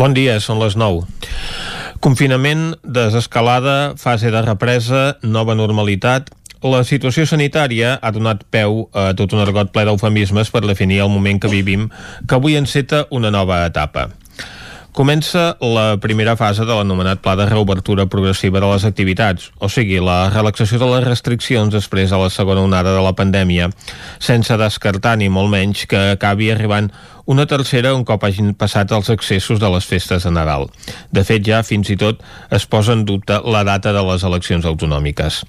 Bon dia, són les 9. Confinament, desescalada, fase de represa, nova normalitat... La situació sanitària ha donat peu a tot un argot ple d'eufemismes per definir el moment que vivim, que avui enceta una nova etapa. Comença la primera fase de l'anomenat pla de reobertura progressiva de les activitats, o sigui, la relaxació de les restriccions després de la segona onada de la pandèmia, sense descartar ni molt menys que acabi arribant una tercera un cop hagin passat els excessos de les festes de Nadal. De fet, ja fins i tot es posa en dubte la data de les eleccions autonòmiques.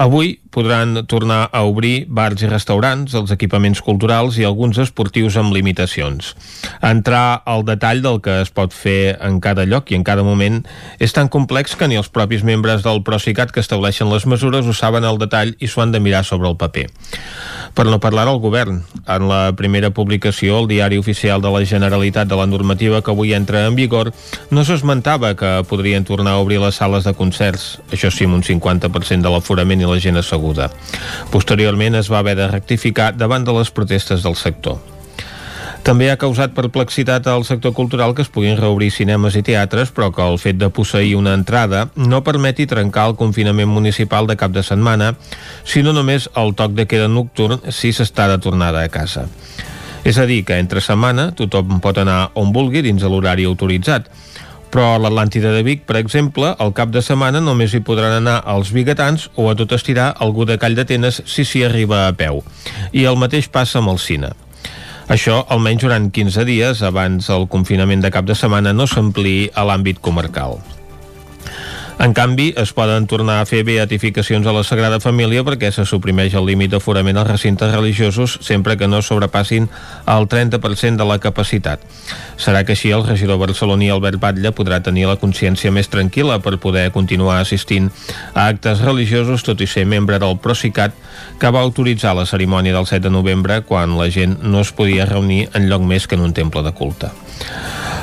Avui podran tornar a obrir bars i restaurants, els equipaments culturals i alguns esportius amb limitacions. Entrar al detall del que es pot fer en cada lloc i en cada moment és tan complex que ni els propis membres del Procicat que estableixen les mesures ho saben al detall i s'ho han de mirar sobre el paper. Per no parlar al govern. En la primera publicació al diari oficial de la Generalitat de la normativa que avui entra en vigor no s'esmentava que podrien tornar a obrir les sales de concerts, això sí amb un 50% de l'aforament i la gent asseguda. Posteriorment es va haver de rectificar davant de les protestes del sector. També ha causat perplexitat al sector cultural que es puguin reobrir cinemes i teatres, però que el fet de posseir una entrada no permeti trencar el confinament municipal de cap de setmana, sinó només el toc de queda nocturn si s'està de tornada a casa. És a dir, que entre setmana tothom pot anar on vulgui dins de l'horari autoritzat, però a l'Atlàntida de Vic, per exemple, al cap de setmana només hi podran anar els biguetans o a tot estirar algú de Call d'Atenes si s'hi arriba a peu. I el mateix passa amb el cine. Això, almenys durant 15 dies, abans el confinament de cap de setmana no s'ampliï a l'àmbit comarcal. En canvi, es poden tornar a fer beatificacions a la Sagrada Família perquè se suprimeix el límit d'aforament als recintes religiosos sempre que no sobrepassin el 30% de la capacitat. Serà que així el regidor barceloní Albert Batlle podrà tenir la consciència més tranquil·la per poder continuar assistint a actes religiosos tot i ser membre del Procicat que va autoritzar la cerimònia del 7 de novembre quan la gent no es podia reunir en lloc més que en un temple de culte.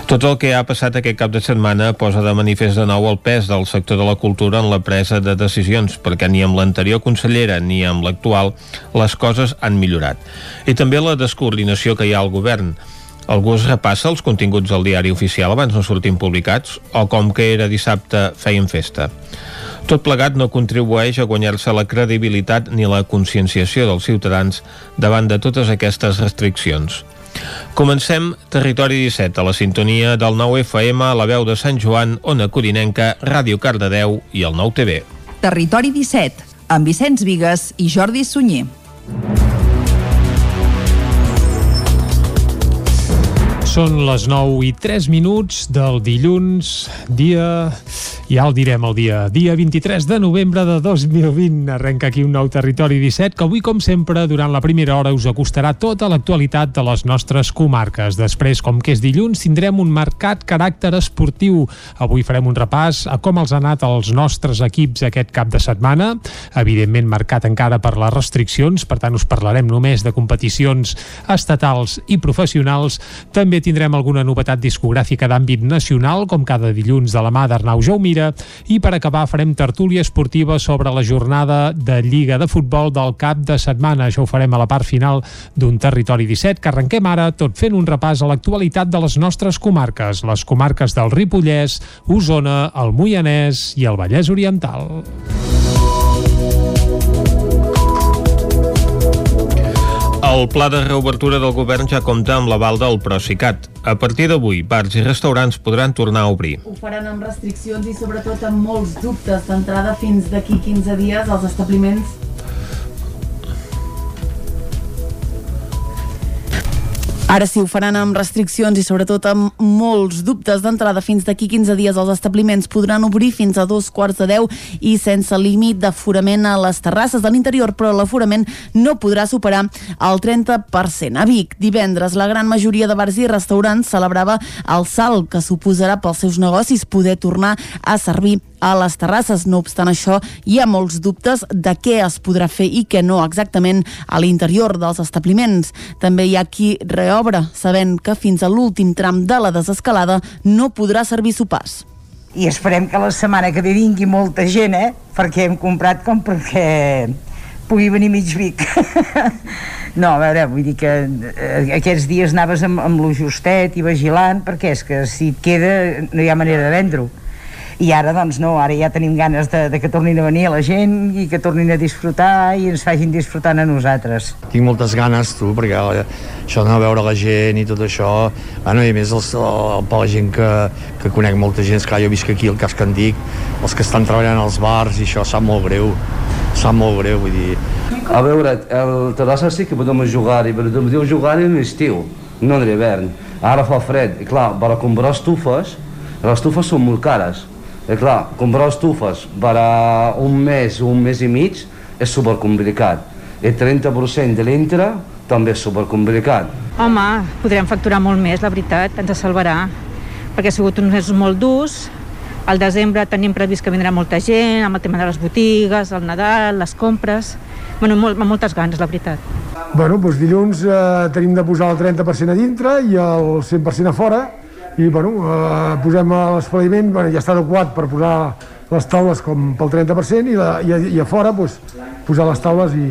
Tot el que ha passat aquest cap de setmana posa de manifest de nou el pes del sector de la cultura en la presa de decisions, perquè ni amb l'anterior consellera ni amb l'actual les coses han millorat. I també la descoordinació que hi ha al govern. Algú es repassa els continguts del diari oficial abans no sortim publicats? O com que era dissabte feien festa? Tot plegat no contribueix a guanyar-se la credibilitat ni la conscienciació dels ciutadans davant de totes aquestes restriccions. Comencem Territori 17 a la sintonia del 9 FM a la veu de Sant Joan, Ona Codinenca, Ràdio Cardedeu i el 9 TV. Territori 17, amb Vicenç Vigues i Jordi Sunyer. Són les 9 i 3 minuts del dilluns, dia... Ja el direm el dia. Dia 23 de novembre de 2020. Arrenca aquí un nou Territori 17 que avui, com sempre, durant la primera hora us acostarà tota l'actualitat de les nostres comarques. Després, com que és dilluns, tindrem un marcat caràcter esportiu. Avui farem un repàs a com els ha anat els nostres equips aquest cap de setmana. Evidentment, marcat encara per les restriccions, per tant, us parlarem només de competicions estatals i professionals. També tindrem alguna novetat discogràfica d'àmbit nacional, com cada dilluns de la mà d'Arnau Jaumira, i per acabar farem tertúlia esportiva sobre la jornada de Lliga de Futbol del cap de setmana. Això ho farem a la part final d'un Territori 17, que arrenquem ara tot fent un repàs a l'actualitat de les nostres comarques, les comarques del Ripollès, Osona, el Moianès i el Vallès Oriental. El pla de reobertura del govern ja compta amb l'aval del Procicat. A partir d'avui, bars i restaurants podran tornar a obrir. Ho faran amb restriccions i sobretot amb molts dubtes d'entrada fins d'aquí 15 dies als establiments Ara sí, ho faran amb restriccions i sobretot amb molts dubtes d'entrada fins d'aquí 15 dies els establiments podran obrir fins a dos quarts de 10 i sense límit d'aforament a les terrasses de l'interior, però l'aforament no podrà superar el 30%. A Vic, divendres, la gran majoria de bars i restaurants celebrava el salt que suposarà pels seus negocis poder tornar a servir a les terrasses. No obstant això, hi ha molts dubtes de què es podrà fer i què no exactament a l'interior dels establiments. També hi ha qui reobre, sabent que fins a l'últim tram de la desescalada no podrà servir sopars. I esperem que la setmana que ve vingui molta gent, eh? Perquè hem comprat com perquè pugui venir mig Vic. No, a veure, vull dir que eh, aquests dies anaves amb, amb lo justet i vigilant, perquè és que si et queda no hi ha manera de vendre-ho i ara doncs no, ara ja tenim ganes de, de que tornin a venir a la gent i que tornin a disfrutar i ens facin disfrutant a nosaltres. Tinc moltes ganes, tu, perquè això d'anar a veure la gent i tot això, bueno, i a més els, el, per la gent que, que conec molta gent, que jo visc aquí al cas que en dic, els que estan treballant als bars i això sap molt greu, sap molt greu, vull dir... A veure, el terrassa sí que podem jugar-hi, però podem jugar en estiu, no en l'hivern. Ara fa fred, i clar, per a comprar estufes, les estufes són molt cares, i eh, clar, comprar estufes per a un mes, un mes i mig, és supercomplicat. El 30% de l'intra també és supercomplicat. Home, podrem facturar molt més, la veritat, ens salvarà, perquè ha sigut uns mesos molt durs, al desembre tenim previst que vindrà molta gent, amb el tema de les botigues, el Nadal, les compres... Bueno, molt, amb moltes ganes, la veritat. Bueno, doncs dilluns eh, tenim de posar el 30% a dintre i el 100% a fora, i bueno, eh, posem l'esfaliment, bueno, ja està adequat per posar les taules com pel 30% i, la, i, a, i a fora pues, posar les taules i,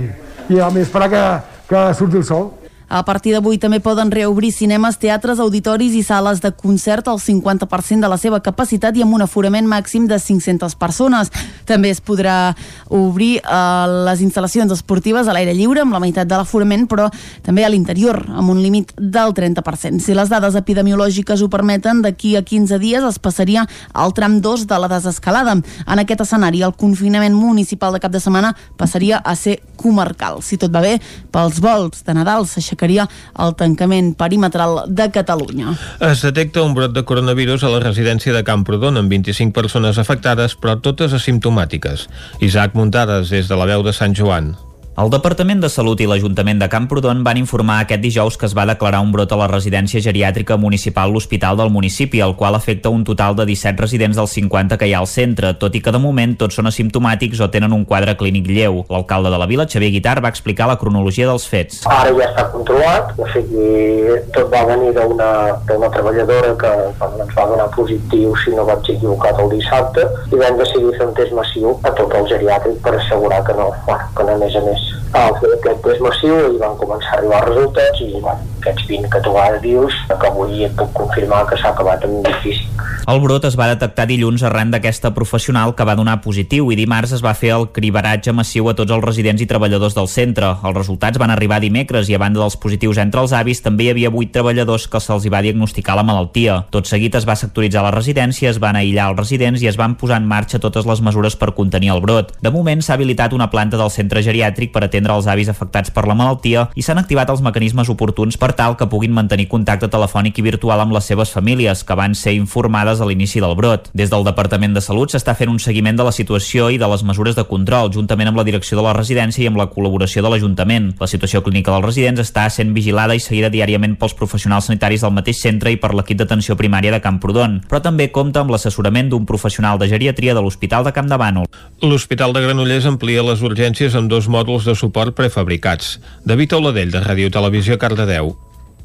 i a més esperar que, que surti el sol. A partir d'avui també poden reobrir cinemes, teatres, auditoris i sales de concert al 50% de la seva capacitat i amb un aforament màxim de 500 persones. També es podrà obrir eh, les instal·lacions esportives a l'aire lliure amb la meitat de l'aforament, però també a l'interior, amb un límit del 30%. Si les dades epidemiològiques ho permeten, d'aquí a 15 dies es passaria al tram 2 de la desescalada. En aquest escenari, el confinament municipal de cap de setmana passaria a ser comarcal. Si tot va bé, pels vols de Nadal s'aixecaria aixecaria el tancament perimetral de Catalunya. Es detecta un brot de coronavirus a la residència de Camprodon amb 25 persones afectades, però totes asimptomàtiques. Isaac Muntades, des de la veu de Sant Joan. El Departament de Salut i l'Ajuntament de Camprodon van informar aquest dijous que es va declarar un brot a la residència geriàtrica municipal l'Hospital del municipi, el qual afecta un total de 17 residents dels 50 que hi ha al centre, tot i que de moment tots són asimptomàtics o tenen un quadre clínic lleu. L'alcalde de la vila, Xavier Guitar, va explicar la cronologia dels fets. Ara ja està controlat, o sigui, tot va venir d'una treballadora que ens va donar positiu, si no vaig equivocat, el dissabte, i vam decidir fer un test massiu a tot el geriàtric per assegurar que no, que no, a més a més al fer aquest test massiu i van començar a arribar resultats i bueno, aquests 20 que tu ara dius que avui et puc confirmar que s'ha acabat amb un difícil. El brot es va detectar dilluns arran d'aquesta professional que va donar positiu i dimarts es va fer el cribaratge massiu a tots els residents i treballadors del centre. Els resultats van arribar dimecres i a banda dels positius entre els avis també hi havia 8 treballadors que se'ls va diagnosticar la malaltia. Tot seguit es va sectoritzar la residència, es van aïllar els residents i es van posar en marxa totes les mesures per contenir el brot. De moment s'ha habilitat una planta del centre geriàtric per atendre els avis afectats per la malaltia i s'han activat els mecanismes oportuns per tal que puguin mantenir contacte telefònic i virtual amb les seves famílies, que van ser informades a l'inici del brot. Des del Departament de Salut s'està fent un seguiment de la situació i de les mesures de control, juntament amb la direcció de la residència i amb la col·laboració de l'Ajuntament. La situació clínica dels residents està sent vigilada i seguida diàriament pels professionals sanitaris del mateix centre i per l'equip d'atenció primària de Camprodon, però també compta amb l'assessorament d'un professional de geriatria de l'Hospital de Camp de Bànol. L'Hospital de Granollers amplia les urgències amb dos mòduls de suport prefabricats. David Oladell, de Ràdio Televisió, Cardedeu.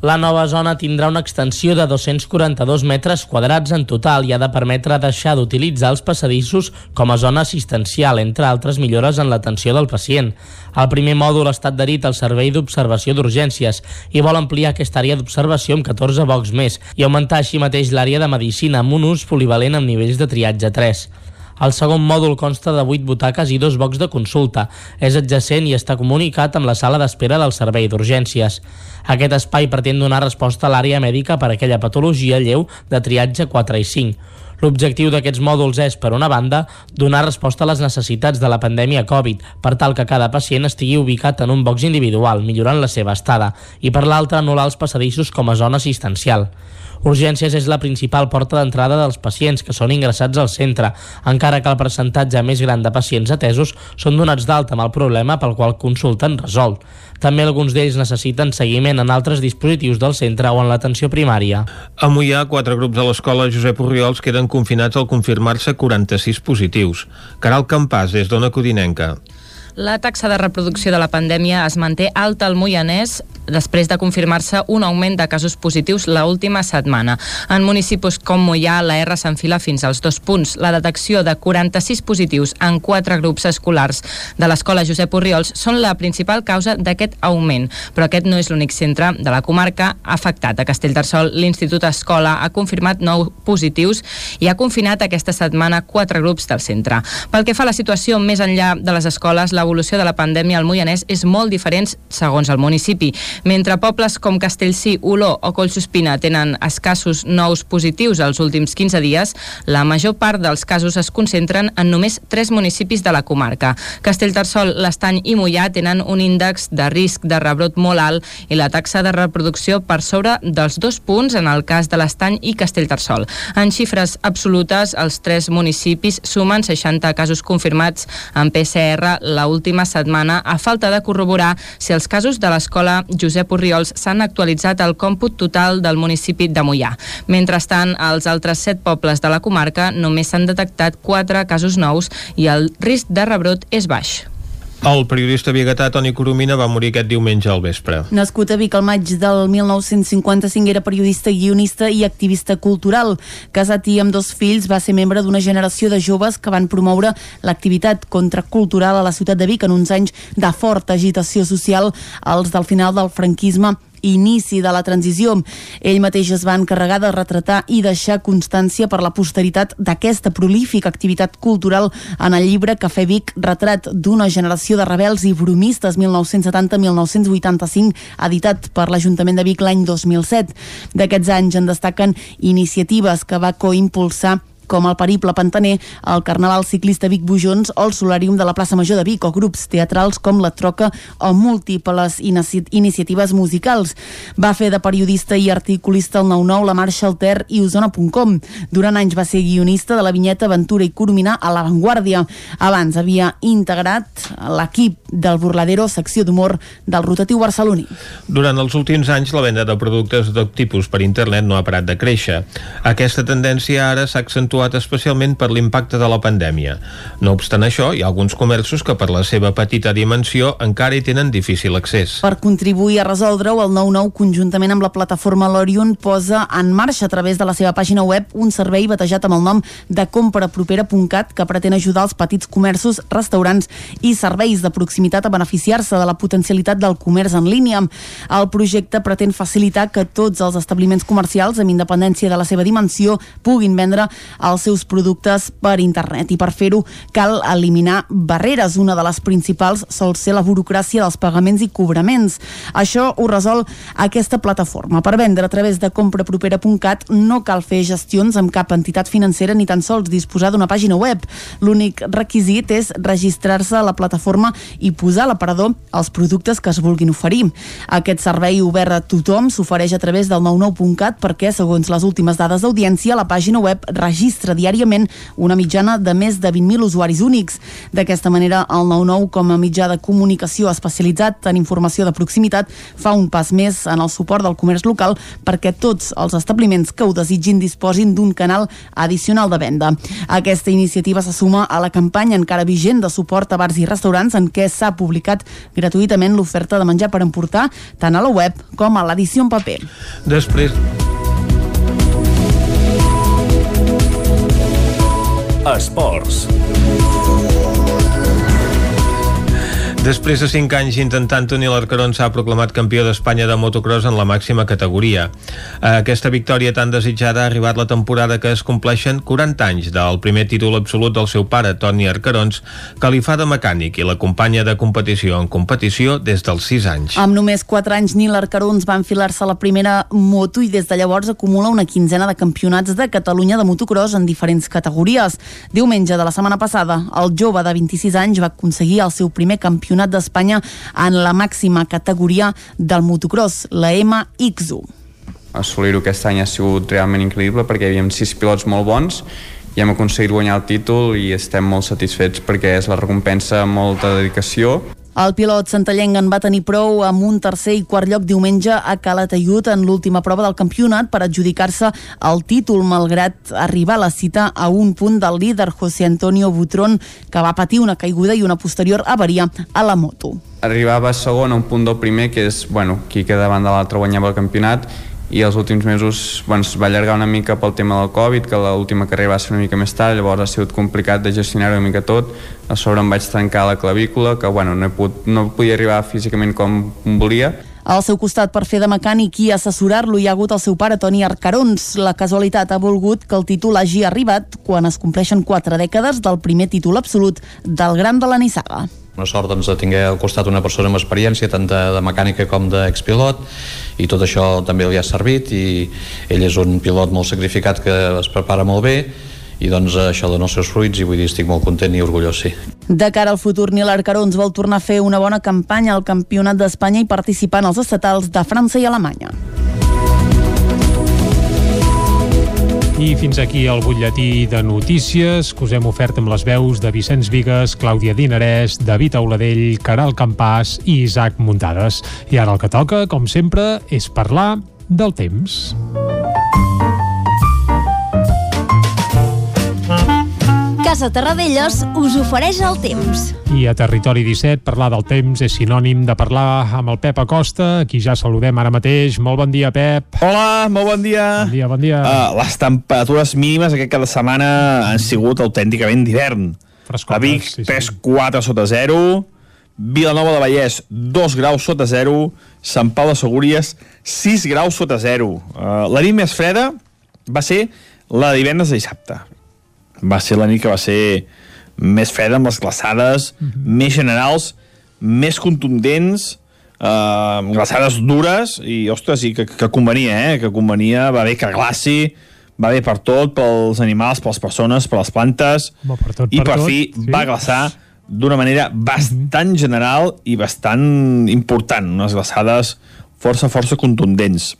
La nova zona tindrà una extensió de 242 metres quadrats en total i ha de permetre deixar d'utilitzar els passadissos com a zona assistencial, entre altres millores en l'atenció del pacient. El primer mòdul estat adherit al servei d'observació d'urgències i vol ampliar aquesta àrea d'observació amb 14 bocs més i augmentar així mateix l'àrea de medicina amb un ús polivalent amb nivells de triatge 3. El segon mòdul consta de 8 butaques i dos bocs de consulta. És adjacent i està comunicat amb la sala d'espera del servei d'urgències. Aquest espai pretén donar resposta a l'àrea mèdica per a aquella patologia lleu de triatge 4 i 5. L'objectiu d'aquests mòduls és, per una banda, donar resposta a les necessitats de la pandèmia Covid, per tal que cada pacient estigui ubicat en un box individual, millorant la seva estada, i per l'altra, anul·lar els passadissos com a zona assistencial. Urgències és la principal porta d'entrada dels pacients que són ingressats al centre, encara que el percentatge més gran de pacients atesos són donats d'alta amb el problema pel qual consulten resolt. També alguns d'ells necessiten seguiment en altres dispositius del centre o en l'atenció primària. A Mollà, quatre grups de l'escola Josep Oriols queden confinats al confirmar-se 46 positius. Caral Campàs, des d'Ona Codinenca. La taxa de reproducció de la pandèmia es manté alta al Moianès després de confirmar-se un augment de casos positius la última setmana. En municipis com Mollà, la R s'enfila fins als dos punts. La detecció de 46 positius en quatre grups escolars de l'escola Josep Orriols són la principal causa d'aquest augment, però aquest no és l'únic centre de la comarca afectat. A Castellterçol, l'Institut Escola ha confirmat nou positius i ha confinat aquesta setmana quatre grups del centre. Pel que fa a la situació més enllà de les escoles, l'evolució de la pandèmia al Moianès és molt diferent segons el municipi. Mentre pobles com Castellcí, Oló o Collsospina tenen escassos nous positius els últims 15 dies, la major part dels casos es concentren en només tres municipis de la comarca. Castellterçol, l'Estany i Mollà tenen un índex de risc de rebrot molt alt i la taxa de reproducció per sobre dels dos punts en el cas de l'Estany i Castellterçol. En xifres absolutes, els tres municipis sumen 60 casos confirmats en PCR la última setmana a falta de corroborar si els casos de l'escola Josep Orriols s'han actualitzat al còmput total del municipi de Mollà. Mentrestant, als altres set pobles de la comarca només s'han detectat quatre casos nous i el risc de rebrot és baix. El periodista biguetà Toni Coromina va morir aquest diumenge al vespre. Nascut a Vic al maig del 1955, era periodista, guionista i activista cultural. Casat i amb dos fills, va ser membre d'una generació de joves que van promoure l'activitat contracultural a la ciutat de Vic en uns anys de forta agitació social, als del final del franquisme inici de la transició. Ell mateix es va encarregar de retratar i deixar constància per la posteritat d'aquesta prolífica activitat cultural en el llibre Cafè Vic, retrat d'una generació de rebels i bromistes 1970-1985, editat per l'Ajuntament de Vic l'any 2007. D'aquests anys en destaquen iniciatives que va coimpulsar com el Periple Pantaner, el Carnaval Ciclista Vic Bujons o el Solàrium de la plaça Major de Vic o grups teatrals com La Troca o múltiples inici iniciatives musicals. Va fer de periodista i articulista al 9-9, La Marxa, el Ter i Osona.com. Durant anys va ser guionista de la vinyeta Aventura i Coromina a La Vanguardia. Abans havia integrat l'equip del Burladero, secció d'humor del rotatiu barceloní. Durant els últims anys, la venda de productes de tipus per internet no ha parat de créixer. Aquesta tendència ara s'ha accentuat especialment per l'impacte de la pandèmia. No obstant això, hi ha alguns comerços que per la seva petita dimensió encara hi tenen difícil accés. Per contribuir a resoldre-ho, el 9-9, conjuntament amb la plataforma Lorion, posa en marxa a través de la seva pàgina web un servei batejat amb el nom de comprapropera.cat que pretén ajudar els petits comerços, restaurants i serveis de proximitat a beneficiar-se de la potencialitat del comerç en línia. El projecte pretén facilitar que tots els establiments comercials, amb independència de la seva dimensió, puguin vendre els seus productes per internet i per fer-ho cal eliminar barreres. Una de les principals sol ser la burocràcia dels pagaments i cobraments. Això ho resol aquesta plataforma. Per vendre a través de comprapropera.cat no cal fer gestions amb cap entitat financera ni tan sols disposar d'una pàgina web. L'únic requisit és registrar-se a la plataforma i posar a l'aparador els productes que es vulguin oferir. Aquest servei obert a tothom s'ofereix a través del 99.cat perquè, segons les últimes dades d'audiència, la pàgina web registra diàriament una mitjana de més de 20.000 usuaris únics. D'aquesta manera, el 99, com a mitjà de comunicació especialitzat en informació de proximitat, fa un pas més en el suport del comerç local perquè tots els establiments que ho desitgin disposin d'un canal addicional de venda. Aquesta iniciativa se suma a la campanya encara vigent de suport a bars i restaurants en què s'ha publicat gratuïtament l'oferta de menjar per emportar tant a la web com a l'edició en paper. Després, Esports. Després de 5 anys intentant Toni Larcarón s'ha proclamat campió d'Espanya de motocross en la màxima categoria. Aquesta victòria tan desitjada ha arribat la temporada que es compleixen 40 anys del primer títol absolut del seu pare, Toni Arcarons, que li fa de mecànic i l'acompanya de competició en competició des dels 6 anys. Amb només 4 anys, Nil Arcarons va enfilar-se a la primera moto i des de llavors acumula una quinzena de campionats de Catalunya de motocross en diferents categories. Diumenge de la setmana passada, el jove de 26 anys va aconseguir el seu primer campionat Campionat d'Espanya en la màxima categoria del motocross, la MX1. Assolir-ho aquest any ha sigut realment increïble perquè hi havia sis pilots molt bons i hem aconseguit guanyar el títol i estem molt satisfets perquè és la recompensa amb molta dedicació El pilot santallenc en va tenir prou amb un tercer i quart lloc diumenge a Calatayud en l'última prova del campionat per adjudicar-se el títol, malgrat arribar a la cita a un punt del líder José Antonio Butrón, que va patir una caiguda i una posterior avaria a la moto. Arribava segon a un punt del primer, que és, bueno, qui queda davant de l'altre guanyava el campionat, i els últims mesos bueno, es va allargar una mica pel tema del Covid, que l'última carrera va ser una mica més tard, llavors ha sigut complicat de gestionar una mica tot, a sobre em vaig trencar la clavícula, que bueno, no, he pogut, no podia arribar físicament com volia, al seu costat, per fer de mecànic i assessorar-lo, hi ha hagut el seu pare, Toni Arcarons. La casualitat ha volgut que el títol hagi arribat quan es compleixen quatre dècades del primer títol absolut del Gran de la Nissaga una sort doncs, de tinguer al costat una persona amb experiència tant de, de mecànica com d'expilot i tot això també li ha servit i ell és un pilot molt sacrificat que es prepara molt bé i doncs això dona els seus fruits i vull dir estic molt content i orgullós, sí. De cara al futur, Nil Arcarons vol tornar a fer una bona campanya al Campionat d'Espanya i participar en els estatals de França i Alemanya. I fins aquí el butlletí de notícies que us hem ofert amb les veus de Vicenç Vigues, Clàudia Dinarès, David Auladell, Caral Campàs i Isaac Muntades. I ara el que toca, com sempre, és parlar del temps. Casa Terradellos us ofereix el temps. I a Territori 17 parlar del temps és sinònim de parlar amb el Pep Acosta, qui ja saludem ara mateix. Molt bon dia, Pep. Hola, molt bon dia. Bon dia, bon dia. Uh, les temperatures mínimes aquest cada setmana han sigut autènticament d'hivern. A Vic, sí, sí. pes 4 sota 0, Vilanova de Vallès, 2 graus sota 0, Sant Pau de Segúries, 6 graus sota 0. Uh, la nit més freda va ser la divendres de dissabte va ser la nit que va ser més freda amb les glaçades, mm -hmm. més generals, més contundents, eh, glaçades dures, i, ostres, i que, que convenia, eh? Que convenia, va bé que glaci, va bé per tot, pels animals, per les persones, per les plantes, Bo, per tot, i per, per tot, fi sí. va glaçar d'una manera bastant general i bastant important, unes glaçades força, força contundents.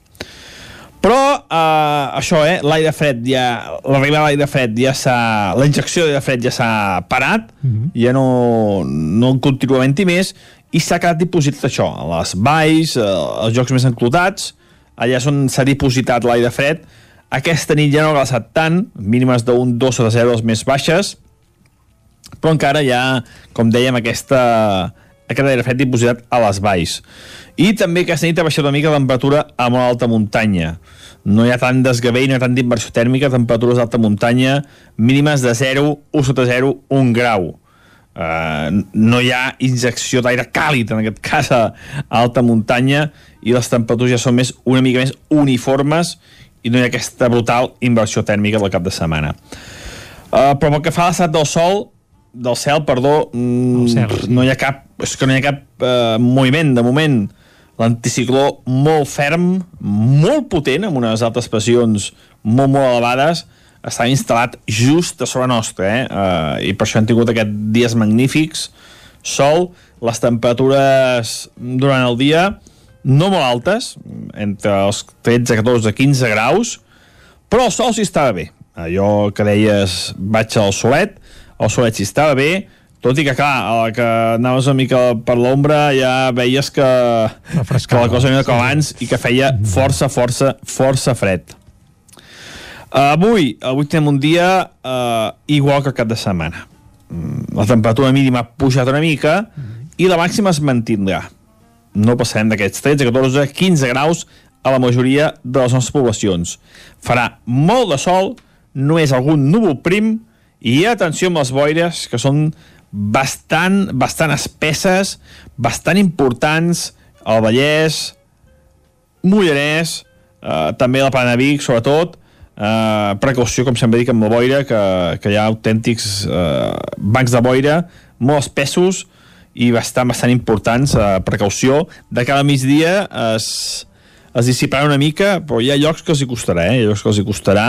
Però eh, això, eh, l'aire fred ja... L'arribada de l'aire fred ja s'ha... La injecció d'aire fred ja s'ha parat, mm -hmm. ja no, no en continua havent més, i s'ha quedat dipositat això, a les valls, els jocs més enclotats, allà és on s'ha dipositat l'aire fred. Aquesta nit ja no ha glaçat tant, mínimes d'un 2 o de 0 les més baixes, però encara hi ha, com dèiem, aquesta, aquest aire fred dipositat a les valls. I també aquesta nit ha baixat una mica la temperatura a molt alta muntanya. No hi ha tant desgavell, no hi ha tant d'inversió tèrmica, temperatures d'alta muntanya, mínimes de 0, 1 sota 0, 1 grau. Uh, no hi ha injecció d'aire càlid, en aquest cas a alta muntanya, i les temperatures ja són més una mica més uniformes i no hi ha aquesta brutal inversió tèrmica del cap de setmana. Uh, però pel que fa a l'estat del sol, del cel, perdó, mm, cel, no hi ha cap, és que no hi ha cap uh, moviment, de moment l'anticicló molt ferm, molt potent, amb unes altes pressions molt, molt elevades, està instal·lat just a sobre nostra, eh? Uh, i per això han tingut aquests dies magnífics, sol, les temperatures durant el dia no molt altes, entre els 13, 14, 15 graus, però el sol sí estava bé. Allò que deies, vaig al solet, el solet sí estava bé, tot i que, clar, la que anaves una mica per l'ombra ja veies que, que la cosa era com abans i que feia força, força, força fred. Uh, avui, avui tenim un dia uh, igual que cap de setmana. Mm, la temperatura mínima ha pujat una mica i la màxima es mantindrà. No passarem d'aquests 13, 14, 15 graus a la majoria de les nostres poblacions. Farà molt de sol, només algun núvol prim i atenció amb les boires, que són bastant, bastant espesses, bastant importants, al Vallès, Mollanès, eh, també la Plana Vic, sobretot, eh, precaució, com sempre dic, amb la boira, que, que hi ha autèntics eh, bancs de boira molt espessos i bastant, bastant importants, eh, precaució. De cada migdia es, es dissiparà una mica, però hi ha llocs que els hi costarà, eh? hi ha llocs que els hi costarà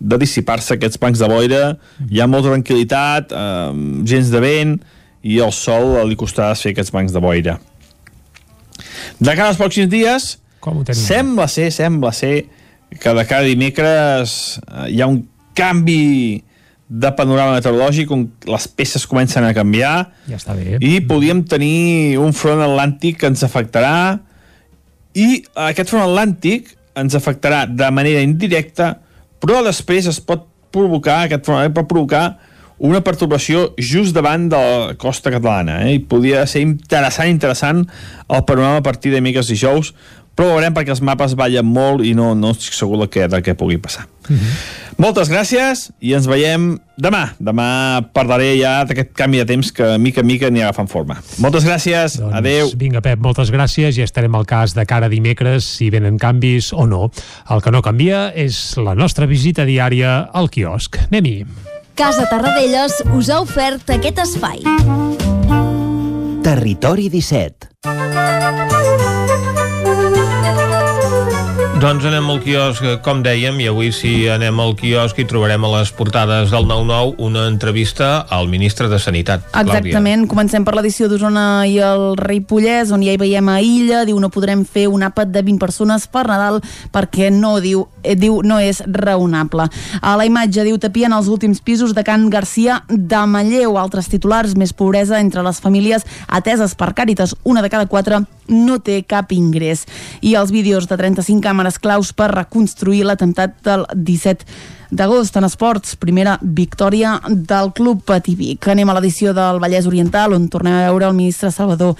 de dissipar-se aquests bancs de boira, hi ha molta tranquil·litat, eh, gens de vent, i el sol li costarà fer aquests bancs de boira. De cara als pròxims dies, Com sembla ser, sembla ser que de cada dimecres eh, hi ha un canvi de panorama meteorològic on les peces comencen a canviar Ja està bé. i podríem tenir un front atlàntic que ens afectarà i aquest front atlàntic ens afectarà de manera indirecta però després es pot provocar aquest atlàntic pot provocar una perturbació just davant de la costa catalana eh? i podria ser interessant interessant el panorama a partir de miques dijous però veurem perquè els mapes ballen molt i no, no estic segur del que, del que pugui passar moltes gràcies i ens veiem demà. Demà parlaré ja d'aquest canvi de temps que mica en mica n'hi agafant forma. Moltes gràcies, doncs, adeu. Vinga, Pep, moltes gràcies i estarem al cas de cara a dimecres si venen canvis o no. El que no canvia és la nostra visita diària al quiosc. Anem-hi. Casa Tarradellas us ha ofert aquest espai. Territori 17 Doncs anem al quiosc, com dèiem, i avui sí anem al quiosc i trobarem a les portades del 9-9 una entrevista al ministre de Sanitat. Exactament, comencem per l'edició d'Osona i el Ripollès, on ja hi veiem a Illa, diu no podrem fer un àpat de 20 persones per Nadal perquè no diu, eh, diu no és raonable. A la imatge diu tapien els últims pisos de Can Garcia de Malleu, altres titulars, més pobresa entre les famílies ateses per Càritas, una de cada quatre no té cap ingrés. I els vídeos de 35 càmeres claus per reconstruir l'atemptat del 17 d'agost en esports, primera victòria del Club Pativic. Anem a l'edició del Vallès Oriental, on tornem a veure el ministre Salvador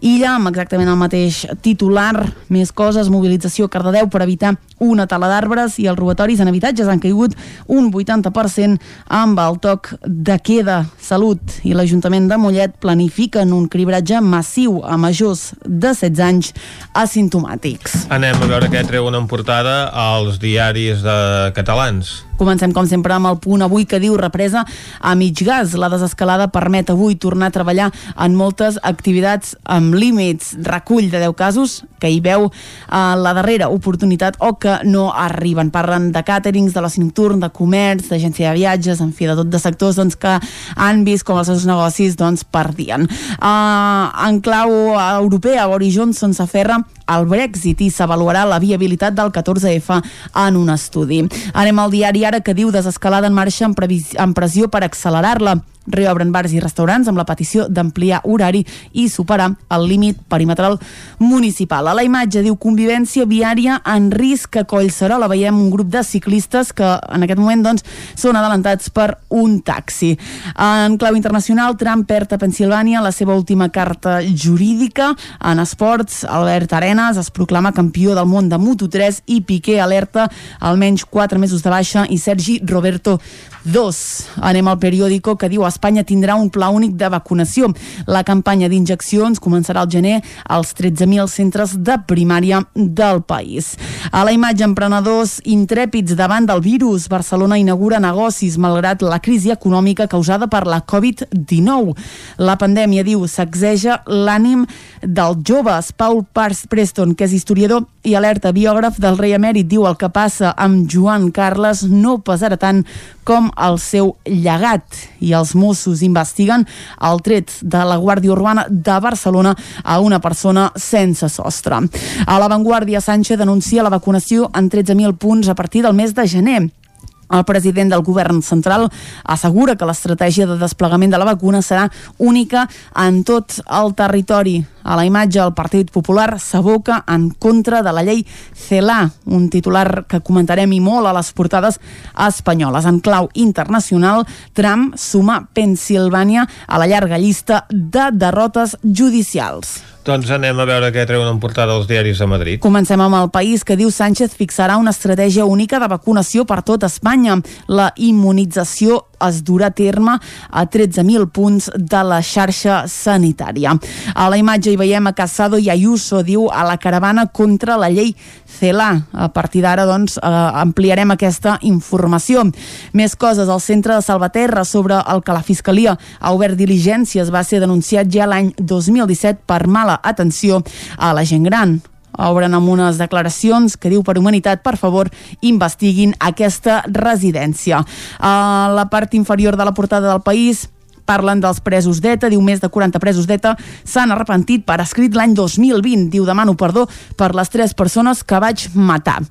Illa, amb exactament el mateix titular, més coses, mobilització a Cardedeu per evitar una tala d'arbres i els robatoris en habitatges han caigut un 80% amb el toc de queda. Salut i l'Ajuntament de Mollet planifiquen un cribratge massiu a majors de 16 anys asimptomàtics. Anem a veure què treuen en portada als diaris de catalans. Comencem, com sempre, amb el punt avui que diu represa a mig gas. La desescalada permet avui tornar a treballar en moltes activitats amb límits. Recull de 10 casos que hi veu eh, la darrera oportunitat o que no arriben. Parlen de càterings, de l'oci nocturn, de comerç, d'agència de viatges, en fi, de tot de sectors doncs, que han vist com els seus negocis doncs, perdien. Uh, en clau europea, Boris Johnson s'aferra al Brexit i s'avaluarà la viabilitat del 14F en un estudi. Anem al diari ara que diu desescalada en marxa en, en pressió per accelerar-la reobren bars i restaurants amb la petició d'ampliar horari i superar el límit perimetral municipal. A la imatge diu convivència viària en risc a Collserola. Veiem un grup de ciclistes que en aquest moment doncs, són adelantats per un taxi. En clau internacional, Trump perd a Pensilvània la seva última carta jurídica. En esports, Albert Arenas es proclama campió del món de Moto3 i Piqué alerta almenys 4 mesos de baixa i Sergi Roberto 2. Anem al periòdico que diu Espanya tindrà un pla únic de vacunació. La campanya d'injeccions començarà al gener als 13.000 centres de primària del país. A la imatge, emprenedors intrèpids davant del virus. Barcelona inaugura negocis malgrat la crisi econòmica causada per la Covid-19. La pandèmia, diu, sacseja l'ànim dels joves. Paul Pars Preston, que és historiador i alerta biògraf del rei emèrit, diu el que passa amb Joan Carles no pesarà tant com el seu llegat i els Mossos investiguen el tret de la Guàrdia Urbana de Barcelona a una persona sense sostre. A l'avantguàrdia, Sánchez denuncia la vacunació en 13.000 punts a partir del mes de gener. El president del govern central assegura que l'estratègia de desplegament de la vacuna serà única en tot el territori. A la imatge, el Partit Popular s'aboca en contra de la llei CELA, un titular que comentarem i molt a les portades espanyoles. En clau internacional, Trump suma Pensilvània a la llarga llista de derrotes judicials. Doncs anem a veure què treuen en portada els diaris de Madrid. Comencem amb el país que diu Sánchez fixarà una estratègia única de vacunació per tot Espanya. La immunització es durà a terme a 13.000 punts de la xarxa sanitària. A la imatge hi veiem a Casado i Ayuso, diu, a la caravana contra la llei CELA. A partir d'ara, doncs, eh, ampliarem aquesta informació. Més coses, al centre de Salvaterra sobre el que la Fiscalia ha obert diligències va ser denunciat ja l'any 2017 per mala atenció a la gent gran obren amb unes declaracions que diu per humanitat, per favor, investiguin aquesta residència. A la part inferior de la portada del país Parlen dels presos d'ETA, diu més de 40 presos d'ETA s'han arrepentit per escrit l'any 2020. Diu, demano perdó per les tres persones que vaig matar.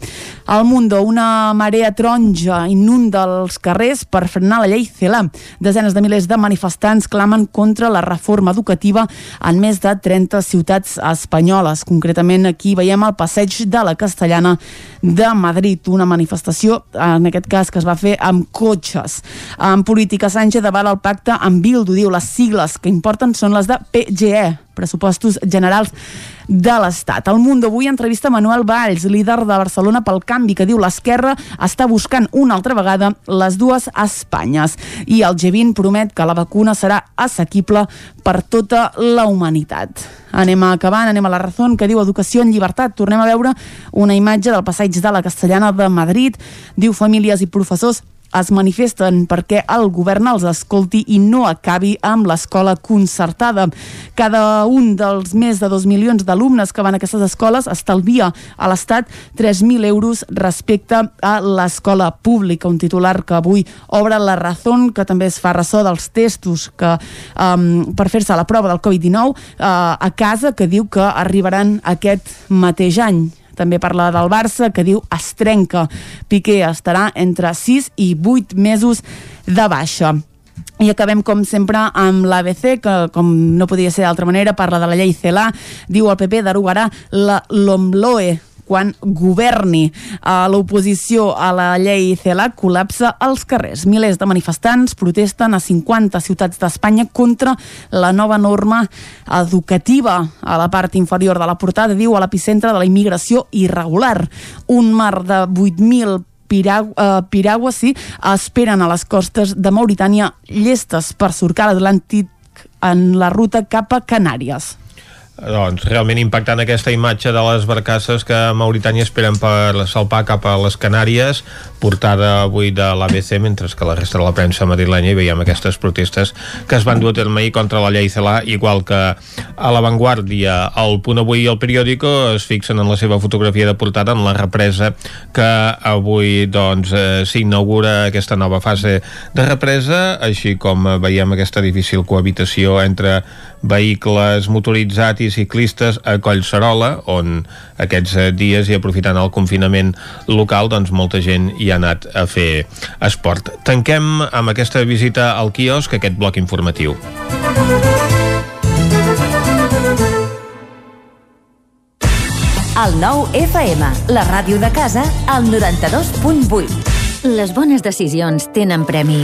Al Mundo, una marea taronja inunda els carrers per frenar la llei CELA. Desenes de milers de manifestants clamen contra la reforma educativa en més de 30 ciutats espanyoles. Concretament aquí veiem el passeig de la Castellana de Madrid, una manifestació, en aquest cas, que es va fer amb cotxes. En política, Sánchez avala el pacte amb Bildu, diu les sigles que importen són les de PGE, pressupostos generals de l'Estat. El Mundo avui entrevista Manuel Valls, líder de Barcelona pel canvi, que diu l'esquerra està buscant una altra vegada les dues Espanyes. I el G20 promet que la vacuna serà assequible per tota la humanitat. Anem acabant, anem a la raó que diu Educació en llibertat. Tornem a veure una imatge del passeig de la Castellana de Madrid. Diu famílies i professors es manifesten perquè el govern els escolti i no acabi amb l'escola concertada. Cada un dels més de 2 milions d'alumnes que van a aquestes escoles estalvia a l'Estat 3.000 euros respecte a l'escola pública. Un titular que avui obre la raó, que també es fa ressò dels testos que um, per fer-se la prova del Covid-19 uh, a casa, que diu que arribaran aquest mateix any. També parla del Barça, que diu es trenca. Piqué estarà entre 6 i 8 mesos de baixa. I acabem, com sempre, amb l'ABC, que, com no podia ser d'altra manera, parla de la llei CELA. Diu el PP derogarà la LOMLOE, quan governi. Uh, L'oposició a la llei CELA col·lapsa als carrers. Milers de manifestants protesten a 50 ciutats d'Espanya contra la nova norma educativa. A la part inferior de la portada diu a l'epicentre de la immigració irregular. Un mar de 8.000 Piragua, Piragua sí, esperen a les costes de Mauritània llestes per surcar l'Atlàntic en la ruta cap a Canàries. Doncs realment impactant aquesta imatge de les barcasses que a Mauritània esperen per salpar cap a les Canàries, portada avui de l'ABC, mentre que la resta de la premsa madrilenya hi veiem aquestes protestes que es van dur a terme ahir contra la llei CELA, igual que a l'avantguàrdia. El punt avui i el periòdico es fixen en la seva fotografia de portada en la represa que avui doncs eh, s'inaugura aquesta nova fase de represa, així com veiem aquesta difícil cohabitació entre vehicles motoritzats i ciclistes a Collserola, on aquests eh, dies i aprofitant el confinament local, doncs molta gent hi ha anat a fer esport. Tanquem amb aquesta visita al quiosc aquest bloc informatiu. El nou FM, la ràdio de casa, al 92.8. Les bones decisions tenen premi.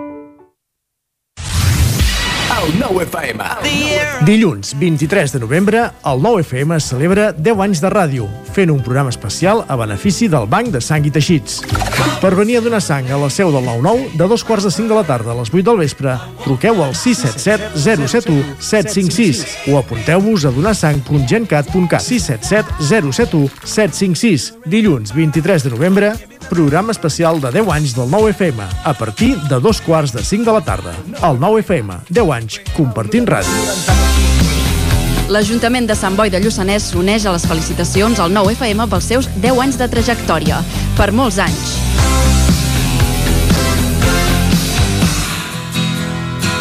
Dilluns 23 de novembre, el 9FM celebra 10 anys de ràdio, fent un programa especial a benefici del Banc de Sang i Teixits. Per venir a donar sang a la seu del 9-9, de dos quarts de 5 de la tarda a les 8 del vespre, truqueu al 677 071 756 o apunteu-vos a donarsang.gencat.cat 677 071 756. Dilluns 23 de novembre, programa especial de 10 anys del 9FM, a partir de dos quarts de 5 de la tarda. El 9FM, 10 anys, compartint ràdio. L'Ajuntament de Sant Boi de Lluçanès s'uneix a les felicitacions al 9FM pels seus 10 anys de trajectòria. Per molts anys.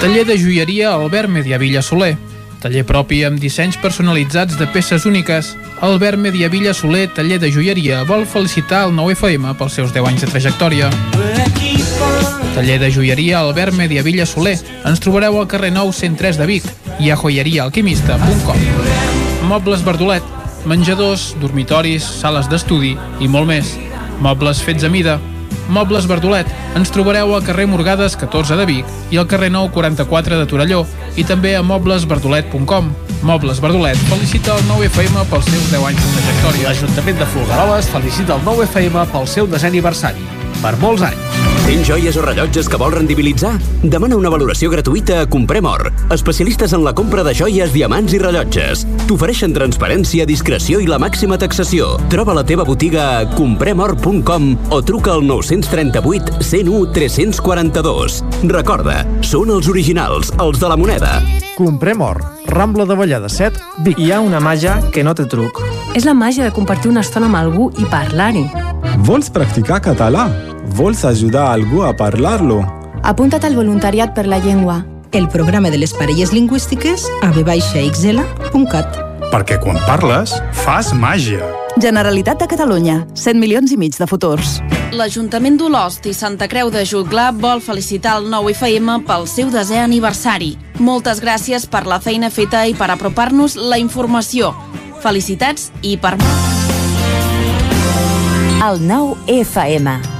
Taller de joieria Albert Mediavilla Soler. Taller propi amb dissenys personalitzats de peces úniques. Albert Mediavilla Soler, taller de joieria, vol felicitar el 9FM pels seus 10 anys de trajectòria. Taller de joieria Albert Mediavilla Soler. Ens trobareu al carrer 9 103 de Vic i a joieriaalquimista.com. Mobles Verdolet. Menjadors, dormitoris, sales d'estudi i molt més. Mobles fets a mida. Mobles Verdolet. Ens trobareu al carrer Morgades 14 de Vic i al carrer 9 44 de Torelló i també a moblesverdolet.com. Mobles Verdolet felicita el 9FM pels seus 10 anys de trajectòria. L'Ajuntament de Folgueroles felicita el 9FM pel seu desè aniversari. Per molts anys. Tens joies o rellotges que vols rendibilitzar? Demana una valoració gratuïta a Comprem Or, especialistes en la compra de joies, diamants i rellotges. T'ofereixen transparència, discreció i la màxima taxació. Troba la teva botiga a compremor.com o truca al 938 101 342. Recorda, són els originals, els de la moneda. Comprem or. Rambla de Vallada 7, Vic. Hi ha una màgia que no té truc. És la màgia de compartir una estona amb algú i parlar-hi. Vols practicar català? Vols ajudar algú a parlar-lo? Apunta't al voluntariat per la llengua. El programa de les parelles lingüístiques a vxl.cat. Perquè quan parles, fas màgia. Generalitat de Catalunya. 100 milions i mig de futurs. L'Ajuntament d'Olost i Santa Creu de Jutglar vol felicitar el nou FM pel seu desè aniversari. Moltes gràcies per la feina feta i per apropar-nos la informació. Felicitats i per El nou FM,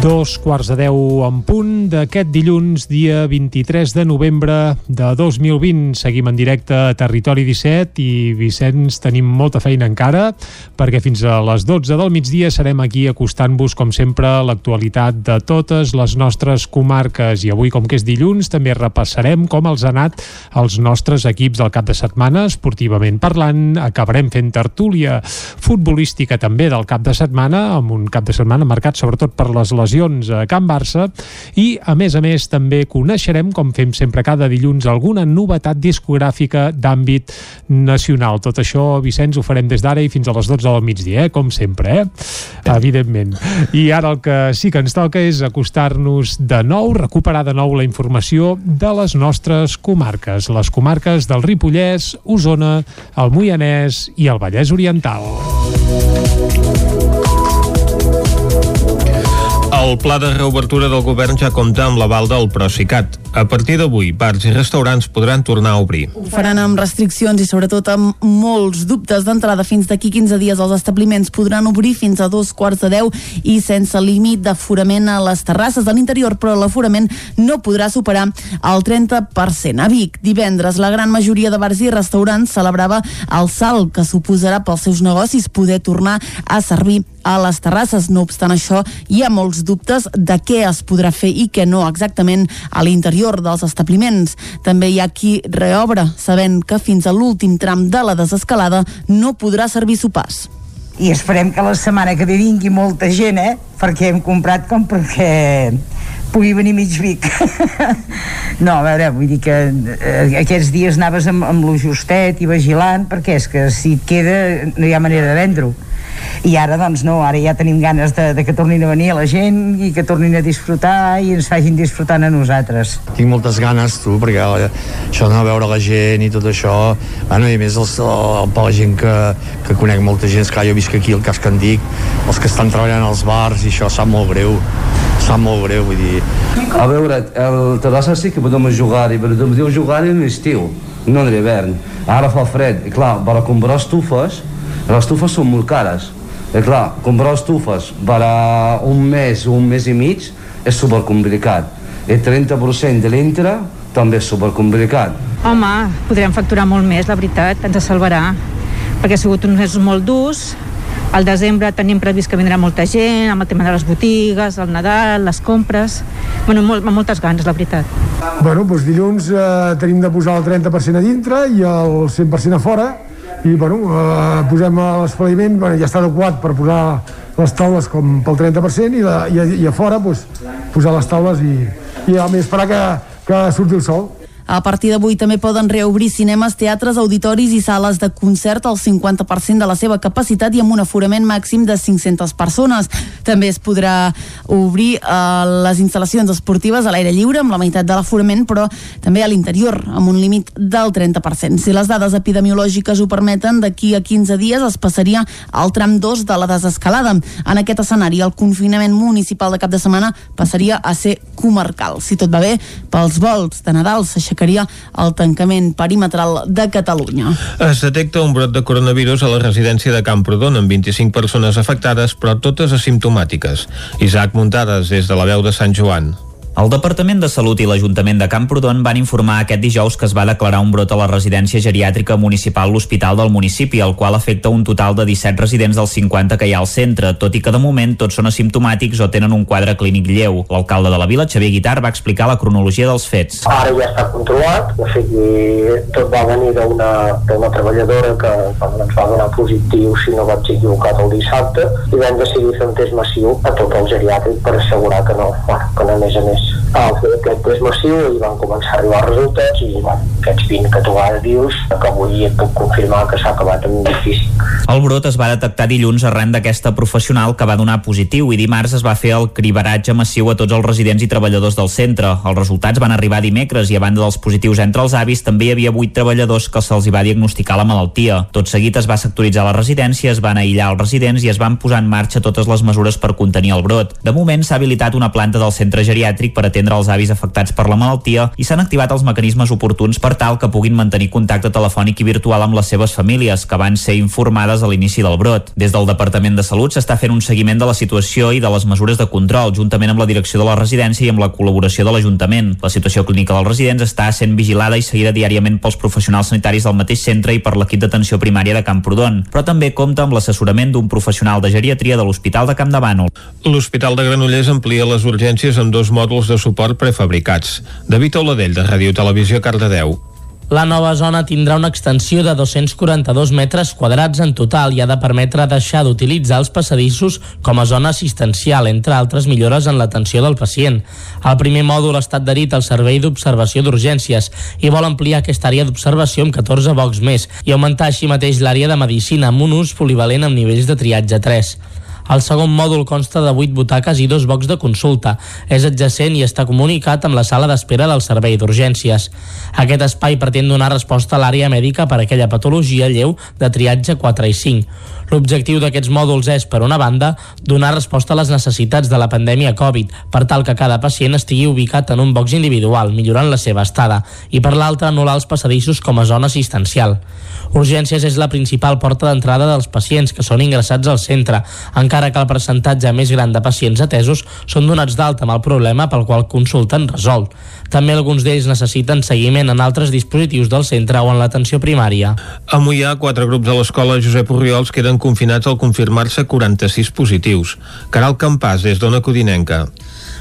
Dos quarts de deu en punt d'aquest dilluns, dia 23 de novembre de 2020. Seguim en directe a Territori 17 i, Vicenç, tenim molta feina encara perquè fins a les 12 del migdia serem aquí acostant-vos, com sempre, l'actualitat de totes les nostres comarques. I avui, com que és dilluns, també repassarem com els ha anat els nostres equips del cap de setmana, esportivament parlant. Acabarem fent tertúlia futbolística també del cap de setmana, amb un cap de setmana marcat sobretot per les lesions a Can Barça i, a més a més, també coneixerem, com fem sempre cada dilluns, alguna novetat discogràfica d'àmbit nacional. Tot això, Vicenç, ho farem des d'ara i fins a les 12 del migdia, eh? com sempre, eh? evidentment. I ara el que sí que ens toca és acostar-nos de nou, recuperar de nou la informació de les nostres comarques, les comarques del Ripollès, Osona, el Moianès i el Vallès Oriental. El pla de reobertura del govern ja compta amb l'aval del Procicat. A partir d'avui, bars i restaurants podran tornar a obrir. Ho faran amb restriccions i sobretot amb molts dubtes d'entrada. Fins d'aquí 15 dies els establiments podran obrir fins a dos quarts de 10 i sense límit d'aforament a les terrasses de l'interior, però l'aforament no podrà superar el 30%. A Vic, divendres, la gran majoria de bars i restaurants celebrava el salt que suposarà pels seus negocis poder tornar a servir a les terrasses. No obstant això, hi ha molts dubtes de què es podrà fer i què no exactament a l'interior dels establiments. També hi ha qui reobre, sabent que fins a l'últim tram de la desescalada no podrà servir sopars. I esperem que la setmana que ve vingui molta gent, eh? Perquè hem comprat com perquè pugui venir mig Vic. no, a veure, vull dir que eh, aquests dies anaves amb, amb lo justet i vigilant, perquè és que si et queda no hi ha manera de vendre-ho i ara doncs no, ara ja tenim ganes de, de que tornin a venir la gent i que tornin a disfrutar i ens facin disfrutant a nosaltres. Tinc moltes ganes, tu, perquè la, això d'anar a veure la gent i tot això, bueno, i a més els, el, per la gent que, que conec molta gent, que jo visc aquí al cas que en dic, els que estan treballant als bars i això sap molt greu, sap molt greu, vull dir... A veure, el terrassa sí que podem jugar-hi, però podem jugar-hi en estiu, no en l'hivern. Ara fa fred, i clar, per a comprar estufes, les estufes són molt cares. I clar, comprar estufes per a un mes o un mes i mig és supercomplicat. El 30% de l'intra també és supercomplicat. Home, podrem facturar molt més, la veritat, ens salvarà, perquè ha sigut uns mesos molt durs, al desembre tenim previst que vindrà molta gent, amb el tema de les botigues, el Nadal, les compres... Bueno, molt, amb moltes ganes, la veritat. Bueno, doncs dilluns eh, tenim de posar el 30% a dintre i el 100% a fora, i bueno, eh, posem a l'espaliment, bueno, ja està adequat per posar les taules com pel 30% i, la, i, a, i a fora pues, posar les taules i, i a més esperar que, que surti el sol. A partir d'avui també poden reobrir cinemes, teatres, auditoris i sales de concert al 50% de la seva capacitat i amb un aforament màxim de 500 persones. També es podrà obrir eh, les instal·lacions esportives a l'aire lliure amb la meitat de l'aforament, però també a l'interior, amb un límit del 30%. Si les dades epidemiològiques ho permeten, d'aquí a 15 dies es passaria al tram 2 de la desescalada. En aquest escenari, el confinament municipal de cap de setmana passaria a ser comarcal. Si tot va bé, pels vols de Nadal s'aixecarà aixecaria el tancament perimetral de Catalunya. Es detecta un brot de coronavirus a la residència de Camprodon amb 25 persones afectades, però totes asimptomàtiques. Isaac Muntades, des de la veu de Sant Joan. El Departament de Salut i l'Ajuntament de Camprodon van informar aquest dijous que es va declarar un brot a la residència geriàtrica municipal l'Hospital del municipi, el qual afecta un total de 17 residents dels 50 que hi ha al centre, tot i que de moment tots són asimptomàtics o tenen un quadre clínic lleu. L'alcalde de la vila, Xavier Guitar, va explicar la cronologia dels fets. Ara ja està controlat, o sigui, tot va venir d'una treballadora que ens va donar positiu, si no vaig equivocat, el dissabte, i vam decidir fer un test massiu a tot el geriàtric per assegurar que no, bueno, que no més a més al fer aquest test massiu i van començar a arribar resultats i bueno, aquests 20 que tu ara dius que avui et puc confirmar que s'ha acabat en un edifici. El brot es va detectar dilluns arran d'aquesta professional que va donar positiu i dimarts es va fer el cribaratge massiu a tots els residents i treballadors del centre. Els resultats van arribar dimecres i a banda dels positius entre els avis també hi havia 8 treballadors que se'ls va diagnosticar la malaltia. Tot seguit es va sectoritzar la residència, es van aïllar els residents i es van posar en marxa totes les mesures per contenir el brot. De moment s'ha habilitat una planta del centre geriàtric per atendre els avis afectats per la malaltia i s'han activat els mecanismes oportuns per tal que puguin mantenir contacte telefònic i virtual amb les seves famílies, que van ser informades a l'inici del brot. Des del Departament de Salut s'està fent un seguiment de la situació i de les mesures de control, juntament amb la direcció de la residència i amb la col·laboració de l'Ajuntament. La situació clínica dels residents està sent vigilada i seguida diàriament pels professionals sanitaris del mateix centre i per l'equip d'atenció primària de Camprodon, però també compta amb l'assessorament d'un professional de geriatria de l'Hospital de Campdevànol. L'Hospital de Granollers amplia les urgències amb dos mòduls de suport prefabricats. David Oladell, de Ràdio Televisió, Cardedeu. La nova zona tindrà una extensió de 242 metres quadrats en total i ha de permetre deixar d'utilitzar els passadissos com a zona assistencial, entre altres millores en l'atenció del pacient. El primer mòdul ha estat adherit al servei d'observació d'urgències i vol ampliar aquesta àrea d'observació amb 14 bocs més i augmentar així mateix l'àrea de medicina amb un ús polivalent amb nivells de triatge 3. El segon mòdul consta de 8 butaques i dos bocs de consulta. És adjacent i està comunicat amb la sala d'espera del servei d'urgències. Aquest espai pretén donar resposta a l'àrea mèdica per a aquella patologia lleu de triatge 4 i 5. L'objectiu d'aquests mòduls és, per una banda, donar resposta a les necessitats de la pandèmia Covid, per tal que cada pacient estigui ubicat en un box individual, millorant la seva estada, i per l'altra, anul·lar els passadissos com a zona assistencial. Urgències és la principal porta d'entrada dels pacients que són ingressats al centre, encara que el percentatge més gran de pacients atesos són donats d'alta amb el problema pel qual consulten resolt. També alguns d'ells necessiten seguiment en altres dispositius del centre o en l'atenció primària. A Mollà, quatre grups de l'escola Josep Oriols queden confinats al confirmar-se 46 positius. Caral Campàs, des d'Ona Codinenca.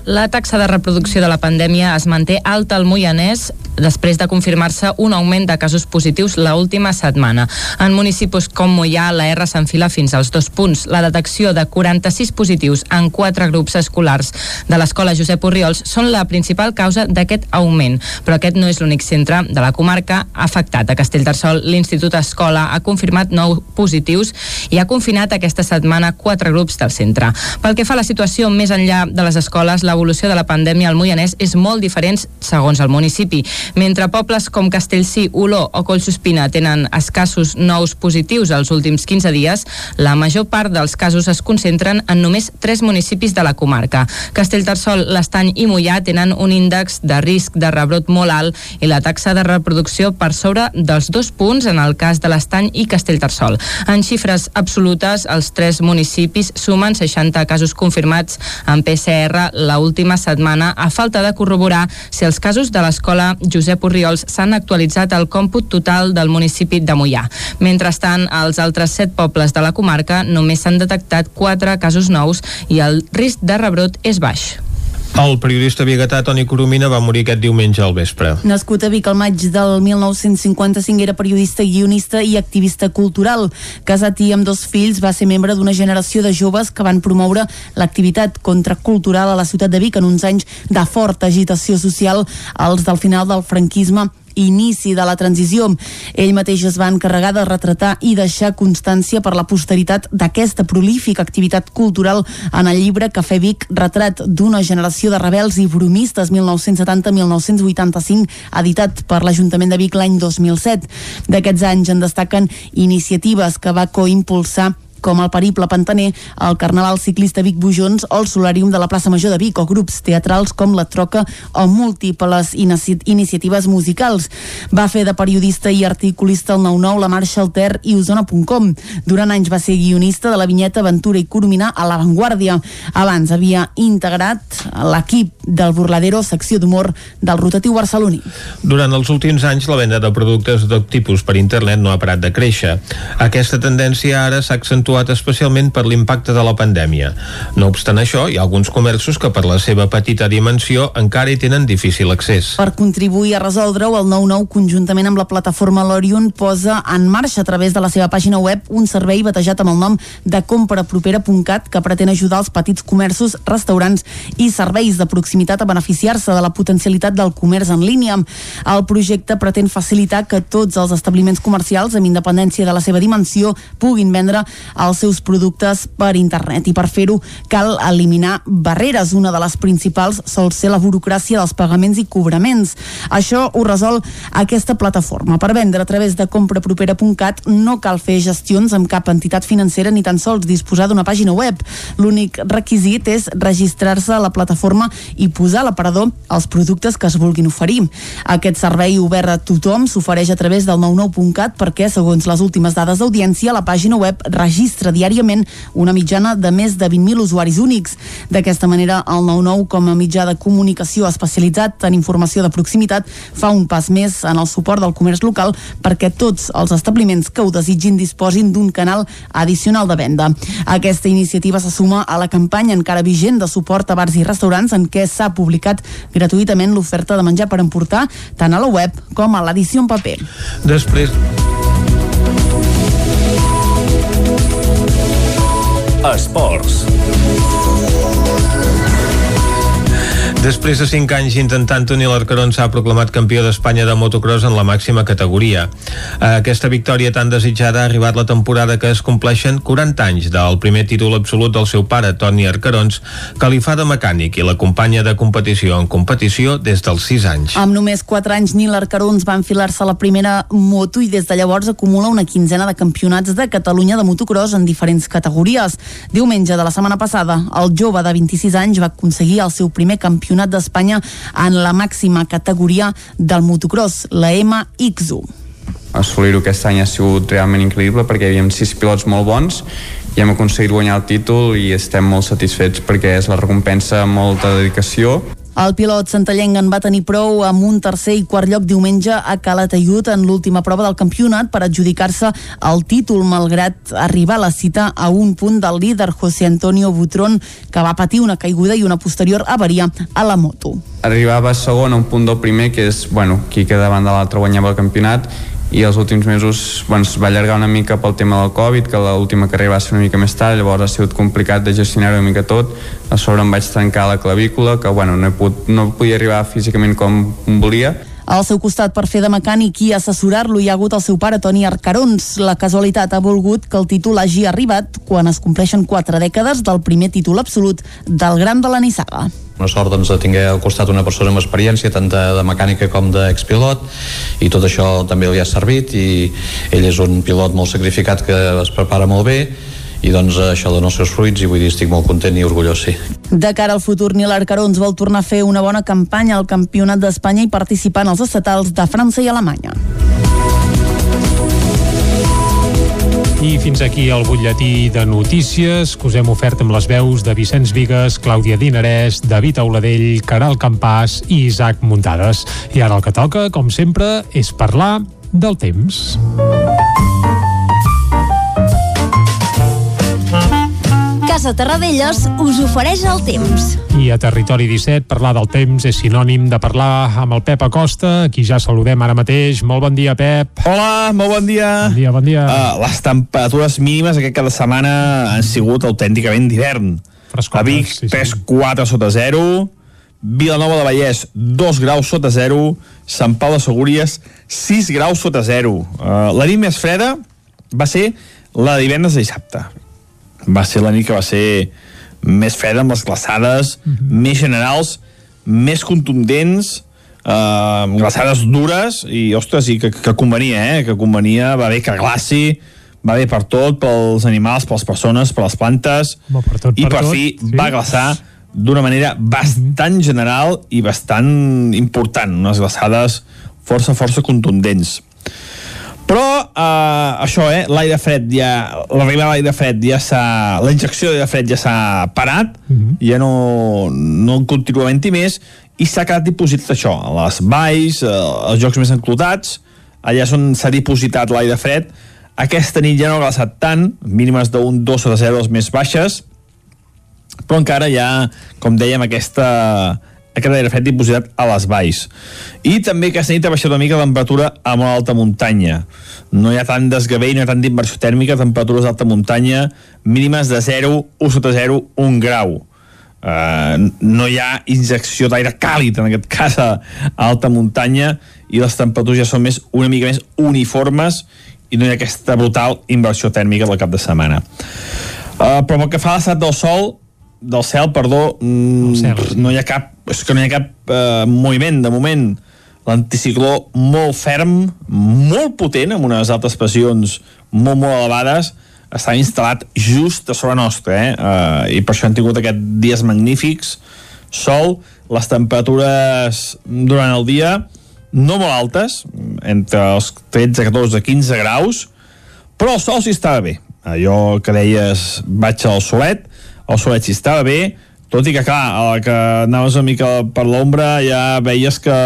La taxa de reproducció de la pandèmia es manté alta al Moianès després de confirmar-se un augment de casos positius la última setmana. En municipis com Moià, la R s'enfila fins als dos punts. La detecció de 46 positius en quatre grups escolars de l'escola Josep Oriols són la principal causa d'aquest augment, però aquest no és l'únic centre de la comarca afectat. A Castellterçol, l'Institut Escola ha confirmat nou positius i ha confinat aquesta setmana quatre grups del centre. Pel que fa a la situació més enllà de les escoles, l'evolució de la pandèmia al Moianès és molt diferent segons el municipi. Mentre pobles com Castellcí, Oló o Collsospina tenen escassos nous positius els últims 15 dies, la major part dels casos es concentren en només tres municipis de la comarca. Castellterçol, l'Estany i Mollà tenen un índex de risc de rebrot molt alt i la taxa de reproducció per sobre dels dos punts en el cas de l'Estany i Castellterçol. En xifres absolutes, els tres municipis sumen 60 casos confirmats en PCR la última setmana a falta de corroborar si els casos de l'escola Josep Oriols s'han actualitzat al còmput total del municipi de Mollà. Mentrestant, als altres set pobles de la comarca només s'han detectat quatre casos nous i el risc de rebrot és baix. El periodista biguetà Toni Coromina va morir aquest diumenge al vespre. Nascut a Vic al maig del 1955, era periodista, guionista i activista cultural. Casat i amb dos fills, va ser membre d'una generació de joves que van promoure l'activitat contracultural a la ciutat de Vic en uns anys de forta agitació social, als del final del franquisme inici de la transició. Ell mateix es va encarregar de retratar i deixar constància per la posteritat d'aquesta prolífica activitat cultural en el llibre Cafè Vic, retrat d'una generació de rebels i bromistes 1970-1985, editat per l'Ajuntament de Vic l'any 2007. D'aquests anys en destaquen iniciatives que va coimpulsar com el Periple Pantaner, el Carnaval Ciclista Vic Bujons o el Solarium de la plaça Major de Vic o grups teatrals com La Troca o múltiples inici iniciatives musicals. Va fer de periodista i articulista al 9-9, La Marxa, El Ter i Osona.com. Durant anys va ser guionista de la vinyeta Aventura i Coromina a La Vanguardia. Abans havia integrat l'equip del Burladero, secció d'humor del rotatiu barceloní. Durant els últims anys, la venda de productes de tipus per internet no ha parat de créixer. Aquesta tendència ara s'ha accentuat especialment per l'impacte de la pandèmia. No obstant això, hi ha alguns comerços que per la seva petita dimensió encara hi tenen difícil accés. Per contribuir a resoldre-ho, el 9-9, conjuntament amb la plataforma Lorion, posa en marxa a través de la seva pàgina web un servei batejat amb el nom de comprapropera.cat que pretén ajudar els petits comerços, restaurants i serveis de proximitat a beneficiar-se de la potencialitat del comerç en línia. El projecte pretén facilitar que tots els establiments comercials, amb independència de la seva dimensió, puguin vendre els seus productes per internet i per fer-ho cal eliminar barreres. Una de les principals sol ser la burocràcia dels pagaments i cobraments. Això ho resol aquesta plataforma. Per vendre a través de comprapropera.cat no cal fer gestions amb cap entitat financera ni tan sols disposar d'una pàgina web. L'únic requisit és registrar-se a la plataforma i posar a l'aparador els productes que es vulguin oferir. Aquest servei obert a tothom s'ofereix a través del 99.cat perquè, segons les últimes dades d'audiència, la pàgina web registra diàriament una mitjana de més de 20.000 usuaris únics. D'aquesta manera, el 99, com a mitjà de comunicació especialitzat en informació de proximitat, fa un pas més en el suport del comerç local perquè tots els establiments que ho desitgin disposin d'un canal addicional de venda. Aquesta iniciativa se suma a la campanya encara vigent de suport a bars i restaurants en què s'ha publicat gratuïtament l'oferta de menjar per emportar tant a la web com a l'edició en paper. Després... Esports. Després de 5 anys intentant Toni Larcarón s'ha proclamat campió d'Espanya de motocross en la màxima categoria. Aquesta victòria tan desitjada ha arribat la temporada que es compleixen 40 anys del primer títol absolut del seu pare, Toni Arcarons, que li fa de mecànic i l'acompanya de competició en competició des dels 6 anys. Amb només 4 anys, Nil Arcarons va enfilar-se a la primera moto i des de llavors acumula una quinzena de campionats de Catalunya de motocross en diferents categories. Diumenge de la setmana passada, el jove de 26 anys va aconseguir el seu primer campionat Campionat d'Espanya en la màxima categoria del motocross, la MX1. Assolir-ho aquest any ha sigut realment increïble perquè hi havia sis pilots molt bons i hem aconseguit guanyar el títol i estem molt satisfets perquè és la recompensa amb molta dedicació el pilot santallenc en va tenir prou amb un tercer i quart lloc diumenge a Calatayud en l'última prova del campionat per adjudicar-se el títol, malgrat arribar a la cita a un punt del líder José Antonio Butrón, que va patir una caiguda i una posterior avaria a la moto. Arribava segon a un punt del primer, que és, bueno, qui queda davant de l'altre guanyava el campionat, i els últims mesos bueno, es va allargar una mica pel tema del Covid, que l'última carrera va ser una mica més tard, llavors ha sigut complicat de gestionar una mica tot. A sobre em vaig trencar la clavícula, que bueno, no, he pogut, no podia arribar físicament com volia, al seu costat per fer de mecànic i assessorar-lo hi ha hagut el seu pare Toni Arcarons. La casualitat ha volgut que el títol hagi arribat quan es compleixen quatre dècades del primer títol absolut del Gran de la Nissaga una sort doncs, de tinguer al costat una persona amb experiència tant de, de mecànica com d'expilot i tot això també li ha servit i ell és un pilot molt sacrificat que es prepara molt bé i doncs això dona els seus fruits i vull dir estic molt content i orgullós, sí. De cara al futur, Nil Arcarons vol tornar a fer una bona campanya al Campionat d'Espanya i participar en els estatals de França i Alemanya. I fins aquí el butlletí de notícies que us hem ofert amb les veus de Vicenç Vigues, Clàudia Dinarès, David Auladell, Caral Campàs i Isaac Muntades. I ara el que toca, com sempre, és parlar del temps. Casa Terradellos us ofereix el temps. I a Territori 17 parlar del temps és sinònim de parlar amb el Pep Acosta, qui ja saludem ara mateix. Molt bon dia, Pep. Hola, molt bon dia. Bon dia, bon dia. Uh, les temperatures mínimes aquest cada setmana han sigut autènticament d'hivern. A Vic, sí, sí. 3-4 sota 0, Vilanova de Vallès, 2 graus sota 0, Sant Pau de Segúries, 6 graus sota 0. Uh, la nit més freda va ser la divendres i dissabte va ser la nit que va ser més freda amb les glaçades, mm -hmm. més generals, més contundents, eh, glaçades dures, i ostres, i que, que convenia, eh? que convenia, va bé que glaci, va bé per tot, pels animals, per les persones, per les plantes, Home, per tot, i per per tot, fi sí. va glaçar d'una manera bastant general i bastant important, unes glaçades força, força contundents. Però eh, això, eh, l'aire fred ja, l'arribada de l'aire fred ja s'ha, la injecció d'aire fred ja s'ha parat, ja no, no continua havent-hi més, i s'ha quedat dipositat això, a les valls, eh, els jocs més enclotats, allà és on s'ha dipositat l'aire fred, aquesta nit ja no ha glaçat tant, mínimes d'un 2 o de 0 les més baixes, però encara hi ha, com dèiem, aquesta, aquest aire fred dipositat a les valls. I també aquesta nit ha baixat una mica la temperatura a molt alta muntanya. No hi ha tant desgavell, no hi ha tant d'inversió tèrmica, temperatures d'alta muntanya mínimes de 0, 1 sota 0, 1 grau. Uh, no hi ha injecció d'aire càlid en aquest cas a, alta muntanya i les temperatures ja són més una mica més uniformes i no hi ha aquesta brutal inversió tèrmica del cap de setmana uh, però pel que fa a l'estat del sol del cel, perdó mm, no hi ha cap és que no hi ha cap uh, moviment de moment l'anticicló molt ferm molt potent amb unes altes pressions molt molt elevades està instal·lat just a sobre nostra eh? Uh, i per això hem tingut aquests dies magnífics sol, les temperatures durant el dia no molt altes entre els 13, 14, 15 graus però el sol sí estava bé allò que deies vaig al solet el solet sí estava bé tot i que clar, a la que anaves una mica per l'ombra ja veies que,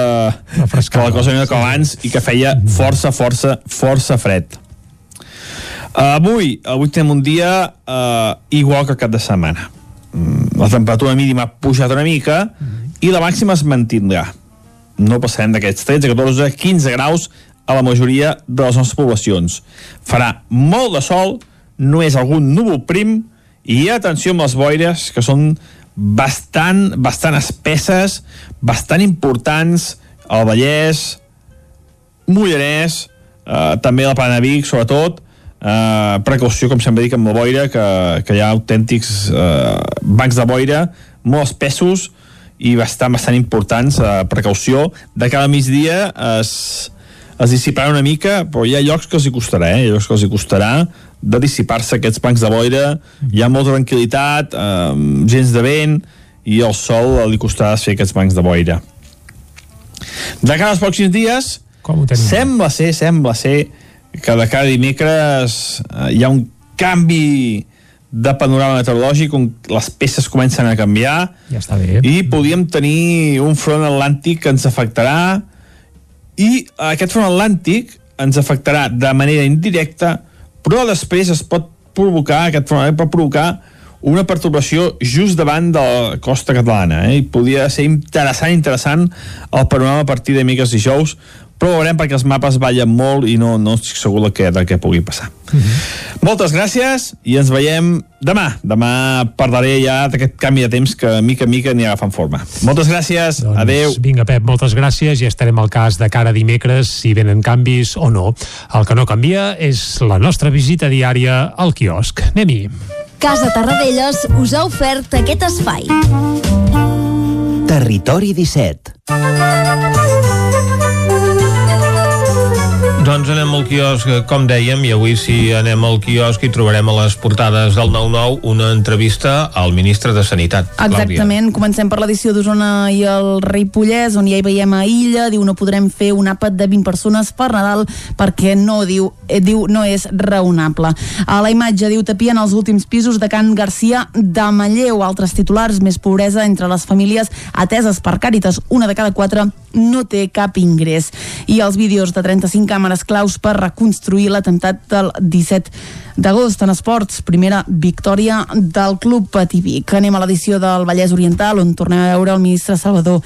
que la cosa no era com abans i que feia força, força, força fred Uh, avui, avui tenim un dia uh, igual que el cap de setmana. Mm, la temperatura mínima ha pujat una mica i la màxima es mantindrà. No passarem d'aquests 13, 14, 15 graus a la majoria de les nostres poblacions. Farà molt de sol, no és algun núvol prim i atenció amb les boires que són bastant, bastant espesses, bastant importants al Vallès, Mollanès, eh, també la Plana Vic, sobretot, Uh, precaució, com sempre dic, amb la boira, que, que hi ha autèntics uh, bancs de boira molt espessos i bastant, bastant importants. Uh, precaució. De cada migdia es, es dissiparà una mica, però hi ha llocs que els hi costarà, eh? Hi ha llocs que els hi costarà de dissipar-se aquests bancs de boira. Hi ha molta tranquil·litat, uh, gens de vent, i el sol li costarà fer aquests bancs de boira. De cara als pròxims dies, Com sembla ser, sembla ser que de cada dimecres eh, hi ha un canvi de panorama meteorològic on les peces comencen a canviar Ja està bé. i podríem tenir un front atlàntic que ens afectarà i aquest front atlàntic ens afectarà de manera indirecta però després es pot provocar aquest atlàntic pot provocar una perturbació just davant de la costa catalana eh? i podria ser interessant interessant el panorama a partir de miques dijous però ho veurem perquè els mapes ballen molt i no, no estic segur del que, del que pugui passar moltes gràcies i ens veiem demà. Demà parlaré ja d'aquest canvi de temps que mica en mica n'hi agafant forma. Moltes gràcies, doncs, adeu. Vinga, Pep, moltes gràcies i estarem al cas de cara dimecres si venen canvis o no. El que no canvia és la nostra visita diària al quiosc. Anem-hi. Casa Tarradellas us ha ofert aquest espai. Territori 17 Doncs anem al quiosc, com dèiem, i avui si anem al quiosc i trobarem a les portades del 9-9 una entrevista al ministre de Sanitat. Exactament, comencem per l'edició d'Osona i el Ripollès, on ja hi veiem a Illa, diu no podrem fer un àpat de 20 persones per Nadal perquè no, diu, eh, diu no és raonable. A la imatge diu tapien els últims pisos de Can Garcia de Manlleu, altres titulars, més pobresa entre les famílies ateses per Càritas, una de cada quatre no té cap ingrés. I els vídeos de 35 càmeres claus per reconstruir l'atemptat del 17 d'agost en esports, primera victòria del Club Patí Vic. Anem a l'edició del Vallès Oriental, on tornem a veure el ministre Salvador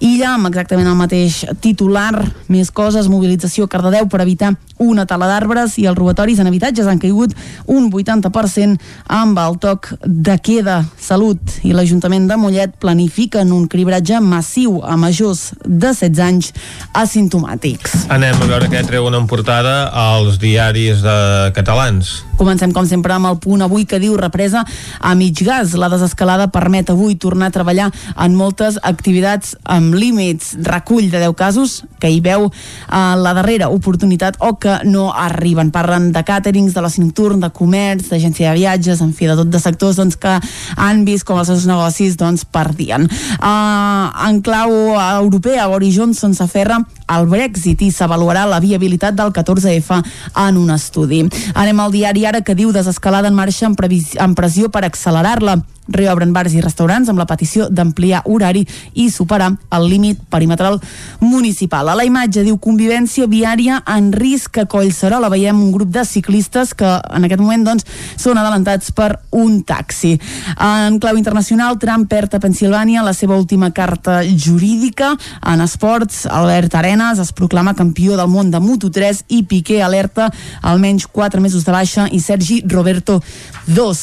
Illa, amb exactament el mateix titular, més coses, mobilització a Cardedeu per evitar una tala d'arbres i els robatoris en habitatges han caigut un 80% amb el toc de queda. Salut i l'Ajuntament de Mollet planifiquen un cribratge massiu a majors de 16 anys asimptomàtics. Anem a veure què treuen en portada als diaris de catalans. Comencem, com sempre, amb el punt avui que diu represa a mig gas. La desescalada permet avui tornar a treballar en moltes activitats amb límits. Recull de 10 casos que hi veu eh, la darrera oportunitat o que que no arriben. Parlen de càterings, de l'oci nocturn, de comerç, d'agència de viatges, en fi, de tot de sectors doncs, que han vist com els seus negocis doncs, perdien. Uh, en clau europea, Boris Johnson s'aferra al Brexit i s'avaluarà la viabilitat del 14F en un estudi. Anem al diari ara que diu desescalada en marxa en, en pressió per accelerar-la reobren bars i restaurants amb la petició d'ampliar horari i superar el límit perimetral municipal. A la imatge diu convivència viària en risc a Collserola. Veiem un grup de ciclistes que en aquest moment doncs, són adelantats per un taxi. En clau internacional, Trump perd a Pensilvània la seva última carta jurídica. En esports, Albert Arenas es proclama campió del món de Moto3 i Piqué alerta almenys 4 mesos de baixa i Sergi Roberto 2.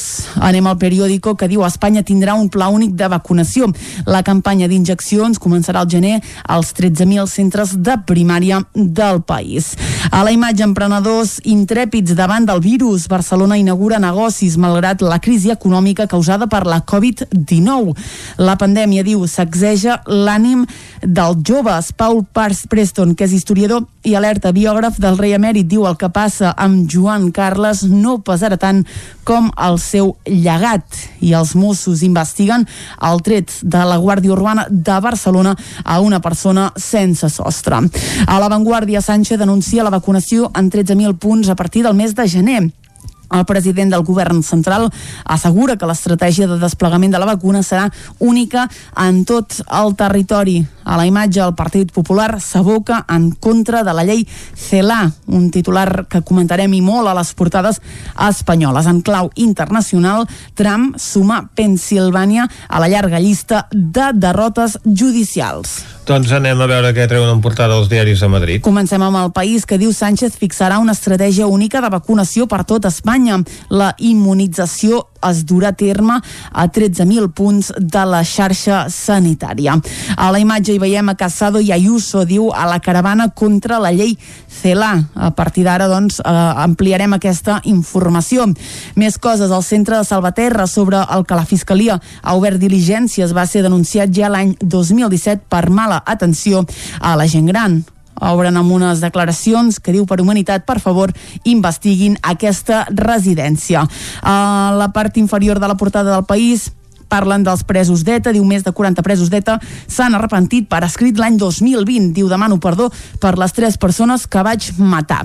Anem al periòdico que diu Espanya tindrà un pla únic de vacunació. La campanya d'injeccions començarà al gener als 13.000 centres de primària del país. A la imatge, emprenedors intrèpids davant del virus. Barcelona inaugura negocis malgrat la crisi econòmica causada per la Covid-19. La pandèmia, diu, sacseja l'ànim dels joves. Paul Pars Preston, que és historiador i alerta biògraf del rei emèrit, diu el que passa amb Joan Carles no pesarà tant com el seu llegat. I els Mossos investiguen el tret de la Guàrdia Urbana de Barcelona a una persona sense sostre. A l'avantguàrdia, Sánchez denuncia la vacunació en 13.000 punts a partir del mes de gener. El president del govern central assegura que l'estratègia de desplegament de la vacuna serà única en tot el territori. A la imatge, el Partit Popular s'aboca en contra de la llei CELA, un titular que comentarem i molt a les portades espanyoles. En clau internacional, Trump suma Pensilvània a la llarga llista de derrotes judicials. Doncs anem a veure què treuen en portada els diaris de Madrid. Comencem amb el país que diu Sánchez fixarà una estratègia única de vacunació per tot Espanya. La immunització es durà a terme a 13.000 punts de la xarxa sanitària. A la imatge hi veiem a Casado i Ayuso, diu, a la caravana contra la llei CELA. A partir d'ara, doncs, eh, ampliarem aquesta informació. Més coses, al centre de Salvaterra sobre el que la Fiscalia ha obert diligències va ser denunciat ja l'any 2017 per mala atenció a la gent gran obren amb unes declaracions que diu per humanitat, per favor, investiguin aquesta residència. A la part inferior de la portada del país Parlen dels presos d'ETA, diu més de 40 presos d'ETA s'han arrepentit per escrit l'any 2020. Diu demano perdó per les tres persones que vaig matar.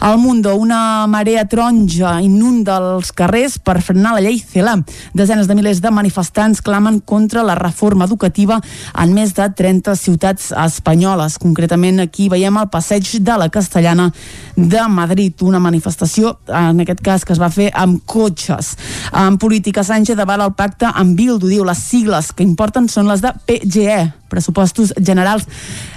Al Mundo, una marea taronja inunda els carrers per frenar la llei CELA. Desenes de milers de manifestants clamen contra la reforma educativa en més de 30 ciutats espanyoles. Concretament aquí veiem el passeig de la Castellana de Madrid, una manifestació, en aquest cas que es va fer amb cotxes. En política, Sánchez davant el pacte amb Bildu diu les sigles que importen són les de PGE, pressupostos generals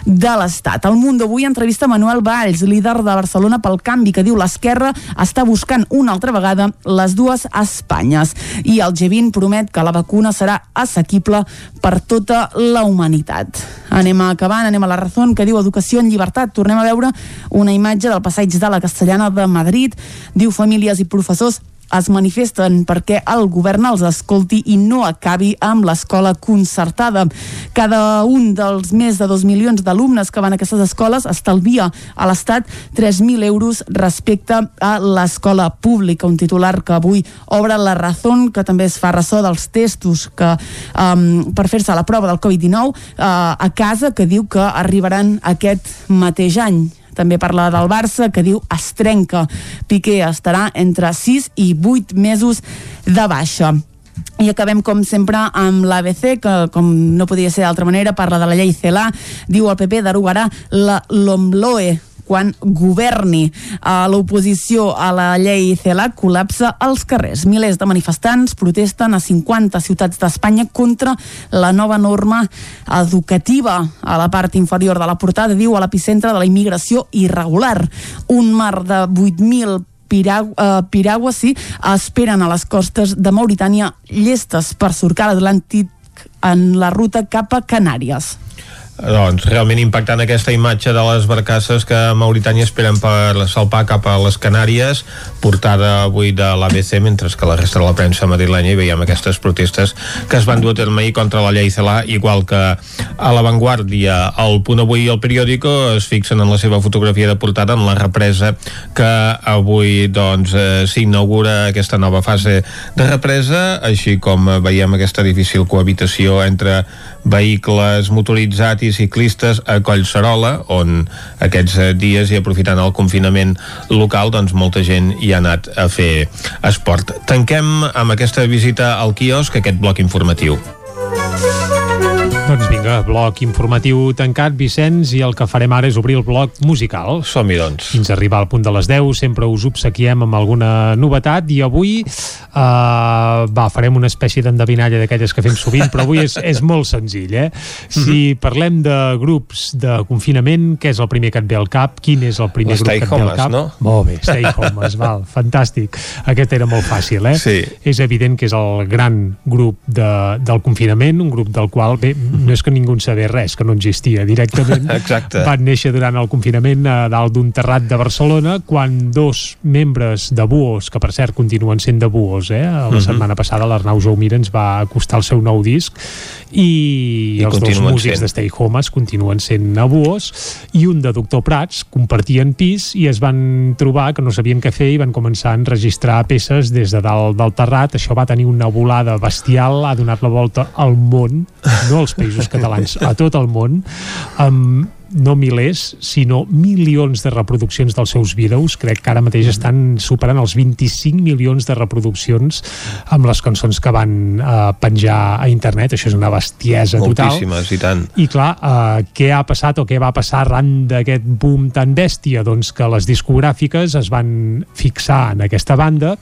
de l'Estat. El Mundo avui entrevista Manuel Valls, líder de Barcelona pel canvi, que diu l'esquerra està buscant una altra vegada les dues Espanyes. I el G20 promet que la vacuna serà assequible per tota la humanitat. Anem acabant, anem a la raó que diu educació en llibertat. Tornem a veure una imatge del passeig de la Castellana de Madrid. Diu famílies i professors es manifesten perquè el govern els escolti i no acabi amb l'escola concertada. Cada un dels més de 2 milions d'alumnes que van a aquestes escoles estalvia a l'Estat 3.000 euros respecte a l'escola pública, un titular que avui obre la raó que també es fa ressò dels testos que um, per fer-se la prova del Covid-19 uh, a casa que diu que arribaran aquest mateix any també parla del Barça, que diu es trenca. Piqué estarà entre 6 i 8 mesos de baixa. I acabem, com sempre, amb l'ABC, que, com no podia ser d'altra manera, parla de la llei CELA. Diu el PP derogarà la LOMLOE, quan governi. A l'oposició a la llei CELAC col·lapsa als carrers. Milers de manifestants protesten a 50 ciutats d'Espanya contra la nova norma educativa. A la part inferior de la portada diu a l'epicentre de la immigració irregular. Un mar de 8.000 Piragua, uh, Piragua sí, esperen a les costes de Mauritània llestes per surcar l'Atlàntic en la ruta cap a Canàries. Doncs, realment impactant aquesta imatge de les barcasses que a Mauritània esperen per salpar cap a les Canàries, portada avui de l'ABC, mentre que la resta de la premsa madrilenya hi veiem aquestes protestes que es van dur a terme ahir contra la llei CELA, igual que a La Vanguardia. El Punt Avui i el periòdico es fixen en la seva fotografia de portada en la represa que avui doncs eh, s'inaugura aquesta nova fase de represa, així com veiem aquesta difícil cohabitació entre vehicles motoritzats i ciclistes a Collserola, on aquests eh, dies i aprofitant el confinament local, doncs molta gent hi ha anat a fer esport. Tanquem amb aquesta visita al quiosc aquest bloc informatiu. Doncs vinga, bloc informatiu tancat, Vicenç, i el que farem ara és obrir el bloc musical. Som-hi, doncs. Fins a arribar al punt de les 10, sempre us obsequiem amb alguna novetat, i avui uh, va, farem una espècie d'endevinalla d'aquelles que fem sovint, però avui és, és molt senzill, eh? Si mm -hmm. parlem de grups de confinament, què és el primer que et ve al cap? Quin és el primer grup que et ve al cap? No? Molt bé, Stay Homes, val, fantàstic. Aquest era molt fàcil, eh? Sí. És evident que és el gran grup de, del confinament, un grup del qual, bé, no és que ningú en sabés res, que no existia directament. Exacte. Van néixer durant el confinament a dalt d'un terrat de Barcelona quan dos membres de Buos, que per cert continuen sent de Buos, eh? la uh -huh. setmana passada l'Arnau Jaumira ens va acostar el seu nou disc i, I els dos músics sent. de Stay Homes continuen sent a Buos i un de Doctor Prats compartien pis i es van trobar que no sabien què fer i van començar a enregistrar peces des de dalt del terrat això va tenir una volada bestial ha donat la volta al món no als països catalans, a tot el món amb no milers, sinó milions de reproduccions dels seus vídeos. Crec que ara mateix estan superant els 25 milions de reproduccions amb les cançons que van eh, penjar a internet. Això és una bestiesa total. Moltíssimes, i tant. I clar, eh, què ha passat o què va passar arran d'aquest boom tan bèstia? Doncs que les discogràfiques es van fixar en aquesta banda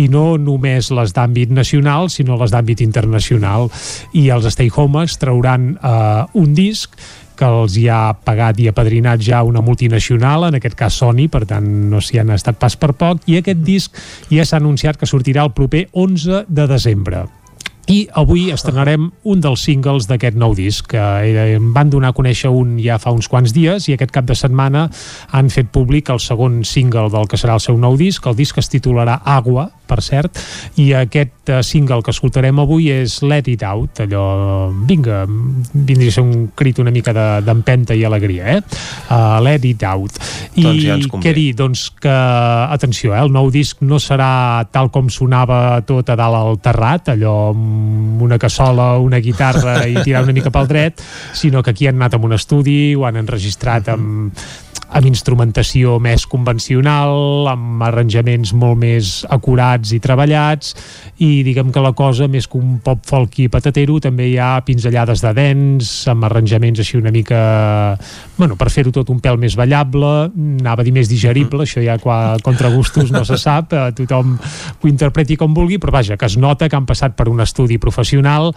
i no només les d'àmbit nacional, sinó les d'àmbit internacional. I els Stay Homes trauran eh, un disc que els hi ha pagat i apadrinat ja una multinacional, en aquest cas Sony, per tant no s'hi han estat pas per poc, i aquest disc ja s'ha anunciat que sortirà el proper 11 de desembre i avui estrenarem un dels singles d'aquest nou disc que eh, em van donar a conèixer un ja fa uns quants dies i aquest cap de setmana han fet públic el segon single del que serà el seu nou disc. El disc es titularà Agua per cert, i aquest eh, single que escoltarem avui és Let It Out allò, vinga vindria a ser un crit una mica de- d'empenta i alegria, eh? Uh, Let It Out. I Doncs ja què dir, doncs que atenció, eh, el nou disc no serà tal com sonava tot a dalt al terrat, allò amb una cassola, una guitarra i tirar una mica pel dret, sinó que aquí han anat amb un estudi, ho han enregistrat amb amb instrumentació més convencional, amb arranjaments molt més acurats i treballats i diguem que la cosa més que un pop folk i patatero també hi ha pinzellades de dents amb arranjaments així una mica bueno, per fer-ho tot un pèl més ballable anava a dir més digerible, això ja qua, contra gustos no se sap, eh, tothom ho interpreti com vulgui, però vaja, que es nota que han passat per un estudi professional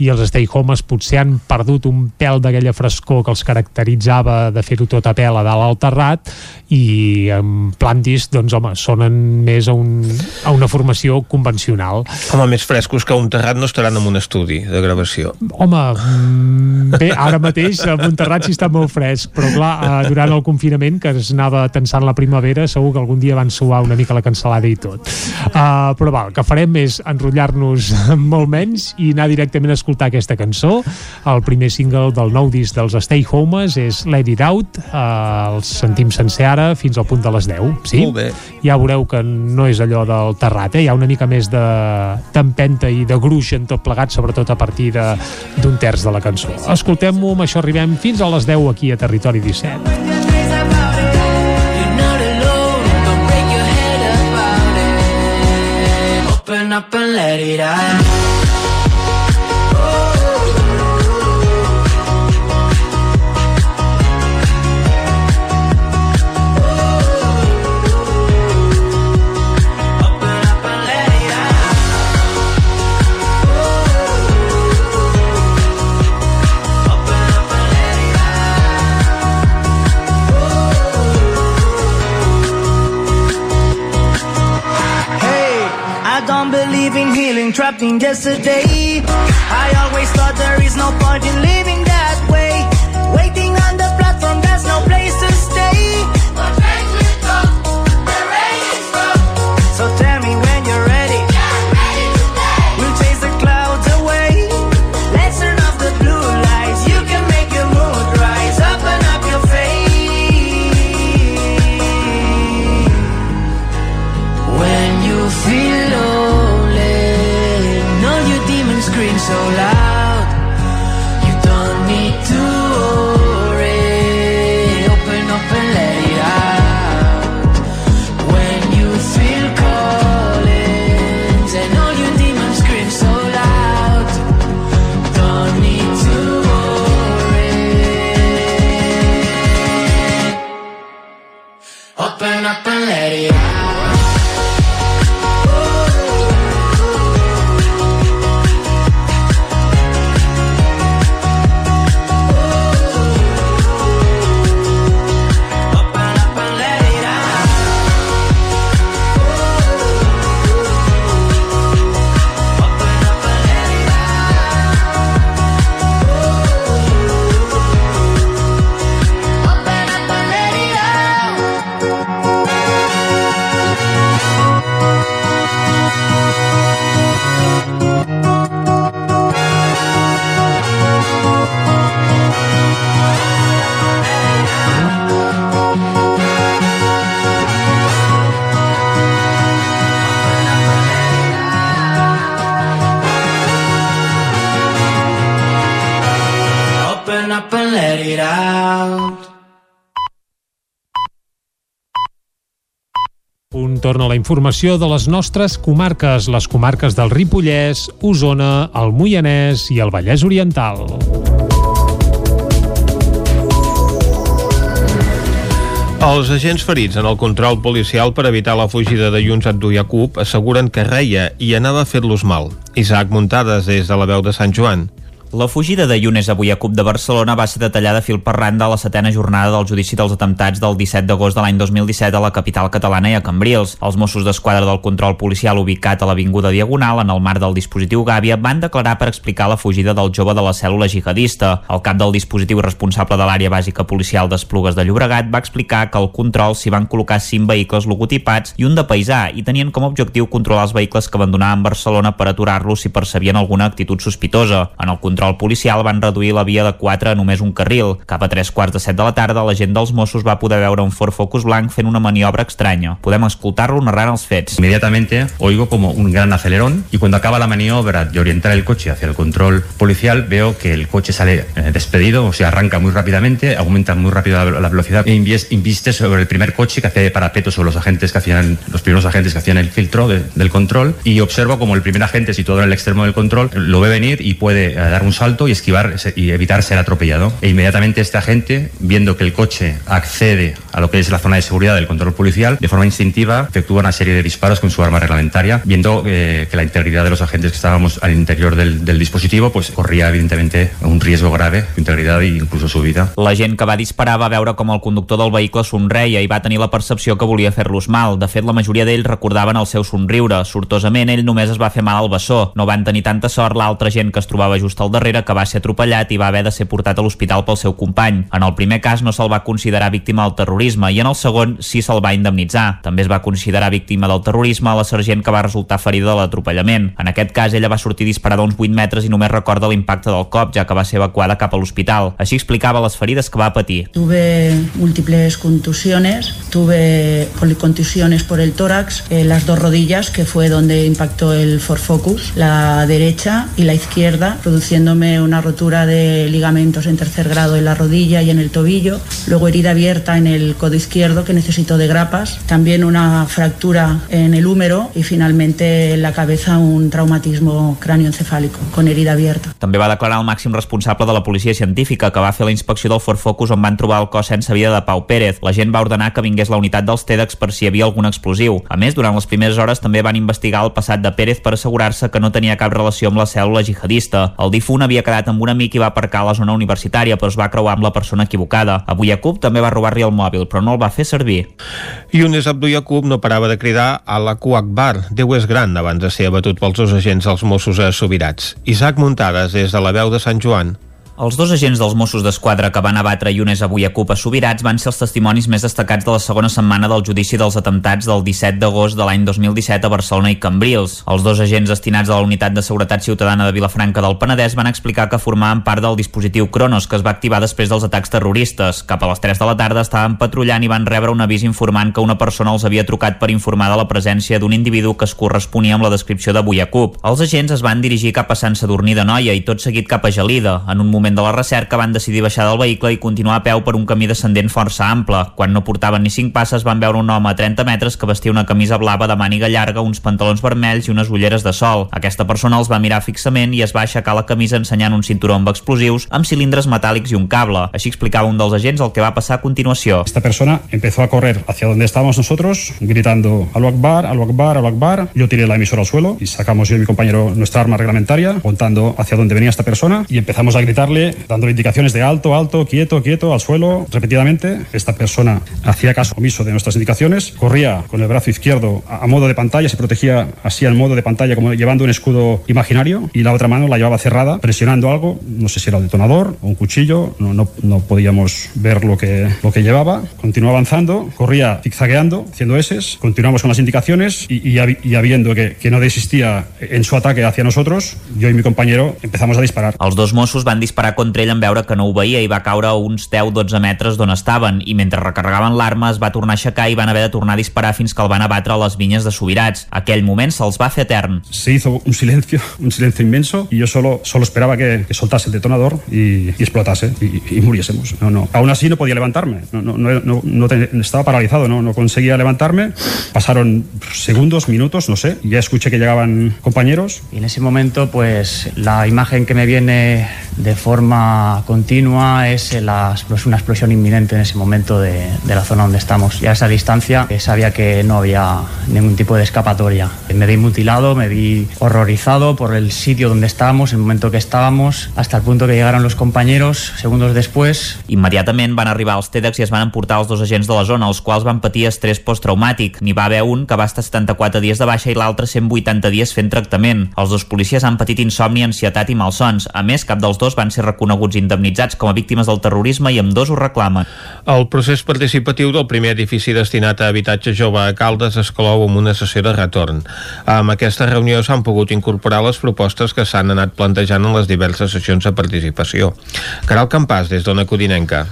i els Stay Homes potser han perdut un pèl d'aquella frescor que els caracteritzava de fer-ho tot a pèl a dalt al terrat i en plan disc, doncs home, sonen més a, un, a una formació convencional. Home, més frescos que un terrat no estaran en un estudi de gravació. Home, mm, bé, ara mateix a Montserrat sí està molt fresc, però clar, eh, durant el confinament que es anava tensant la primavera, segur que algun dia van suar una mica la cancel·lada i tot. Uh, però val, el que farem és enrotllar-nos molt menys i anar directament a escoltar aquesta cançó. El primer single del nou disc dels Stay Homes és Let It Out, uh, el sentim sencer ara fins al punt de les 10, sí? Molt bé. Ja veureu que no és allò del terrat, eh? hi ha una mica més de d'empenta i de gruix en tot plegat, sobretot a partir de- d'un terç de la cançó. Escoltem-ho, amb això arribem fins a les 10 aquí a Territori 17. Open up and let it out. living, healing, trapped in yesterday. I always thought there is no point in living that way. Waiting on the platform, there's no place to up and let it out. Un torna a la informació de les nostres comarques, les comarques del Ripollès, Osona, el Moianès i el Vallès Oriental. Els agents ferits en el control policial per evitar la fugida de Junts Abduyakub asseguren que reia i anava a fer-los mal. Isaac Muntades des de la veu de Sant Joan. La fugida de Yunes avui a CUP de Barcelona va ser detallada fil per randa a la setena jornada del judici dels atemptats del 17 d'agost de l'any 2017 a la capital catalana i a Cambrils. Els Mossos d'Esquadra del control policial ubicat a l'Avinguda Diagonal en el marc del dispositiu Gàbia van declarar per explicar la fugida del jove de la cèl·lula jihadista. El cap del dispositiu responsable de l'àrea bàsica policial d'Esplugues de Llobregat va explicar que al control s'hi van col·locar cinc vehicles logotipats i un de paisà i tenien com a objectiu controlar els vehicles que abandonaven Barcelona per aturar-los si percebien alguna actitud sospitosa. En el control policial van reduir la via de 4 a només un carril. Cap a tres quarts de set de la tarda, la gent dels Mossos va poder veure un Ford Focus blanc fent una maniobra estranya. Podem escoltar-lo narrant els fets. Inmediatamente oigo como un gran acelerón y cuando acaba la maniobra de orientar el coche hacia el control policial veo que el coche sale eh, despedido, o sea, arranca muy rápidamente, aumenta muy rápido la, la velocidad e inviste sobre el primer coche que hace parapeto sobre los agentes que hacían, los primeros agentes que hacían el filtro de- del control y observo como el primer agente situado en el extremo del control lo ve venir y puede eh, dar un salto y esquivar y evitar ser atropellado. E inmediatamente este agente, viendo que el coche accede a lo que es la zona de seguridad del control policial, de forma instintiva efectúa una serie de disparos con su arma reglamentaria, viendo eh, que la integridad de los agentes que estábamos al interior del, del dispositivo, pues corría evidentemente un riesgo grave, su integridad e incluso su vida. La gent que va disparar va veure com el conductor del vehicle somreia i va tenir la percepció que volia fer-los mal. De fet, la majoria d'ells recordaven el seu somriure. Sortosament, ell només es va fer mal al bessó. No van tenir tanta sort l'altra gent que es trobava just al darrere, que va ser atropellat i va haver de ser portat a l'hospital pel seu company. En el primer cas no se'l va considerar víctima del terrorisme i en el segon sí se'l va indemnitzar. També es va considerar víctima del terrorisme la sergent que va resultar ferida de l'atropellament. En aquest cas, ella va sortir disparada uns 8 metres i només recorda l'impacte del cop, ja que va ser evacuada cap a l'hospital. Així explicava les ferides que va patir. Tuve múltiples contusiones, tuve policontusiones por el tórax, eh, las dos rodillas, que fue donde impactó el Ford Focus, la derecha y la izquierda, produciéndome una rotura de ligamentos en tercer grado en la rodilla y en el tobillo, luego herida abierta en el codo izquierdo que necesitó de grapas, también una fractura en el húmero y finalmente en la cabeza un traumatismo cráneoencefálico con herida abierta. També va declarar el màxim responsable de la policia científica que va fer la inspecció del Ford Focus on van trobar el cos sense vida de Pau Pérez. La gent va ordenar que vingués la unitat dels TEDx per si hi havia algun explosiu. A més, durant les primeres hores també van investigar el passat de Pérez per assegurar-se que no tenia cap relació amb la cèl·lula jihadista. El difunt havia quedat amb un amic i va aparcar a la zona universitària, però es va creuar amb la persona equivocada. Avui Yacub també va robar-li el mòbil, però no el va fer servir. Yunes Abduyakub no parava de cridar a la Akbar, Déu és gran, abans de ser abatut pels dos agents dels Mossos a. Isaac Muntades, des de la veu de Sant Joan. Els dos agents dels Mossos d'Esquadra que van abatre Yunes avui a Cup a Subirats van ser els testimonis més destacats de la segona setmana del judici dels atemptats del 17 d'agost de l'any 2017 a Barcelona i Cambrils. Els dos agents destinats a la Unitat de Seguretat Ciutadana de Vilafranca del Penedès van explicar que formaven part del dispositiu Cronos que es va activar després dels atacs terroristes. Cap a les 3 de la tarda estaven patrullant i van rebre un avís informant que una persona els havia trucat per informar de la presència d'un individu que es corresponia amb la descripció de Buiacup. Els agents es van dirigir cap a Sant Sadurní de Noia i tot seguit cap a Gelida. En un moment Departament de la Recerca van decidir baixar del vehicle i continuar a peu per un camí descendent força ample. Quan no portaven ni cinc passes van veure un home a 30 metres que vestia una camisa blava de màniga llarga, uns pantalons vermells i unes ulleres de sol. Aquesta persona els va mirar fixament i es va aixecar la camisa ensenyant un cinturó amb explosius, amb cilindres metàl·lics i un cable. Així explicava un dels agents el que va passar a continuació. Esta persona empezó a correr hacia donde estábamos nosotros, gritando Allahu Akbar, Allahu Akbar, Allahu Akbar. Yo tiré la emisora al suelo y sacamos yo y mi compañero nuestra arma reglamentaria, apuntando hacia donde venía esta persona y empezamos a gritarle, dándole indicaciones de alto, alto, quieto, quieto, al suelo, repetidamente. Esta persona hacía caso omiso de nuestras indicaciones, corría con el brazo izquierdo a, modo de pantalla, se protegía así al modo de pantalla como llevando un escudo imaginario y la otra mano la llevaba cerrada, presionando algo, no sé si era el detonador o un cuchillo, no, no, no podíamos ver lo que, lo que llevaba. Continuó avanzando, corría zigzagueando, haciendo S, continuamos con las indicaciones y, y, y habiendo que, que no desistía en su ataque hacia nosotros, yo y mi compañero empezamos a disparar. Els dos Mossos van disparar contra ell en veure que no obeïa i va caure a uns 10-12 metres d'on estaven i mentre recarregaven l'arma es va tornar a aixecar i van haver de tornar a disparar fins que el van abatre a les vinyes de Subirats. Aquell moment se'ls va fer etern. Se hizo un silencio, un silencio inmenso y yo solo, solo esperaba que, que soltase el detonador y, y explotase y, y muriésemos. No, no. Aún así no podía levantarme, no, no, no, no- no estaba paralizado, no, no conseguía levantarme. Pasaron segundos, minutos, no sé, y ya escuché que llegaban compañeros Y en ese momento, pues la imagen que me viene de forma continua es la, explos- una explosión inminente en ese momento de, de la zona donde estamos. Y a esa distancia eh, sabía que no había ningún tipo de escapatoria. Me vi mutilado, me vi horrorizado por el sitio donde estábamos, el momento que estábamos, hasta el punto que llegaron los compañeros segundos después Immediatament van arribar als TEDx i es van emportar els dos agents de la zona, els quals van patir estrès posttraumàtic. N'hi va haver un que va estar 74 dies de baixa i l'altre 180 dies fent tractament. Els dos policies han patit insomni, ansietat i malsons. A més, cap dels dos van ser reconeguts indemnitzats com a víctimes del terrorisme i amb dos ho reclamen. El procés participatiu del primer edifici destinat a habitatge jove a Caldes es clou amb una sessió de retorn. Amb aquesta reunió s'han pogut incorporar les propostes que s'han anat plantejant en les diverses sessions de participació. Caral Campàs, des d'Ona Codinenca.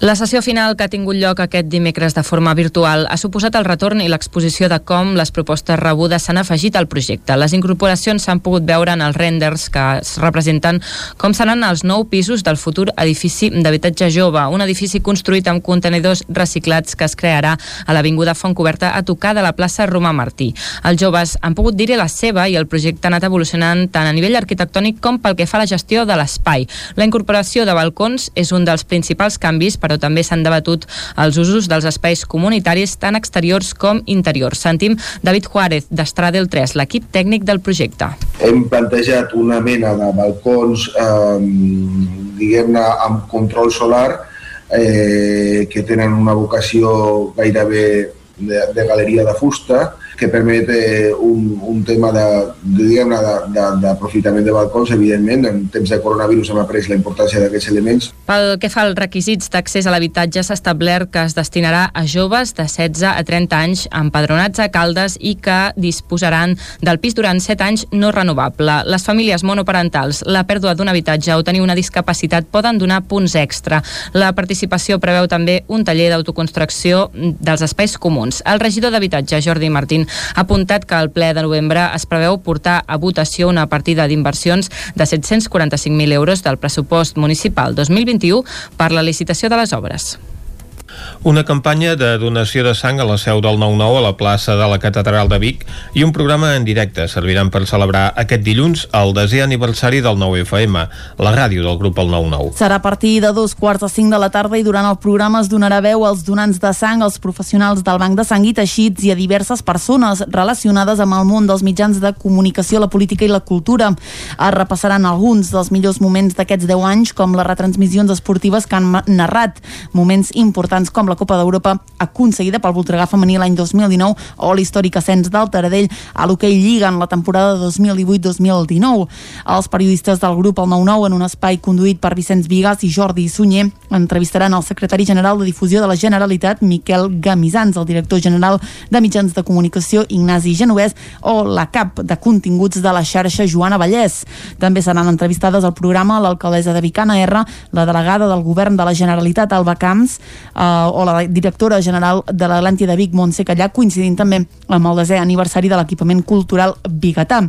La sessió final que ha tingut lloc aquest dimecres de forma virtual ha suposat el retorn i l'exposició de com les propostes rebudes s'han afegit al projecte. Les incorporacions s'han pogut veure en els renders que es representen com seran els nou pisos del futur edifici d'habitatge jove, un edifici construït amb contenidors reciclats que es crearà a l'Avinguda Fontcoberta a tocar de la plaça Romà Martí. Els joves han pogut dir-hi la seva i el projecte ha anat evolucionant tant a nivell arquitectònic com pel que fa a la gestió de l'espai. La incorporació de balcons és un dels principals canvis, però també s'han debatut els usos dels espais comunitaris tant exteriors com interiors. Sentim David Juárez, d'Estradel 3, l'equip tècnic del projecte. hem plantejat una mena de balcons eh, diguem-ne amb control solar eh, que tenen una vocació gairebé de, de galeria de fusta que permet un, un tema de, de, de- d'aprofitament de, de balcons, evidentment, en temps de coronavirus hem après la importància d'aquests elements. Pel que fa als requisits d'accés a l'habitatge, s'ha establert que es destinarà a joves de 16 a 30 anys empadronats a Caldes i que disposaran del pis durant 7 anys no renovable. Les famílies monoparentals, la pèrdua d'un habitatge o tenir una discapacitat poden donar punts extra. La participació preveu també un taller d'autoconstrucció dels espais comuns. El regidor d'Habitatge, Jordi Martín, ha apuntat que al ple de novembre es preveu portar a votació una partida d'inversions de 745.000 euros del pressupost municipal 2021 per la licitació de les obres. Una campanya de donació de sang a la seu del 9-9 a la plaça de la Catedral de Vic i un programa en directe serviran per celebrar aquest dilluns el desè aniversari del 9FM, la ràdio del grup El 9-9. Serà a partir de dos quarts de cinc de la tarda i durant el programa es donarà veu als donants de sang, als professionals del Banc de Sang i Teixits i a diverses persones relacionades amb el món dels mitjans de comunicació, la política i la cultura. Es repassaran alguns dels millors moments d'aquests 10 anys, com les retransmissions esportives que han narrat moments importants com la Copa d'Europa aconseguida pel Voltregà femení l'any 2019 o l'històric ascens del Taradell a l'hoquei Lliga en la temporada 2018-2019. Els periodistes del grup El 9-9 en un espai conduït per Vicenç Vigas i Jordi Sunyer entrevistaran el secretari general de difusió de la Generalitat, Miquel Gamisans, el director general de mitjans de comunicació, Ignasi Genovès, o la cap de continguts de la xarxa, Joana Vallès. També seran entrevistades al programa l'alcaldessa de Vicana R, la delegada del govern de la Generalitat, Alba Camps, eh, o la directora general de l'Atlàntida Vic, Montse Callà, coincidint també amb el desè aniversari de l'equipament cultural biguetà.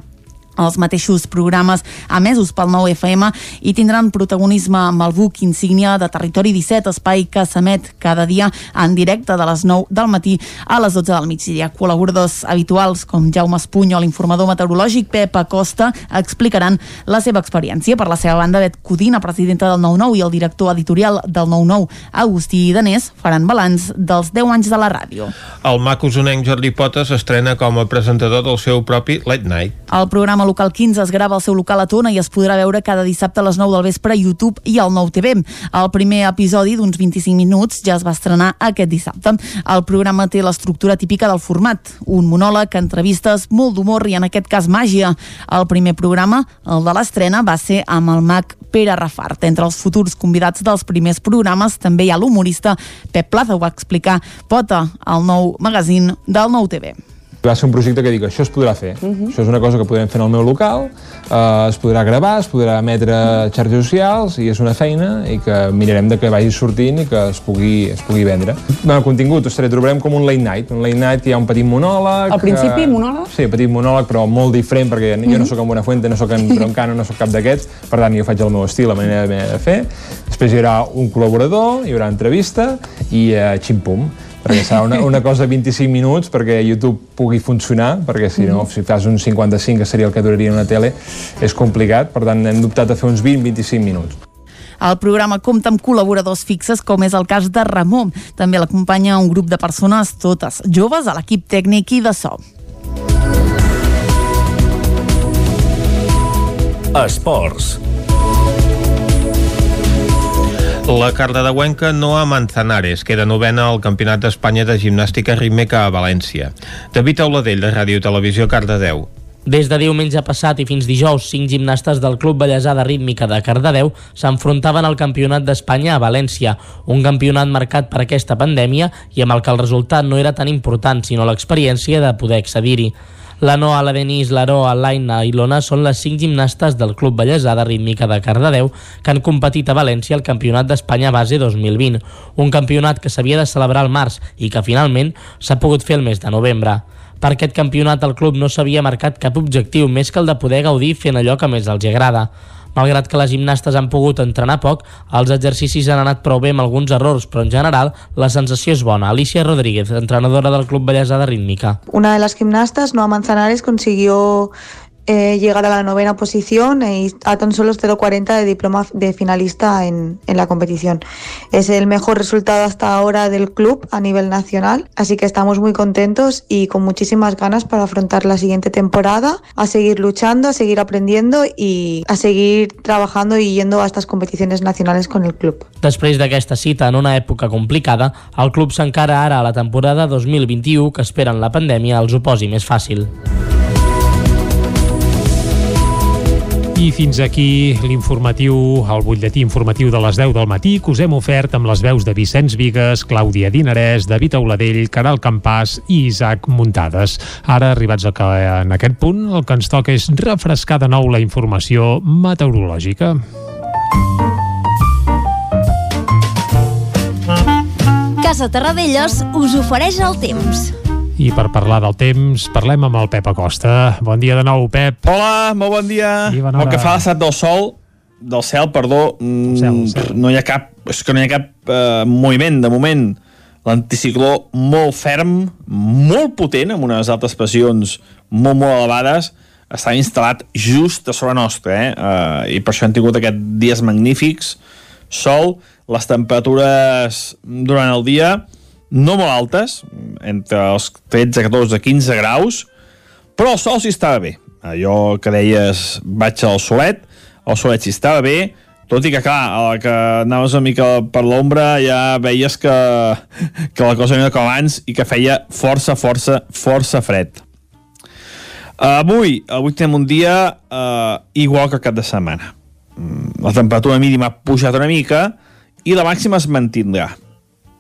Els mateixos programes emesos pel nou FM i tindran protagonisme amb el buc insígnia de Territori 17, espai que s'emet cada dia en directe de les 9 del matí a les 12 del migdia. Col·laboradors habituals com Jaume Espuny o l'informador meteorològic Pep Acosta explicaran la seva experiència. Per la seva banda, Bet Codina, presidenta del 9-9 i el director editorial del 9-9, Agustí Danés, faran balanç dels 10 anys de la ràdio. El maco usonenc Jordi Potes estrena com a presentador del seu propi Late Night. El programa local 15 es grava al seu local a Tona i es podrà veure cada dissabte a les 9 del vespre a YouTube i al Nou TV. El primer episodi d'uns 25 minuts ja es va estrenar aquest dissabte. El programa té l'estructura típica del format, un monòleg, entrevistes, molt d'humor i en aquest cas màgia. El primer programa, el de l'estrena, va ser amb el mag Pere Rafart. Entre els futurs convidats dels primers programes també hi ha l'humorista Pep Plaza, ho va explicar Pota, al nou magazín del Nou TV. Va ser un projecte que dic, això es podrà fer. Uh -huh. Això és una cosa que podrem fer en el meu local, eh, es podrà gravar, es podrà emetre a xarxes socials i és una feina i que mirarem de que vagi sortint i que es pugui, es pugui vendre. Bueno, contingut, ostres, trobarem com un late night. Un late night hi ha un petit monòleg... Al principi, eh, monòleg? Sí, petit monòleg, però molt diferent, perquè uh -huh. jo no sóc en Buenafuente, no sóc en Broncano, no sóc cap d'aquests, per tant, jo faig el meu estil, la manera de fer. Després hi haurà un col·laborador, hi haurà entrevista i eh, xim-pum perquè serà una, una cosa de 25 minuts perquè YouTube pugui funcionar, perquè si no, si fas un 55, que seria el que duraria una tele, és complicat, per tant hem dubtat a fer uns 20-25 minuts. El programa compta amb col·laboradors fixes, com és el cas de Ramon. També l'acompanya un grup de persones, totes joves, a l'equip tècnic i de so. Esports. La Cardedeuenca Noa Manzanares queda novena al Campionat d'Espanya de Gimnàstica Rítmica a València. David Auladell, de Ràdio Televisió Cardedeu. Des de diumenge passat i fins dijous, cinc gimnastes del Club Bellesada Rítmica de Cardedeu s'enfrontaven al Campionat d'Espanya a València, un campionat marcat per aquesta pandèmia i amb el que el resultat no era tan important, sinó l'experiència de poder accedir-hi. La Noa, la Denís, l'Aroa, l'Aina i l'Ona són les cinc gimnastes del Club Bellesada Rítmica de Cardedeu que han competit a València al Campionat d'Espanya base 2020, un campionat que s'havia de celebrar al març i que finalment s'ha pogut fer el mes de novembre. Per aquest campionat el club no s'havia marcat cap objectiu més que el de poder gaudir fent allò que més els agrada. Malgrat que les gimnastes han pogut entrenar poc, els exercicis han anat prou bé amb alguns errors, però en general la sensació és bona. Alicia Rodríguez, entrenadora del Club Bellesada Rítmica. Una de las gimnastas, Noa Manzanares, consiguió eh, llegar a la novena posición y a tan solo 0,40 de diploma de finalista en, en, la competición. Es el mejor resultado hasta ahora del club a nivel nacional, así que estamos muy contentos y con muchísimas ganas para afrontar la siguiente temporada, a seguir luchando, a seguir aprendiendo y a seguir trabajando y yendo a estas competiciones nacionales con el club. Després d'aquesta cita en una època complicada, el club s'encara ara a la temporada 2021 que esperen la pandèmia els ho posi més fàcil. I fins aquí l'informatiu, el butlletí informatiu de les 10 del matí que us hem ofert amb les veus de Vicenç Vigues, Clàudia Dinarès, David Auladell, Caral Campàs i Isaac Muntades. Ara, arribats a que, en aquest punt, el que ens toca és refrescar de nou la informació meteorològica. Casa Terradellos us ofereix el temps. I per parlar del temps, parlem amb el Pep Acosta. Bon dia de nou, Pep. Hola, molt bon dia. I El que fa l'estat del sol, del cel, perdó, mm, cel, cel. no hi ha cap, és que no hi ha cap eh, moviment, de moment. L'anticicló molt ferm, molt potent, amb unes altes pressions molt, molt elevades, està instal·lat just a sobre nostra, eh? eh? i per això han tingut aquests dies magnífics, sol, les temperatures durant el dia no molt altes, entre els 13, 14, 15 graus, però el sol s'hi estava bé. Allò que deies, vaig al solet, el solet s'hi estava bé, tot i que, clar, a la que anaves una mica per l'ombra ja veies que, que la cosa no era com abans i que feia força, força, força fred. Avui, avui tenim un dia uh, igual que cap de setmana. Mm, La temperatura mínima ha pujat una mica i la màxima es mantindrà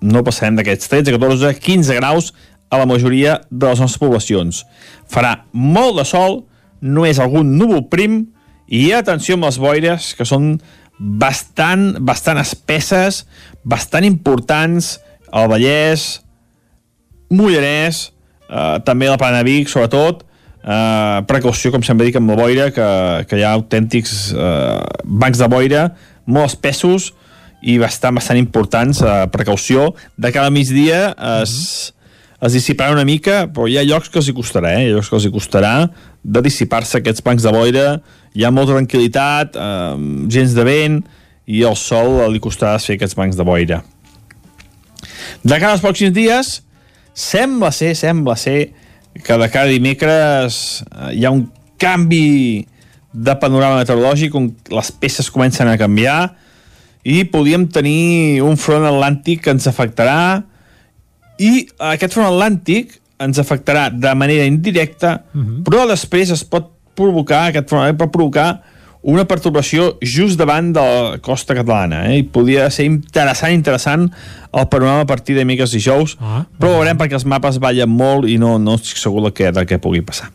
no passarem d'aquests 13, 14, 15 graus a la majoria de les nostres poblacions. Farà molt de sol, només algun núvol prim i atenció amb les boires, que són bastant, bastant espesses, bastant importants, al Vallès, Mollanès, eh, també la Plana Vic, sobretot, eh, precaució, com sempre dic, amb la boira, que, que hi ha autèntics eh, bancs de boira molt espessos i bastant, bastant importants, eh, precaució. De cada migdia es, es dissiparà una mica, però hi ha llocs que els hi costarà, eh? hi ha llocs que els hi costarà de dissipar-se aquests bancs de boira, hi ha molta tranquil·litat, eh, gens de vent, i el sol li costarà fer aquests bancs de boira. De als pròxims dies, sembla ser, sembla ser que de cada dimecres eh, hi ha un canvi de panorama meteorològic on les peces comencen a canviar i podríem tenir un front atlàntic que ens afectarà i aquest front atlàntic ens afectarà de manera indirecta, uh -huh. però després es pot provocar, aquest front atlàntic pot provocar una perturbació just davant de la costa catalana eh? i podria ser interessant, interessant el panorama a partir de miques dijous ah, però veurem perquè els mapes ballen molt i no, no estic segur del que, del que pugui passar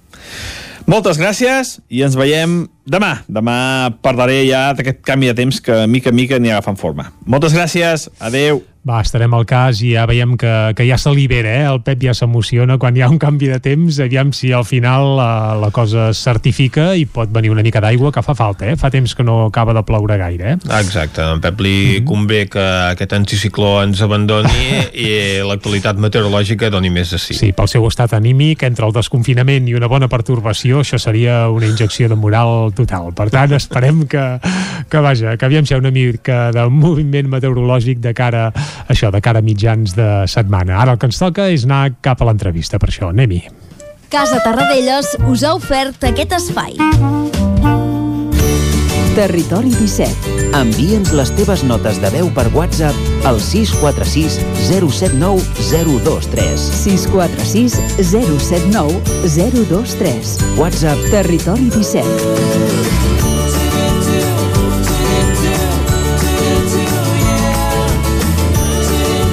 moltes gràcies i ens veiem demà. Demà parlaré ja d'aquest canvi de temps que mica en mica n'hi agafant forma. Moltes gràcies, adeu. Va, estarem al cas i ja veiem que, que ja se libera, eh? el Pep ja s'emociona quan hi ha un canvi de temps, aviam si al final la, la cosa es certifica i pot venir una mica d'aigua que fa falta, eh? fa temps que no acaba de ploure gaire. Eh? Exacte, a en Pep li mm -hmm. convé que aquest anticicló ens abandoni i l'actualitat meteorològica doni més de sí. Sí, pel seu estat anímic, entre el desconfinament i una bona pertorbació, això seria una injecció de moral total. Per tant, esperem que, que vaja, que aviam si hi ha una mica de moviment meteorològic de cara això, de cara a mitjans de setmana. Ara el que ens toca és anar cap a l'entrevista, per això, anem-hi. Casa Tarradellas us ha ofert aquest espai. Territori 17. Envia'ns les teves notes de veu per WhatsApp al 646 079 023. 646 079 023. WhatsApp Territori 17.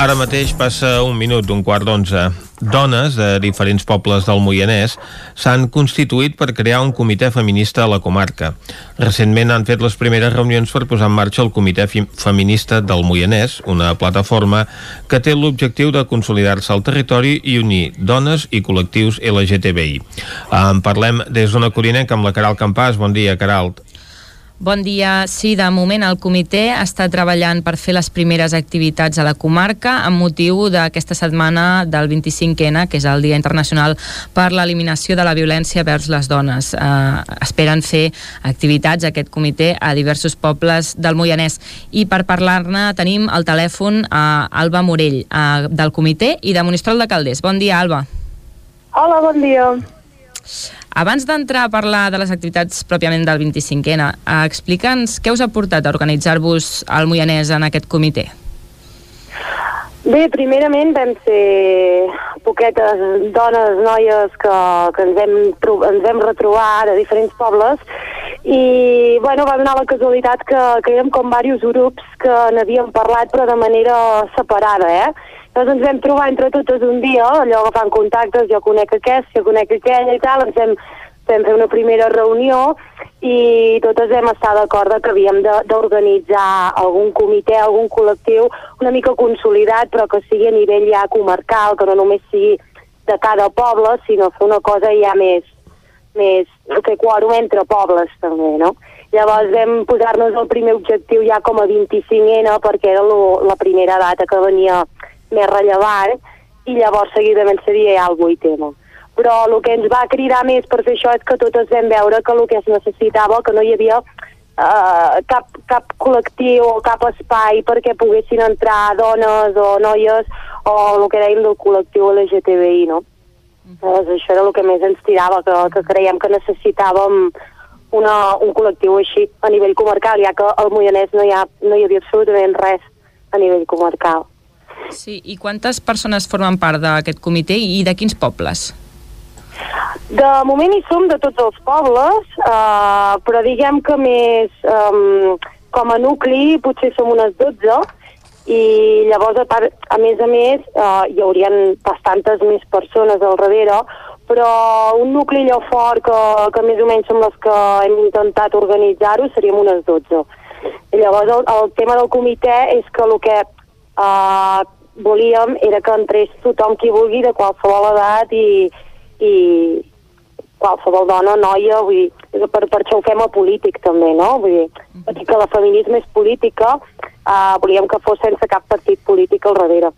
Ara mateix passa un minut d'un quart d'onze. Dones de diferents pobles del Moianès s'han constituït per crear un comitè feminista a la comarca. Recentment han fet les primeres reunions per posar en marxa el Comitè Feminista del Moianès, una plataforma que té l'objectiu de consolidar-se al territori i unir dones i col·lectius LGTBI. En parlem des d'una corinenca amb la Caral Campàs. Bon dia, Caralt. Bon dia. Sí, de moment el comitè està treballant per fer les primeres activitats a la comarca amb motiu d'aquesta setmana del 25N, que és el Dia Internacional per l'Eliminació de la Violència vers les Dones. Eh, esperen fer activitats, aquest comitè, a diversos pobles del Moianès. I per parlar-ne tenim al telèfon a Alba Morell, eh, del comitè, i de Monistrol de Calders. Bon dia, Alba. Hola, bon dia. Abans d'entrar a parlar de les activitats pròpiament del 25N, eh, explica'ns què us ha portat a organitzar-vos al Moianès en aquest comitè. Bé, primerament vam ser poquetes dones, noies que, que ens, tro- ens vam retrobar de diferents pobles i bueno, va donar la casualitat que, que érem com diversos grups que n'havíem parlat però de manera separada, eh? Llavors ens vam trobar entre totes un dia, allò agafant contactes, jo conec aquest, jo conec aquella i tal, ens vam, vam fer una primera reunió i totes vam estar d'acord que havíem d'organitzar algun comitè, algun col·lectiu una mica consolidat però que sigui a nivell ja comarcal, que no només sigui de cada poble, sinó fer una cosa ja més, més fer quòrum entre pobles també, no? Llavors vam posar-nos el primer objectiu ja com a 25N perquè era lo, la primera data que venia més rellevant i llavors seguidament seria ja el 8M. Però el que ens va cridar més per fer això és que totes vam veure que el que es necessitava, que no hi havia eh, cap, cap col·lectiu o cap espai perquè poguessin entrar dones o noies o el que dèiem del col·lectiu LGTBI, no? Llavors això era el que més ens tirava, que, que creiem que necessitàvem una, un col·lectiu així a nivell comarcal, ja que al Moianès no hi, ha, no hi havia absolutament res a nivell comarcal. Sí, i quantes persones formen part d'aquest comitè i de quins pobles? De moment hi som de tots els pobles, eh, però diguem que més um, com a nucli potser som unes 12 i llavors, a, part, a més a més, eh, hi haurien bastantes més persones al darrere, però un nucli allò fort que, que més o menys som les que hem intentat organitzar-ho seríem unes 12. I llavors el, el tema del comitè és que el que eh, volíem era que entrés tothom qui vulgui de qualsevol edat i, i qualsevol dona, noia, vull dir, per, per això ho fem a polític també, no? Vull dir, tot i que la feminisme és política, eh, volíem que fos sense cap partit polític al darrere.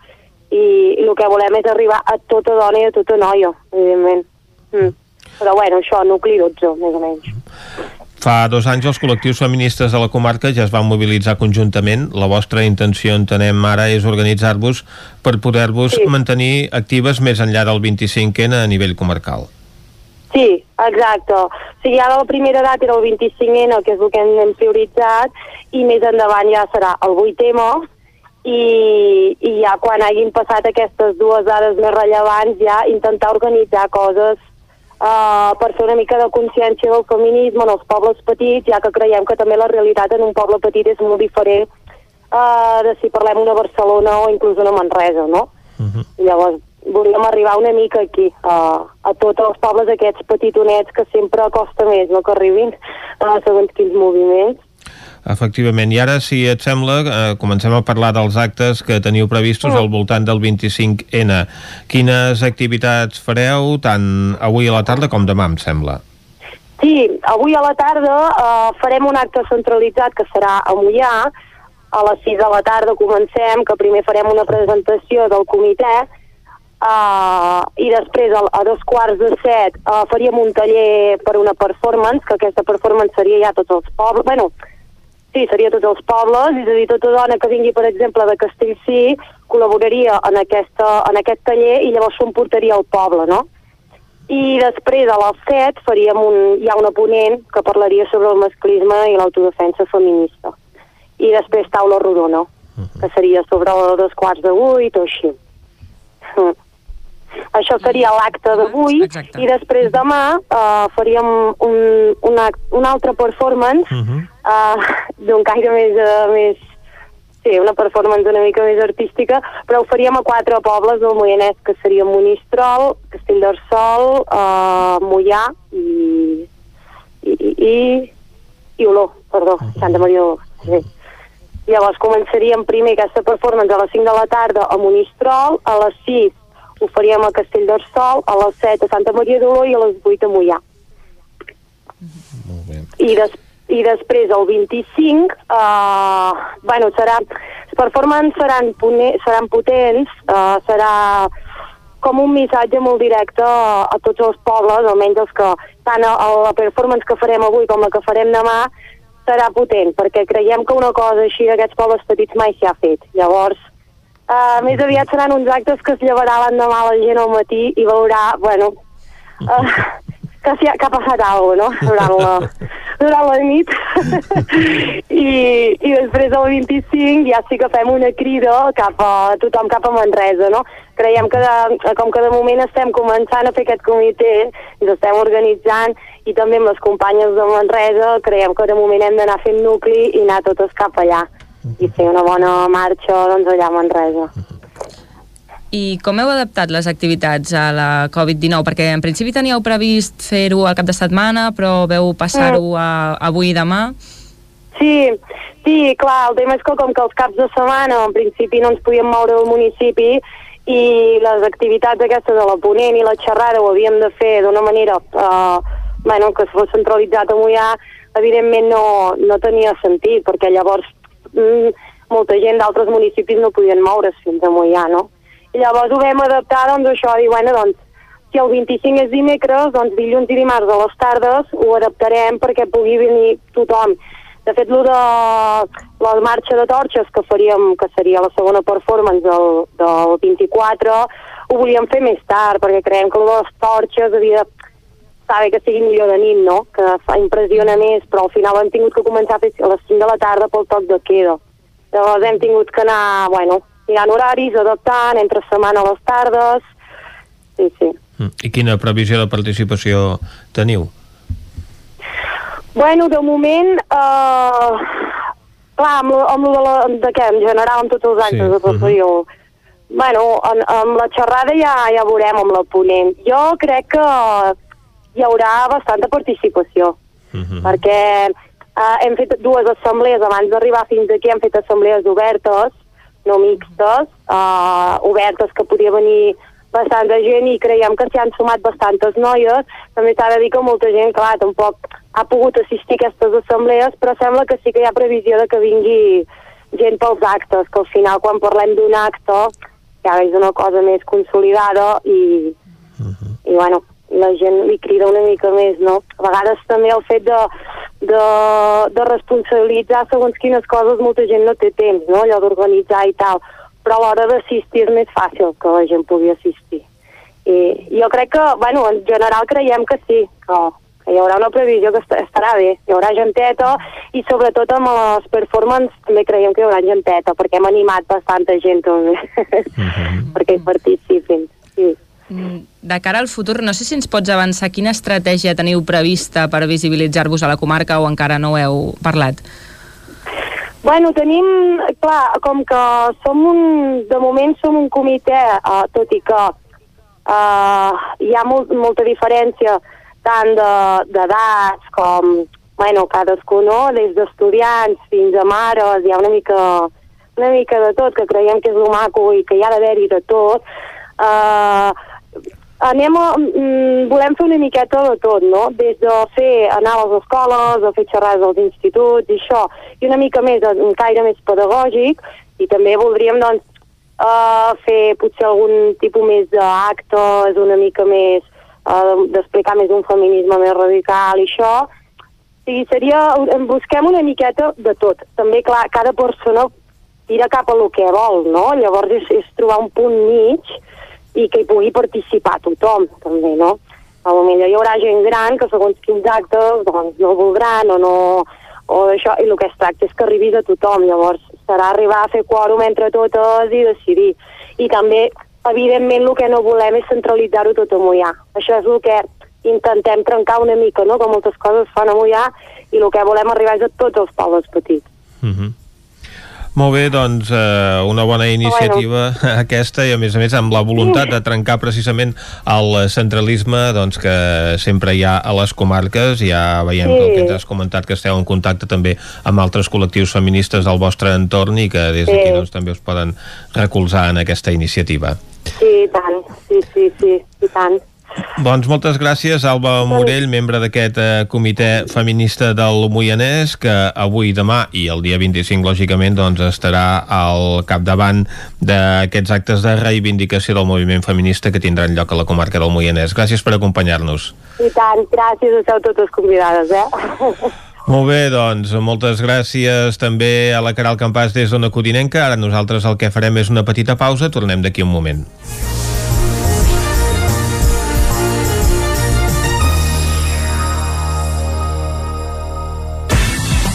I, i el que volem és arribar a tota dona i a tota noia, evidentment. Mm. Però bueno, això, nucli 12, més o menys. Fa dos anys els col·lectius feministes de la comarca ja es van mobilitzar conjuntament. La vostra intenció, entenem ara, és organitzar-vos per poder-vos sí. mantenir actives més enllà del 25N a nivell comarcal. Sí, exacte. O sigui, ara la primera edat era el 25N, que és el que hem, hem prioritzat, i més endavant ja serà el 8M, i, i ja quan hagin passat aquestes dues dades més rellevants ja intentar organitzar coses uh, per fer una mica de consciència del feminisme en els pobles petits, ja que creiem que també la realitat en un poble petit és molt diferent uh, de si parlem una Barcelona o inclús una Manresa, no? Uh -huh. I llavors volíem arribar una mica aquí, uh, a tots els pobles aquests petitonets que sempre costa més no, que arribin a segons quins moviments. Efectivament, i ara, si et sembla, eh, comencem a parlar dels actes que teniu previstos al voltant del 25N. Quines activitats fareu tant avui a la tarda com demà, em sembla? Sí, avui a la tarda eh, farem un acte centralitzat que serà a Mollà. A les 6 de la tarda comencem, que primer farem una presentació del comitè uh, i després a, dos quarts de set uh, faríem un taller per una performance, que aquesta performance seria ja tots els pobles, bueno, sí, seria tots els pobles, és a dir, tota dona que vingui, per exemple, de Castellcí, col·laboraria en, aquesta, en aquest taller i llavors s'ho emportaria al poble, no? I després, a les 7, faríem un, hi ha una ponent que parlaria sobre el masclisme i l'autodefensa feminista. I després taula rodona, que seria sobre dos quarts de vuit o així. Mm. Això seria l'acte d'avui i després demà uh, faríem un, una, una altra performance uh -huh. uh, d'un caire més, uh, més sí, una performance una mica més artística, però ho faríem a quatre pobles del Moianès, que serien Monistrol, Castell d'Arsol, uh, Mollà i, i, i, i, i Olor, perdó, Santa Maria d'Olor. Sí. Llavors començaríem primer aquesta performance a les 5 de la tarda a Monistrol, a les 6 ho faríem a Castell d'Arsol, a les 7 a Santa Maria d'Oló i a les 8 a Mollà. Molt bé. I, des, I després, el 25, eh, bueno, serà... Les performances seran, seran potents, eh, serà com un missatge molt directe a, a tots els pobles, almenys els que tant a, a la performance que farem avui com la que farem demà, serà potent, perquè creiem que una cosa així d'aquests pobles petits mai s'hi ha fet. Llavors, Uh, més aviat seran uns actes que es llevarà l'endemà la gent al matí i veurà, bueno, uh, que, si ha, que ha passat alguna cosa, no?, durant la, durant la nit. I, I després del 25 ja sí que fem una crida cap a tothom cap a Manresa, no? Creiem que de, com que de moment estem començant a fer aquest comitè, ens estem organitzant i també amb les companyes de Manresa creiem que de moment hem d'anar fent nucli i anar totes cap allà i fer una bona marxa doncs, allà a Manresa. I com heu adaptat les activitats a la Covid-19? Perquè en principi teníeu previst fer-ho al cap de setmana, però veu passar-ho a, avui i demà? Sí, sí, clar, el tema és que com que els caps de setmana en principi no ens podíem moure del municipi i les activitats aquestes de la ponent i la xerrada ho havíem de fer d'una manera eh, bueno, que fos centralitzat a Mollà, evidentment no, no tenia sentit, perquè llavors mm, molta gent d'altres municipis no podien moure's fins a Mollà, no? I llavors ho vam adaptar, doncs, això, i bueno, doncs, si el 25 és dimecres, doncs dilluns i dimarts a les tardes ho adaptarem perquè pugui venir tothom. De fet, de la marxa de torxes que faríem, que seria la segona performance del, del 24, ho volíem fer més tard, perquè creiem que les torxes havia de saber que sigui millor de nit, no? Que fa impressiona més, però al final hem tingut que començar a fer a les 5 de la tarda pel toc de queda. Llavors hem tingut que anar, bueno, ha horaris, adaptant, entre setmana a les tardes, sí, sí. Mm. I quina previsió de participació teniu? Bueno, de moment, eh, clar, amb, amb de, la, de què, en general, amb tots els actes Sí, de tot mhm. uh Bueno, en, amb la xerrada ja, ja veurem amb la ponent. Jo crec que hi haurà bastanta participació, perquè eh, hem fet dues assemblees abans d'arribar fins aquí, hem fet assemblees obertes, no mixtes, eh, obertes que podia venir bastanta gent i creiem que s'hi han sumat bastantes noies. També s'ha de dir que molta gent, clar, tampoc ha pogut assistir a aquestes assemblees, però sembla que sí que hi ha previsió de que vingui gent pels actes, que al final quan parlem d'un acte ja és una cosa més consolidada i, i bueno, la gent li crida una mica més, no? A vegades també el fet de, de, de responsabilitzar segons quines coses molta gent no té temps, no? Allò d'organitzar i tal. Però a l'hora d'assistir és més fàcil que la gent pugui assistir. I jo crec que, bueno, en general creiem que sí, que, que hi haurà una previsió que est- estarà bé. Hi haurà genteta i sobretot amb les performances també creiem que hi haurà genteta, perquè hem animat bastanta gent també, perquè hi participin. Sí. Mm, De cara al futur, no sé si ens pots avançar quina estratègia teniu prevista per visibilitzar-vos a la comarca o encara no heu parlat. Bueno, tenim, clar, com que som un, de moment som un comitè, uh, tot i que uh, hi ha molt, molta diferència tant de- d'edats de, com, bueno, cadascú, no?, des d'estudiants fins a mares, hi ha una mica, una mica de tot, que creiem que és lo maco i que hi ha d'haver-hi de tot. Uh, anem a, mm, volem fer una miqueta de tot, no? Des de fer anar a les escoles, a fer xerrades als instituts i això, i una mica més, un caire més pedagògic, i també voldríem, doncs, uh, fer potser algun tipus més d'actes, una mica més, uh, d'explicar més un feminisme més radical i això. Sigui, seria, busquem una miqueta de tot. També, clar, cada persona tira cap a lo que vol, no? Llavors és, és trobar un punt mig i que hi pugui participar tothom, també, no? A lo millor hi haurà gent gran que segons quins actes doncs, no voldran o no o això, i el que es tracta és que arribis a tothom, llavors serà arribar a fer quòrum entre totes i decidir. I també, evidentment, el que no volem és centralitzar-ho tot a Mollà. Això és el que intentem trencar una mica, no?, que moltes coses es fan a Mollà i el que volem arribar és a tots els pobles petits. Mhm. Molt bé, doncs eh, una bona iniciativa aquesta i a més a més amb la voluntat de trencar precisament el centralisme doncs, que sempre hi ha a les comarques ja veiem Sí. que el que ens has comentat que esteu en contacte també amb altres col·lectius feministes del vostre entorn i que des d'aquí Sí. doncs, també us poden recolzar en aquesta iniciativa. Sí, i tant, sí, sí, sí, i tant. Doncs moltes gràcies, Alba Morell, membre d'aquest eh, comitè feminista del Moianès, que avui, demà i el dia 25, lògicament, doncs, estarà al capdavant d'aquests actes de reivindicació del moviment feminista que tindran lloc a la comarca del Moianès. Gràcies per acompanyar-nos. I tant, gràcies, esteu totes convidades, eh? Molt bé, doncs, moltes gràcies també a la Caral Campàs des d'Ona Codinenca. Ara nosaltres el que farem és una petita pausa, tornem d'aquí un moment.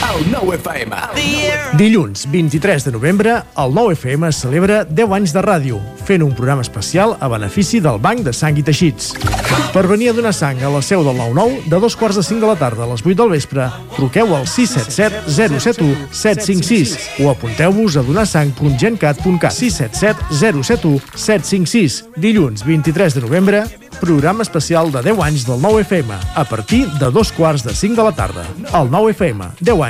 El nou FM. Dilluns 23 de novembre, el 9FM celebra 10 anys de ràdio, fent un programa especial a benefici del Banc de Sang i Teixits. Per venir a donar sang a la seu del 9-9, de dos quarts de 5 de la tarda a les 8 del vespre, truqueu al 677 071 756 o apunteu-vos a donarsang.gencat.cat 677 071 756. Dilluns 23 de novembre, programa especial de 10 anys del 9FM, a partir de dos quarts de 5 de la tarda. El 9FM, 10 anys,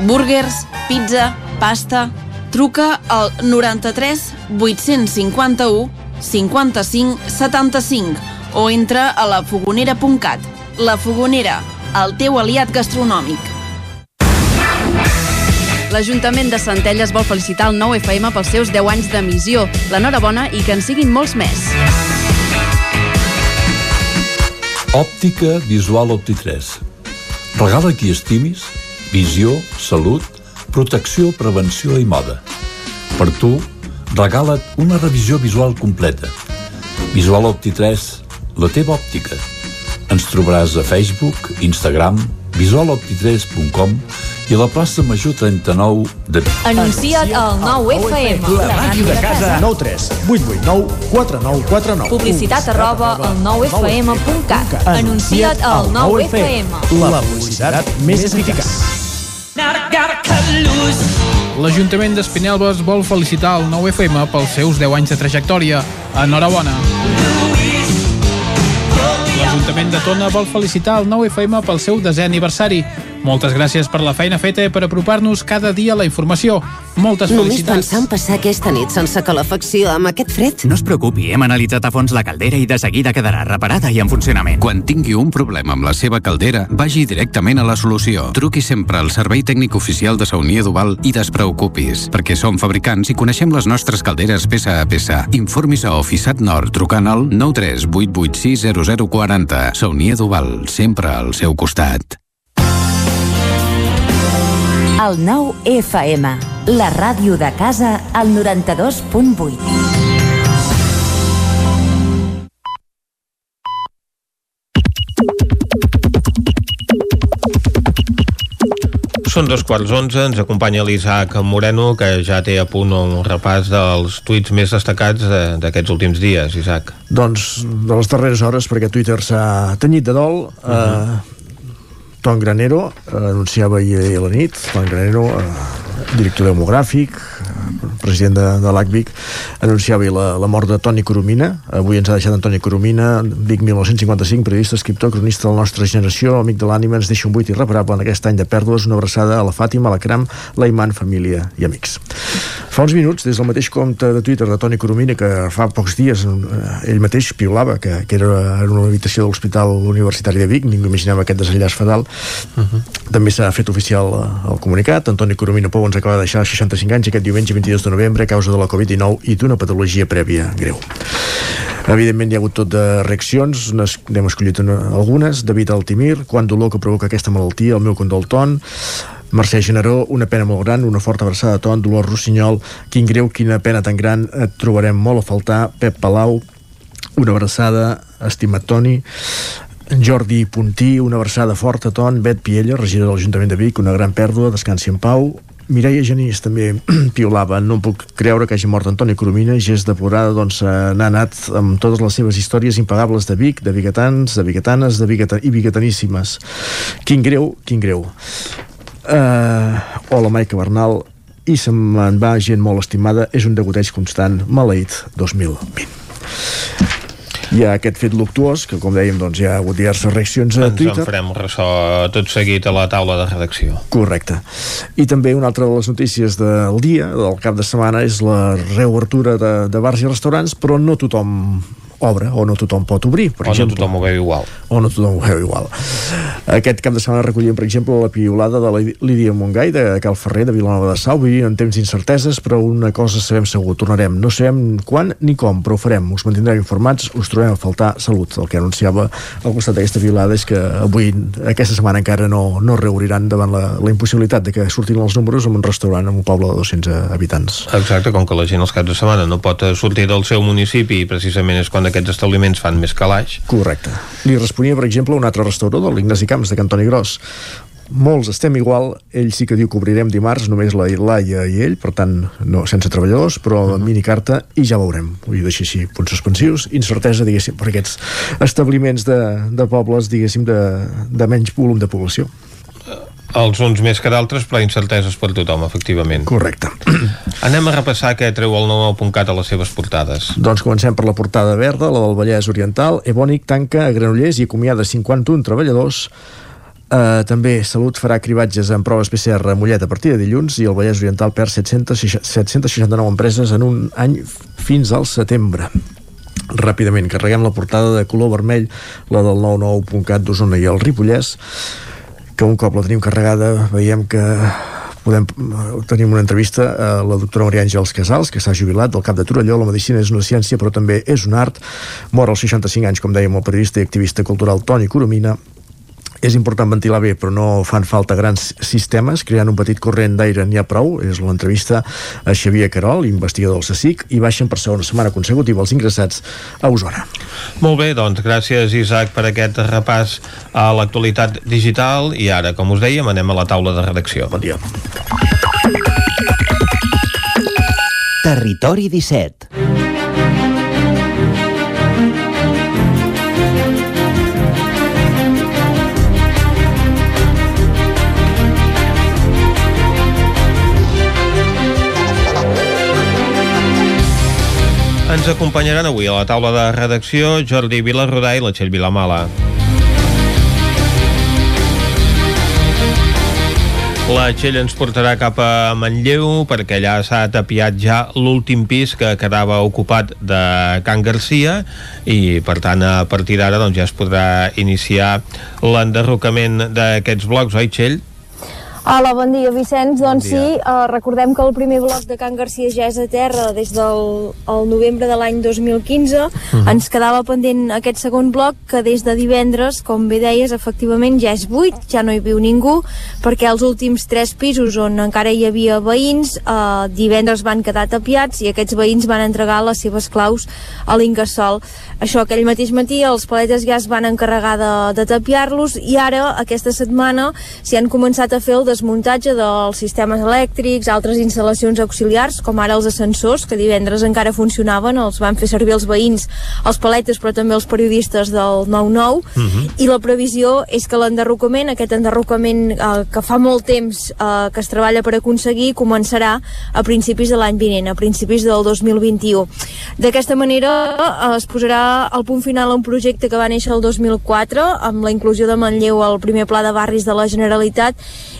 Burgers, pizza, pasta... Truca al 93 851 55 75 o entra a lafogonera.cat. La Fogonera, el teu aliat gastronòmic. L'Ajuntament de Centelles vol felicitar el 9FM pels seus 10 anys d'emissió. L'enhorabona i que en siguin molts més. Òptica Visual Opti3. Regala qui estimis, visió, salut, protecció, prevenció i moda. Per tu, regala't una revisió visual completa. Visual Opti3, la teva òptica. Ens trobaràs a Facebook, Instagram, visualopti3.com i a la plaça Major 39 de Vic. Anuncia't al 9FM. La màquina de casa. 9 3 8 8 9 4 9 4 9. Publicitat arroba al 9FM.cat. Anuncia't al 9FM. La publicitat més eficaç. L'Ajuntament d'Espinelves vol felicitar el 9FM pels seus 10 anys de trajectòria. Enhorabona! L'Ajuntament de Tona vol felicitar el 9FM pel seu desè aniversari. Moltes gràcies per la feina feta i per apropar-nos cada dia a la informació. Moltes Només felicitats. pensar en passar aquesta nit sense calefacció amb aquest fred? No es preocupi, hem analitzat a fons la caldera i de seguida quedarà reparada i en funcionament. Quan tingui un problema amb la seva caldera, vagi directament a la solució. Truqui sempre al Servei Tècnic Oficial de Saunier Duval i despreocupis, perquè som fabricants i coneixem les nostres calderes peça a peça. Informis a Oficiat Nord trucant al 938860040. Saunier Duval, sempre al seu costat. El 9FM. La ràdio de casa al 92.8. Són dos quarts onze, ens acompanya l'Isaac Moreno, que ja té a punt un repàs dels tuits més destacats de- d'aquests últims dies, Isaac. Doncs de les darreres hores, perquè Twitter s'ha tenyit de dol, uh -huh. eh, Ton Granero eh, anunciava ahir a la nit, Ton Granero, eh, director demogràfic, eh, president de, de l'ACVIC, anunciava la, la mort de Toni Coromina. Avui ens ha deixat Antoni Coromina, Vic 1955, periodista, escriptor, cronista de la nostra generació, amic de l'ànima, ens deixa un buit irreparable en aquest any de pèrdues, una abraçada a la Fàtima, a la Cram, la Iman, família i amics. Fa uns minuts, des del mateix compte de Twitter de Toni Coromina, que fa pocs dies eh, ell mateix piulava que, que era en una habitació de l'Hospital Universitari de Vic, ningú imaginava aquest desenllaç fatal, uh -huh. també s'ha fet oficial eh, el comunicat. Antoni Coromina Pou ens acaba de deixar 65 anys aquest diumenge 22 de novembre a causa de la Covid-19 i d'una patologia prèvia greu. Evidentment hi ha hagut tot de reaccions, n'hem escollit una, algunes. David Altimir, quan dolor que provoca aquesta malaltia, el meu condol ton. Mercè Generó, una pena molt gran, una forta abraçada a ton, Dolors Rossinyol, quin greu, quina pena tan gran, et trobarem molt a faltar, Pep Palau, una abraçada, estimat Toni, Jordi Puntí, una abraçada forta, Ton, Bet Piella, regidor de l'Ajuntament de Vic, una gran pèrdua, descansi en pau, Mireia Genís també piolava, no puc creure que hagi mort Antoni Coromina, gest de plorada, doncs eh, n'ha anat amb totes les seves històries impagables de Vic, de biguetans, de biguetanes, de bigueta i biguetaníssimes. Quin greu, quin greu. Uh, hola, Maica Bernal, i se me'n va gent molt estimada, és un degoteig constant, maleït 2020 hi ha aquest fet luctuós que com dèiem doncs hi ha hagut diverses reaccions a Ens en Twitter farem ressò tot seguit a la taula de redacció. Correcte. I també una altra de les notícies del dia, del cap de setmana, és la reobertura de, de bars i restaurants, però no tothom obre o no tothom pot obrir, per O no exemple. tothom ho veu igual. O no tothom ho veu igual. Aquest cap de setmana recollíem, per exemple, la piolada de la Lídia Montgai, de Cal Ferrer, de Vilanova de Sau. Vivim en temps d'incerteses, però una cosa sabem segur, tornarem. No sabem quan ni com, però ho farem. Us mantindrem informats, us trobem a faltar salut. El que anunciava al costat d'aquesta piolada és que avui, aquesta setmana encara no, no reobriran davant la, la impossibilitat de que surtin els números en un restaurant en un poble de 200 habitants. Exacte, com que la gent els caps de setmana no pot sortir del seu municipi i precisament és quan aquests establiments fan més calaix. Correcte. Li responia, per exemple, un altre restaurador, l'Ignasi Camps, de Cantoni Gros. Molts estem igual, ell sí que diu que obrirem dimarts, només la Laia i ell, per tant, no, sense treballadors, però uh -huh. minicarta, i ja veurem. Vull deixar així punts suspensius, incertesa, diguéssim, per aquests establiments de, de pobles, diguéssim, de, de menys volum de població. Els uns més que d'altres, però incerteses per tothom, efectivament. Correcte. Anem a repassar què treu el 99.cat a les seves portades. Doncs comencem per la portada verda, la del Vallès Oriental. Ebònic tanca a Granollers i acomiada 51 treballadors. Uh, també Salut farà cribatges en proves PCR a Mollet a partir de dilluns i el Vallès Oriental perd 700, 769 empreses en un any fins al setembre ràpidament, carreguem la portada de color vermell, la del 99.cat d'Osona i el Ripollès que un cop la tenim carregada veiem que podem, tenim una entrevista a la doctora Maria Àngels Casals, que s'ha jubilat del cap de Torelló. La medicina és una ciència, però també és un art. Mor als 65 anys, com dèiem, el periodista i activista cultural Toni Coromina, és important ventilar bé, però no fan falta grans sistemes. Creant un petit corrent d'aire n'hi ha prou. És l'entrevista a Xavier Carol, investigador del CSIC, i baixen per segona setmana consecutiva els ingressats a Osona. Molt bé, doncs gràcies Isaac per aquest repàs a l'actualitat digital i ara, com us dèiem, anem a la taula de redacció. Bon dia. Territori 17 Ens acompanyaran avui a la taula de redacció Jordi Vilarrodà i la Txell Vilamala. La Txell ens portarà cap a Manlleu perquè allà s'ha tapiat ja l'últim pis que quedava ocupat de Can Garcia i per tant a partir d'ara doncs, ja es podrà iniciar l'enderrocament d'aquests blocs, oi Txell? Hola, bon dia, Vicenç. Bon doncs dia. sí, uh, recordem que el primer bloc de Can Garcia ja és a terra des del el novembre de l'any 2015. Uh -huh. Ens quedava pendent aquest segon bloc que des de divendres, com bé deies, efectivament ja és buit, ja no hi viu ningú, perquè els últims tres pisos on encara hi havia veïns, uh, divendres van quedar tapiats i aquests veïns van entregar les seves claus a l'Ingasol. Això aquell mateix matí els paletes ja es van encarregar de, de tapiar-los i ara, aquesta setmana, s'hi han començat a fer el desmuntatge dels sistemes elèctrics, altres instal·lacions auxiliars, com ara els ascensors, que divendres encara funcionaven, els van fer servir els veïns, els paletes, però també els periodistes del 9-9, uh -huh. i la previsió és que l'enderrocament, aquest enderrocament eh, que fa molt temps eh, que es treballa per aconseguir, començarà a principis de l'any vinent, a principis del 2021. D'aquesta manera eh, es posarà el punt final a un projecte que va néixer el 2004, amb la inclusió de Manlleu al primer pla de barris de la Generalitat,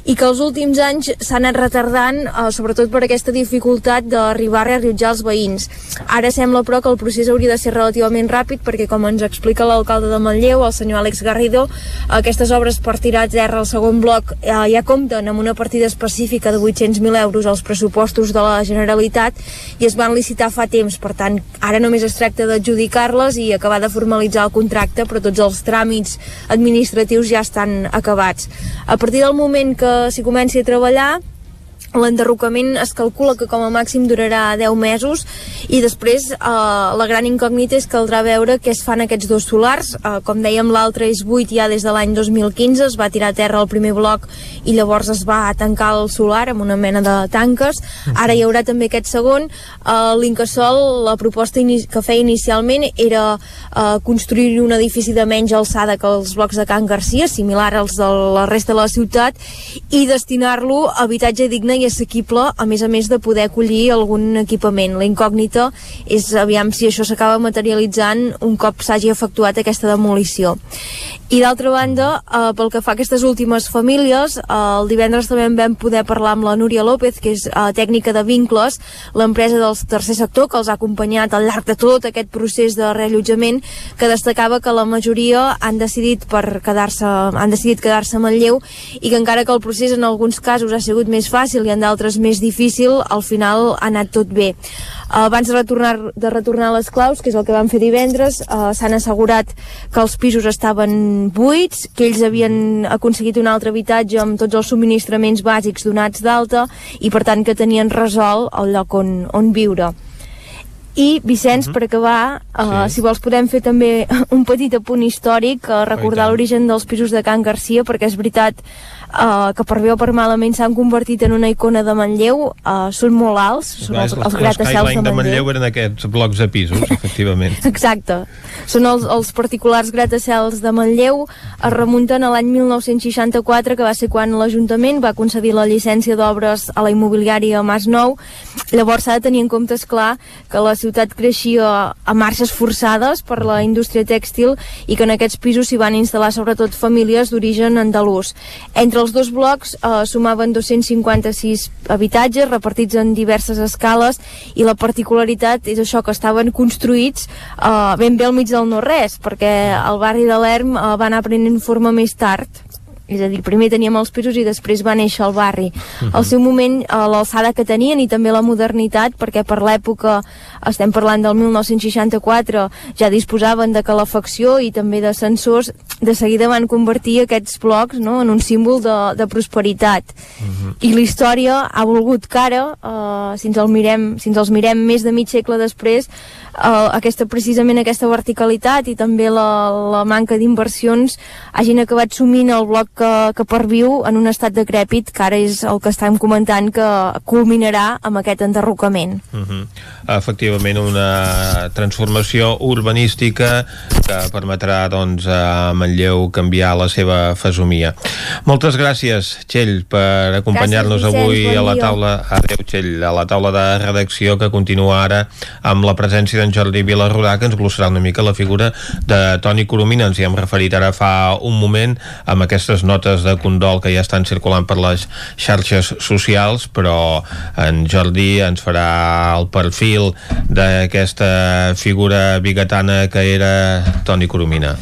i que els últims anys s'ha anat retardant, eh, sobretot per aquesta dificultat d'arribar a reallotjar els veïns. Ara sembla, però, que el procés hauria de ser relativament ràpid, perquè, com ens explica l'alcalde de Manlleu, el senyor Àlex Garrido, aquestes obres per tirar a terra al segon bloc eh, ja compten amb una partida específica de 800.000 euros als pressupostos de la Generalitat i es van licitar fa temps, per tant, ara només es tracta d'adjudicar-les i acabar de formalitzar el contracte, però tots els tràmits administratius ja estan acabats. A partir del moment que s'hi comenci a treballar L'enderrocament es calcula que com a màxim durarà 10 mesos i després eh, la gran incògnita és caldrà veure què es fan aquests dos solars. Eh, com dèiem, l'altre és buit ja des de l'any 2015, es va tirar a terra el primer bloc i llavors es va tancar el solar amb una mena de tanques. Ara hi haurà també aquest segon. Eh, L'Incasol, la proposta que feia inicialment era eh, construir un edifici de menys alçada que els blocs de Can Garcia, similar als de la resta de la ciutat, i destinar-lo a habitatge digne i assequible, a més a més de poder acollir algun equipament. La incògnita és aviam si això s'acaba materialitzant un cop s'hagi efectuat aquesta demolició. I d'altra banda, eh, pel que fa a aquestes últimes famílies, eh, el divendres també vam poder parlar amb la Núria López, que és eh, tècnica de vincles, l'empresa del tercer sector, que els ha acompanyat al llarg de tot aquest procés de reallotjament, que destacava que la majoria han decidit per quedar-se han decidit quedar-se a Manlleu i que encara que el procés en alguns casos ha sigut més fàcil i en d'altres més difícil, al final ha anat tot bé. Abans de retornar, de retornar les claus, que és el que van fer divendres, eh, s'han assegurat que els pisos estaven buits, que ells havien aconseguit un altre habitatge amb tots els subministraments bàsics donats d'alta i per tant que tenien resolt el lloc on, on viure. I, Vicenç, uh -huh. per acabar, uh, sí. si vols podem fer també un petit apunt històric, uh, recordar l'origen dels pisos de Can Garcia, perquè és veritat uh, que per bé o per malament s'han convertit en una icona de Manlleu, uh, són molt alts, són els, els gratacels de Manlleu. de Manlleu eren aquests blocs de pisos, efectivament. Exacte. Són els, els particulars gratacels de Manlleu, es remunten a l'any 1964, que va ser quan l'Ajuntament va concedir la llicència d'obres a la immobiliària Mas Nou. Llavors s'ha de tenir en compte, clar que la ciutat creixia a marxes forçades per la indústria tèxtil i que en aquests pisos s'hi van instal·lar sobretot famílies d'origen andalús. Entre els dos blocs eh, sumaven 256 habitatges repartits en diverses escales i la particularitat és això que estaven construïts eh, ben bé al mig del no-res perquè el barri de l'Erm eh, va anar prenent forma més tard és a dir, primer teníem els pisos i després va néixer el barri. Uh -huh. Al seu moment, a l'alçada que tenien i també la modernitat, perquè per l'època, estem parlant del 1964, ja disposaven de calefacció i també de sensors, de seguida van convertir aquests blocs no, en un símbol de, de prosperitat. Uh -huh. I la història ha volgut que ara, eh, si, ens el mirem, si ens els mirem més de mig segle després, eh, aquesta, precisament aquesta verticalitat i també la, la manca d'inversions hagin acabat sumint el bloc que, que perviu en un estat decrèpit que ara és el que estem comentant que culminarà amb aquest enderrocament. Uh -huh. Efectivament, una transformació urbanística que permetrà doncs, a Manlleu canviar la seva fesomia. Moltes gràcies, Txell, per acompanyar-nos avui bon a la taula... Adéu, Txell, a la taula de redacció que continua ara amb la presència d'en Jordi Vilarrodà, que ens glossarà una mica la figura de Toni Coromina. Ens hi hem referit ara fa un moment amb aquestes notes de condol que ja estan circulant per les xarxes socials, però en Jordi ens farà el perfil d'aquesta figura bigatana que era Toni Coromina.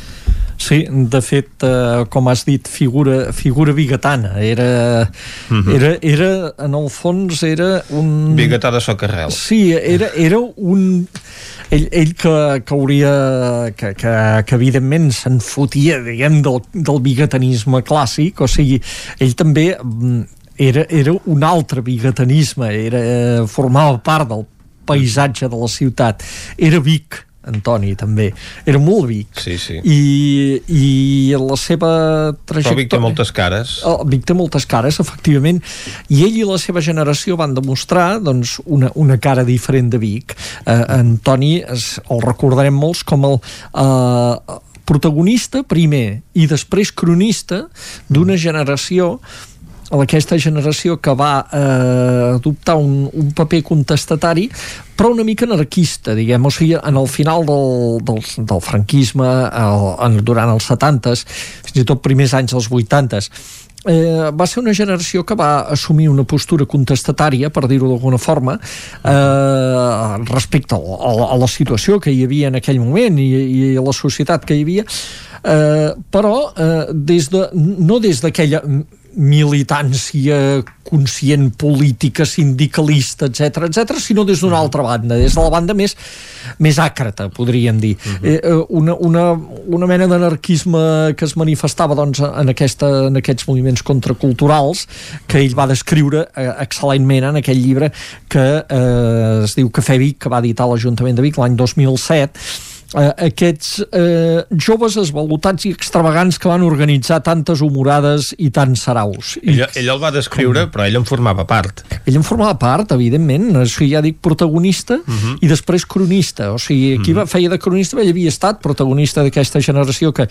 Sí, de fet, eh, com has dit, figura, figura bigatana. Era, uh -huh. era, era, en el fons, era un... Bigatà de socarrel. Sí, era, era un ell, ell que, que hauria que, que, que evidentment se'n fotia diguem del, del bigatanisme clàssic o sigui, ell també mm, era, era un altre bigatanisme era, eh, formava part del paisatge de la ciutat. Era Vic Antoni també, era molt Vic. Sí, sí. I, i la seva trajectòria però Vic té moltes cares. Oh, Vic té moltes cares, efectivament. I ell i la seva generació van demostrar doncs, una, una cara diferent de Vic. Eh, Antoni es, el recordarem molts com el eh, protagonista primer i després cronista d'una generació aquesta generació que va eh, adoptar un, un paper contestatari però una mica anarquista, diguem, o sigui, en el final del, del, del franquisme, el, en, durant els 70s, fins i tot primers anys dels 80s, eh, va ser una generació que va assumir una postura contestatària, per dir-ho d'alguna forma, eh, respecte a, a, a la situació que hi havia en aquell moment i, i a la societat que hi havia, eh, però eh, des de, no des d'aquella militància conscient política, sindicalista, etc etc, sinó des d'una altra banda, des de la banda més, més àcrata, podríem dir. Uh -huh. eh, una, una, una mena d'anarquisme que es manifestava doncs, en, aquesta, en aquests moviments contraculturals que ell va descriure eh, excel·lentment en aquell llibre que eh, es diu Cafè Vic, que va editar l'Ajuntament de Vic l'any 2007, eh, aquests eh, joves esvalutats i extravagants que van organitzar tantes humorades i tants saraus. I, ell, ell el va descriure, però ell en formava part. Ell en formava part, evidentment. O sigui, ja dic protagonista uh mhm. -huh. i després cronista. O sigui, qui uh mhm. -huh. feia de cronista, ell havia estat protagonista d'aquesta generació que,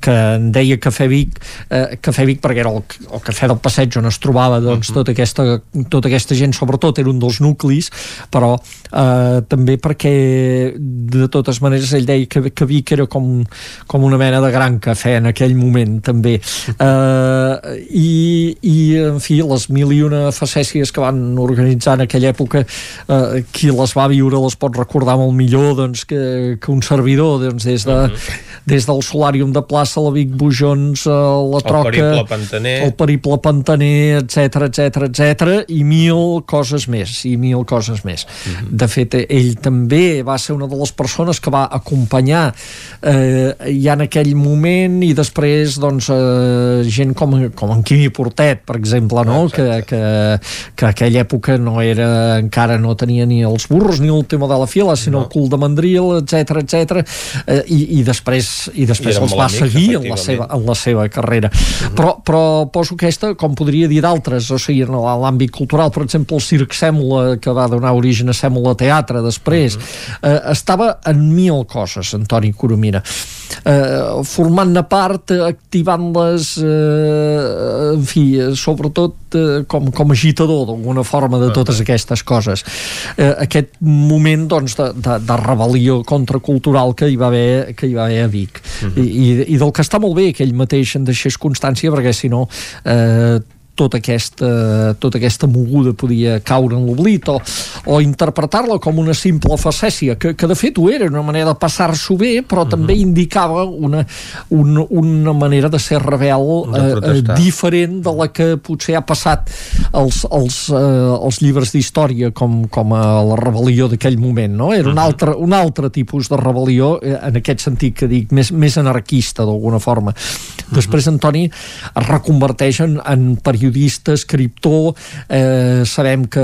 que en deia Cafè Vic, eh, Cafè Vic perquè era el, el cafè del passeig on es trobava doncs, uh mhm. -huh. tota, aquesta, tota aquesta gent, sobretot era un dels nuclis, però eh, també perquè de totes maneres ell deia que, que Vic era com, com una mena de gran cafè en aquell moment també uh, i, i en fi les mil i una facècies que van organitzar en aquella època uh, qui les va viure les pot recordar molt millor doncs, que, que un servidor doncs, des, de, uh mhm. -huh. des del Solàrium de plaça la Vic Bujons uh, la Troca el Periple Pantaner el Periple Pantaner etc etc etc i mil coses més i mil coses més uh mhm. -huh. de fet ell també va ser una de les persones que va acompanyar eh, ja en aquell moment i després doncs, eh, gent com, com en Quimi Portet per exemple, no? Que, que, que aquella època no era encara no tenia ni els burros ni el tema de la fila sinó no. el cul de mandril, etc etc eh, i, i després, i després I els va seguir en la, seva, en la seva carrera uh mhm. -huh. però, però poso aquesta com podria dir d'altres, o sigui, en l'àmbit cultural per exemple el Circ Sèmola que va donar origen a Sèmola Teatre després uh mhm. -huh. eh, estava en mil coses Antoni Coromina. Eh, formant-ne part activant-les eh, en fi, sobretot eh, com, com agitador d'alguna forma de totes aquestes coses. Eh, aquest moment doncs, de, de, de rebel·lió contracultural que hi va haver, que hi va haver a Vic. Uh -huh. I, i, i del que està molt bé que ell mateix en deixés constància perquè si no eh, tota aquesta, tota aquesta moguda podia caure en l'oblit o, o interpretar-la com una simple facècia, que, que de fet ho era, una manera de passar-s'ho bé, però uh -huh. també indicava una, una, una manera de ser rebel eh, eh, diferent de la que potser ha passat als, als, eh, als llibres d'història com, com a la rebel·lió d'aquell moment, no? Era un altre, un altre tipus de rebel·lió, eh, en aquest sentit que dic, més, més anarquista d'alguna forma. Després Antoni es reconverteix en, en periodista, escriptor, eh, sabem que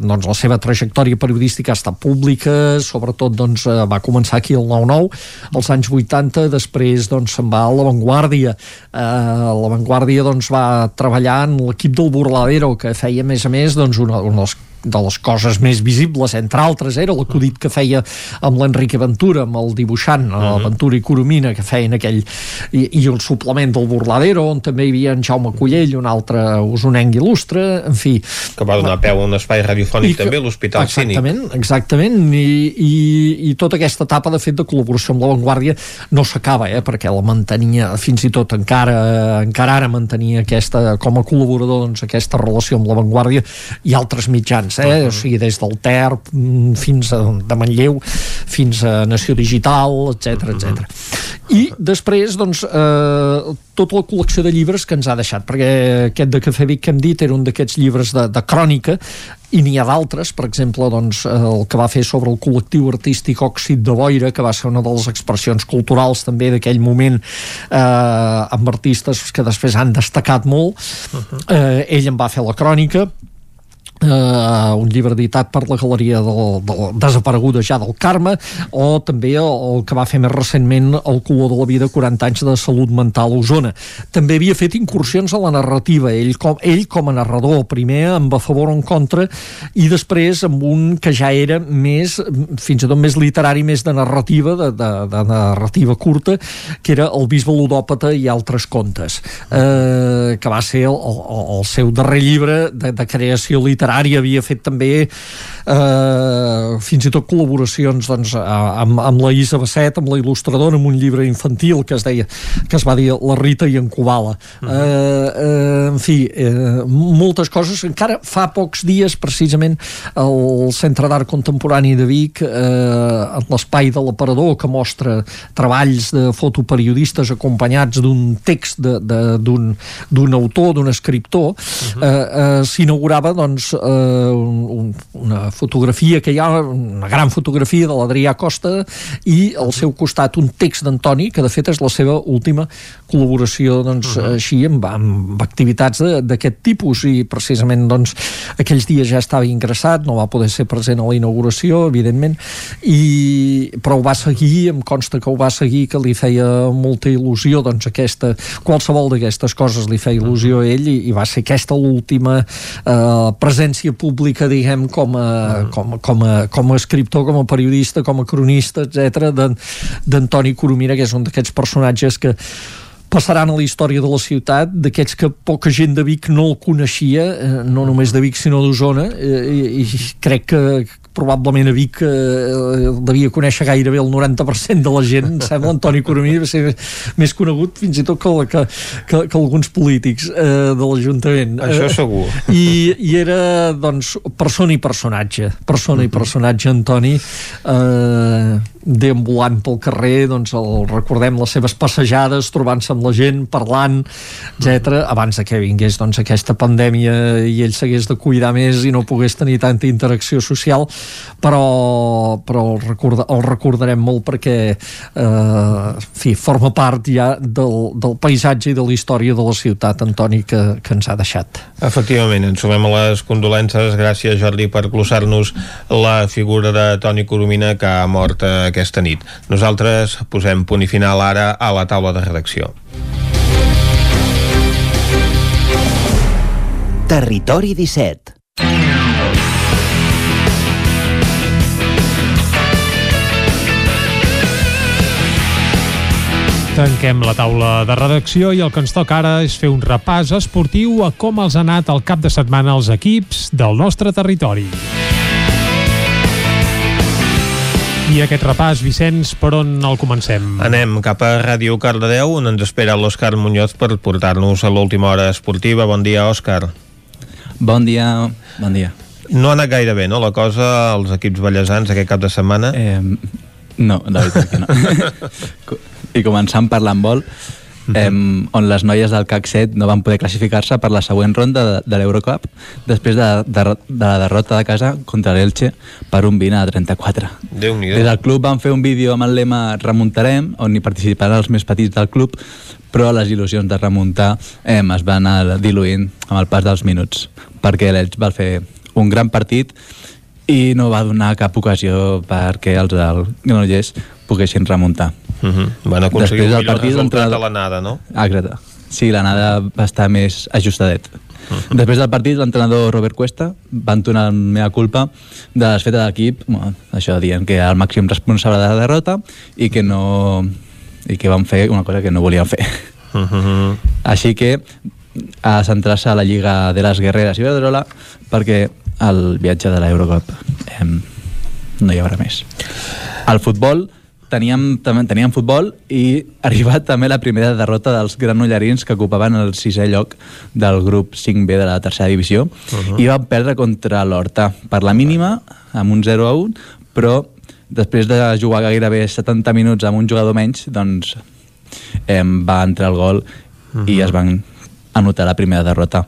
doncs, la seva trajectòria periodística ha estat pública, sobretot doncs, eh, va començar aquí al 9-9, als anys 80, després doncs, se'n va a l'avantguàrdia. Eh, l'avantguàrdia doncs, va treballar en l'equip del Burladero, que feia, a més a més, doncs, una, una dels de les coses més visibles, entre altres, era l'acudit que feia amb l'Enrique Ventura, amb el dibuixant, uh -huh. Ventura i Coromina, que feien aquell... I, i el suplement del Burladero, on també hi havia en Jaume Collell, un altre usonenc il·lustre, en fi... Que va donar peu a un espai radiofònic que, també, l'Hospital Cínic. Exactament, exactament, i, i, i tota aquesta etapa, de fet, de col·laboració amb l'avantguàrdia no s'acaba, eh, perquè la mantenia, fins i tot encara, encara ara mantenia aquesta, com a col·laborador, doncs, aquesta relació amb l'avantguàrdia i altres mitjans mitjans, eh? Uh -huh. o sigui, des del TERP fins a de Manlleu, fins a Nació Digital, etc etc. I després, doncs, eh, tota la col·lecció de llibres que ens ha deixat, perquè aquest de Cafè Vic que hem dit era un d'aquests llibres de, de crònica, i n'hi ha d'altres, per exemple, doncs, el que va fer sobre el col·lectiu artístic Òxid de Boira, que va ser una de les expressions culturals també d'aquell moment eh, amb artistes que després han destacat molt. Uh -huh. eh, ell en va fer la crònica, eh, un llibre editat per la Galeria del, del Desapareguda ja del Carme o també el, el que va fer més recentment el color de la vida 40 anys de salut mental a Osona. També havia fet incursions a la narrativa ell com, ell com a narrador primer amb a favor o en contra i després amb un que ja era més fins i tot més literari més de narrativa de, de, de narrativa curta que era el bisbe ludòpata i altres contes eh, que va ser el, el, el seu darrer llibre de, de creació literària literària, havia fet també eh, fins i tot col·laboracions doncs, amb, amb la Isa Basset, amb la il·lustradora, amb un llibre infantil que es deia que es va dir La Rita i en. Uh -huh. eh, eh, en fi, eh, moltes coses. Encara fa pocs dies, precisament, el Centre d'Art Contemporani de Vic, eh, en l'espai de l'aparador, que mostra treballs de fotoperiodistes acompanyats d'un text d'un autor, d'un escriptor, uh -huh. eh, eh, s'inaugurava doncs, eh, un, una fotografia que hi ha, una gran fotografia de l'Adrià Costa i al seu costat un text d'Antoni, que de fet és la seva última col·laboració doncs, uh -huh. així amb, amb activitats d'aquest tipus. I precisament doncs, aquells dies ja estava ingressat, no va poder ser present a la inauguració, evidentment, i, però ho va seguir, em consta que ho va seguir, que li feia molta il·lusió doncs, aquesta, qualsevol d'aquestes coses li feia il·lusió a ell i, i va ser aquesta l'última eh, presència pública, diguem, com a, com, com, a, com a escriptor, com a periodista, com a cronista, etc d'Antoni Coromina, que és un d'aquests personatges que passaran a la història de la ciutat, d'aquests que poca gent de Vic no el coneixia, eh, no només de Vic sinó d'Osona, eh, i, i crec que, probablement a Vic eh, devia conèixer gairebé el 90% de la gent, em sembla, Antoni Coromí va ser més conegut fins i tot que, que, que, que alguns polítics eh, de l'Ajuntament. Això eh, segur. I, I era, doncs, persona i personatge. Persona i personatge, Antoni, eh, deambulant pel carrer, doncs el, recordem les seves passejades, trobant-se amb la gent, parlant, etc. abans de que vingués doncs, aquesta pandèmia i ell s'hagués de cuidar més i no pogués tenir tanta interacció social, però, però el, recorda, el recordarem molt perquè eh, en fi, forma part ja del, del paisatge i de la història de la ciutat, Antoni, que, que ens ha deixat. Efectivament, ens sumem a les condolences. Gràcies, Jordi, per glossar-nos la figura de Toni Coromina que ha mort aquesta nit. Nosaltres posem punt i final ara a la taula de redacció. Territori 17 Tanquem la taula de redacció i el que ens toca ara és fer un repàs esportiu a com els ha anat el cap de setmana els equips del nostre territori. I aquest repàs, Vicenç, per on el comencem? Anem cap a Ràdio Cardedeu, on ens espera l'Òscar Muñoz per portar-nos a l'última hora esportiva. Bon dia, Òscar. Bon dia, bon dia. No ha anat gaire bé, no, la cosa, als equips ballesans aquest cap de setmana? Eh, no, la veritat que no. I començant per l'handbol, eh, on les noies del CAC 7 no van poder classificar-se per la següent ronda de, de l'Eurocup després de, de, de la derrota de casa contra l'Elche per un 20 a 34. déu nhi Des del club van fer un vídeo amb el lema Remuntarem, on hi participaran els més petits del club, però les il·lusions de remuntar eh, es van anar diluint amb el pas dels minuts, perquè l'Elx va fer un gran partit i no va donar cap ocasió perquè els del Granollers poguessin remuntar. Uh -huh. Van aconseguir Després un del millor partit, resultat l'entrenador- a l'anada, no? Ah, exacte. Sí, l'anada va estar més ajustadet. Uh -huh. Després del partit, l'entrenador Robert Cuesta va entonar la meva culpa de les fetes de l'equip, bueno, això dient que era el màxim responsable de la derrota i que no i que van fer una cosa que no volien fer. Uh -huh. Així que a centrar-se a la Lliga de les Guerreres i Iberdrola perquè el viatge de l'Eurocup eh, no hi haurà més. Al futbol teníem, teníem futbol i ha arribat també la primera derrota dels granollarins que ocupaven el sisè lloc del grup 5B de la tercera divisió uh -huh. i van perdre contra l'Horta per la mínima amb un 0 a 1 però després de jugar gairebé 70 minuts amb un jugador menys doncs eh, va entrar el gol uh -huh. i es van anotar la primera derrota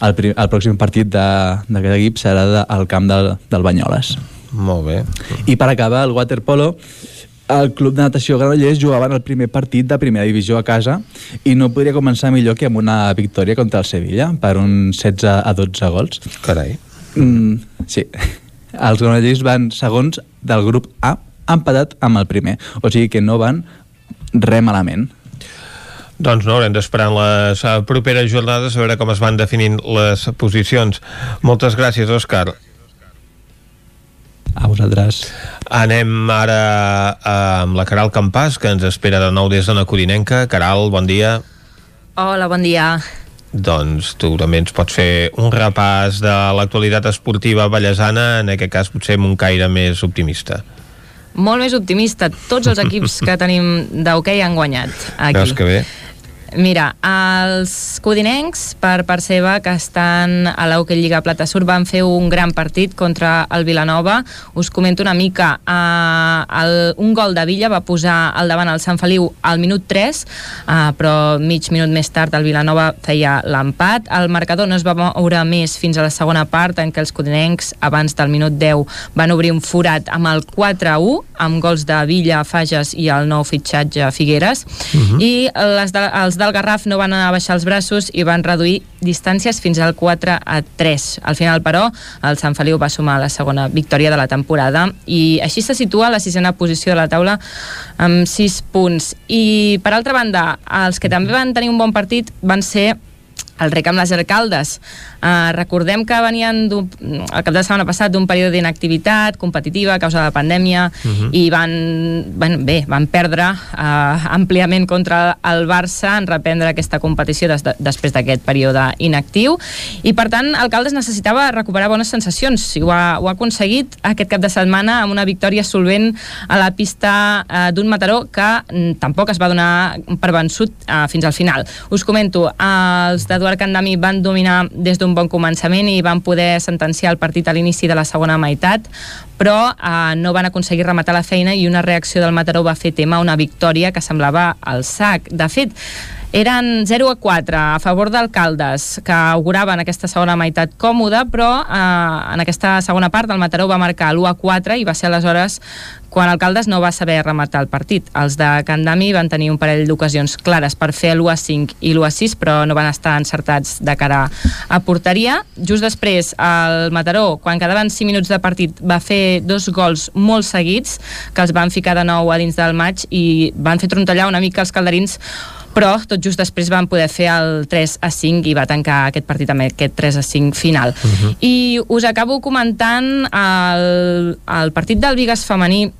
el, pri el pròxim partit d'aquest equip serà de, al camp del, del Banyoles Molt bé. i per acabar, el waterpolo, el club de natació Granollers jugava en el primer partit de primera divisió a casa i no podria començar millor que amb una victòria contra el Sevilla per un 16 a 12 gols. Carai. Mm, sí. Els granollers van segons del grup A empatat amb el primer. O sigui que no van res malament. Doncs no, haurem d'esperar en les eh, properes jornades a veure com es van definint les posicions. Moltes gràcies, Òscar. A vosaltres. Anem ara eh, amb la Caral Campàs, que ens espera de nou des de la Corinenca. Caral, bon dia. Hola, bon dia. Doncs tu també ens pots fer un repàs de l'actualitat esportiva ballesana, en aquest cas potser amb un caire més optimista. Molt més optimista. Tots els equips que tenim d'hoquei han guanyat aquí. Veus que bé? Mira, els codinencs, per part seva, que estan a l'Hockey Lliga Plata Sur, van fer un gran partit contra el Vilanova. Us comento una mica. Uh, el, un gol de Villa va posar al davant el Sant Feliu al minut 3, uh, però mig minut més tard el Vilanova feia l'empat. El marcador no es va moure més fins a la segona part, en què els codinencs, abans del minut 10, van obrir un forat amb el 4-1, amb gols de Villa, Fages i el nou fitxatge Figueres. Uh -huh. I les de, els del Garraf no van anar a baixar els braços i van reduir distàncies fins al 4 a 3. Al final, però, el Sant Feliu va sumar la segona victòria de la temporada i així se situa a la sisena posició de la taula amb 6 punts. I, per altra banda, els que també van tenir un bon partit van ser el rec amb les alcaldes. Uh, recordem que venien el cap de setmana passat d'un període d'inactivitat competitiva a causa de la pandèmia uh -huh. i van, van, bé, van perdre uh, àmpliament contra el Barça en reprendre aquesta competició des de, després d'aquest període inactiu i per tant Alcaldes necessitava recuperar bones sensacions i ho ha, ho ha aconseguit aquest cap de setmana amb una victòria solvent a la pista uh, d'un Mataró que mm, tampoc es va donar per vençut uh, fins al final. Us comento, uh, els d'Eduard Candami van dominar des d'un bon començament i van poder sentenciar el partit a l'inici de la segona meitat, però eh, no van aconseguir rematar la feina i una reacció del Mataró va fer tema una victòria que semblava al sac. De fet, eren 0 a 4 a favor d'alcaldes que auguraven aquesta segona meitat còmoda però eh, en aquesta segona part el Mataró va marcar l'1 a 4 i va ser aleshores quan Alcaldes no va saber rematar el partit. Els de Candami van tenir un parell d'ocasions clares per fer l'1 a 5 i l'1 a 6 però no van estar encertats de cara a porteria. Just després el Mataró, quan quedaven 5 minuts de partit, va fer dos gols molt seguits que els van ficar de nou a dins del maig i van fer trontallar una mica els calderins però tot just després van poder fer el 3 a 5 i va tancar aquest partit amb aquest 3 a 5 final. Uh -huh. I us acabo comentant el, el partit del Vigas femení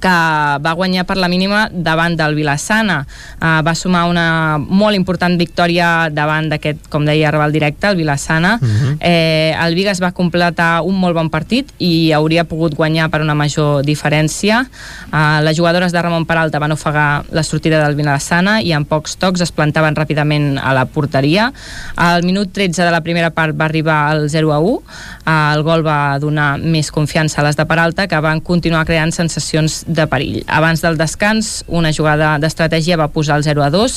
que va guanyar per la mínima davant del Vilassana. Uh, va sumar una molt important victòria davant d'aquest, com deia, rival directe, el Vilassana. Uh -huh. eh, el Vigas va completar un molt bon partit i hauria pogut guanyar per una major diferència. Uh, les jugadores de Ramon Peralta van ofegar la sortida del Vilassana i en pocs tocs es plantaven ràpidament a la porteria. Al minut 13 de la primera part va arribar el 0 a 1. Uh, el gol va donar més confiança a les de Peralta, que van continuar creant sensacions de perill. Abans del descans, una jugada d'estratègia va posar el 0 a 2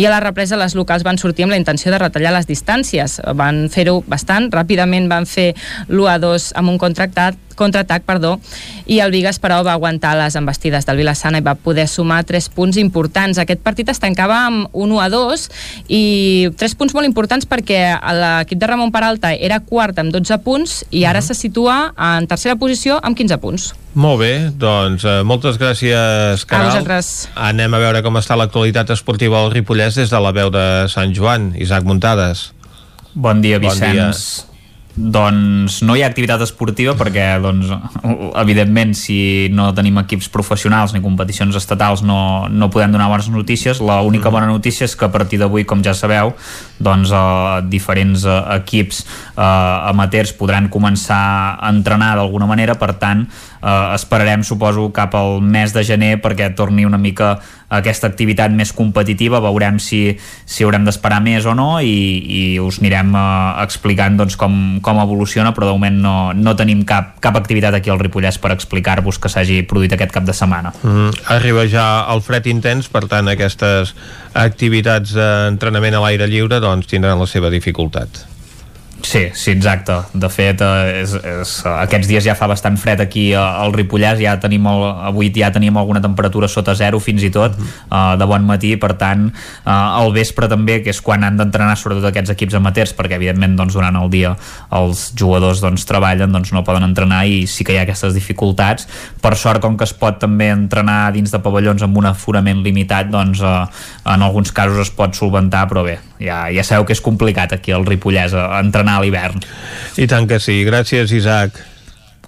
i a la represa les locals van sortir amb la intenció de retallar les distàncies. Van fer-ho bastant, ràpidament van fer l'1 a 2 amb un contractat contraatac, perdó, i el Vigas però va aguantar les embestides del Vilassana i va poder sumar 3 punts importants. Aquest partit es tancava amb 1 a 2 i 3 punts molt importants perquè l'equip de Ramon Peralta era quart amb 12 punts i ara uh -huh. se situa en tercera posició amb 15 punts. Molt bé, doncs eh, moltes gràcies, Caral. A vosaltres. Anem a veure com està l'actualitat esportiva al Ripollès des de la veu de Sant Joan. Isaac Muntades. Bon dia, Vicenç. Bon dia doncs no hi ha activitat esportiva perquè doncs, evidentment si no tenim equips professionals ni competicions estatals no, no podem donar bones notícies l'única mm. bona notícia és que a partir d'avui com ja sabeu doncs eh, diferents eh, equips eh, amateurs podran començar a entrenar d'alguna manera per tant eh, esperarem suposo cap al mes de gener perquè torni una mica aquesta activitat més competitiva, veurem si, si haurem d'esperar més o no i, i us anirem uh, explicant doncs, com, com evoluciona, però de moment no, no tenim cap, cap activitat aquí al Ripollès per explicar-vos que s'hagi produït aquest cap de setmana. Mm, arriba ja el fred intens, per tant aquestes activitats d'entrenament a l'aire lliure doncs, tindran la seva dificultat. Sí, sí, exacte. De fet, eh, és, és, aquests dies ja fa bastant fred aquí al Ripollès, ja tenim el, avui ja tenim alguna temperatura sota zero fins i tot, -huh. uh, de bon matí, per tant, uh, al vespre també, que és quan han d'entrenar sobretot aquests equips amateurs, perquè evidentment doncs, durant el dia els jugadors doncs, treballen, doncs no poden entrenar i sí que hi ha aquestes dificultats. Per sort, com que es pot també entrenar dins de pavellons amb un aforament limitat, doncs uh, en alguns casos es pot solventar, però bé, ja, ja sabeu que és complicat aquí al Ripollès entrenar a l'hivern. I tant que sí. Gràcies, Isaac.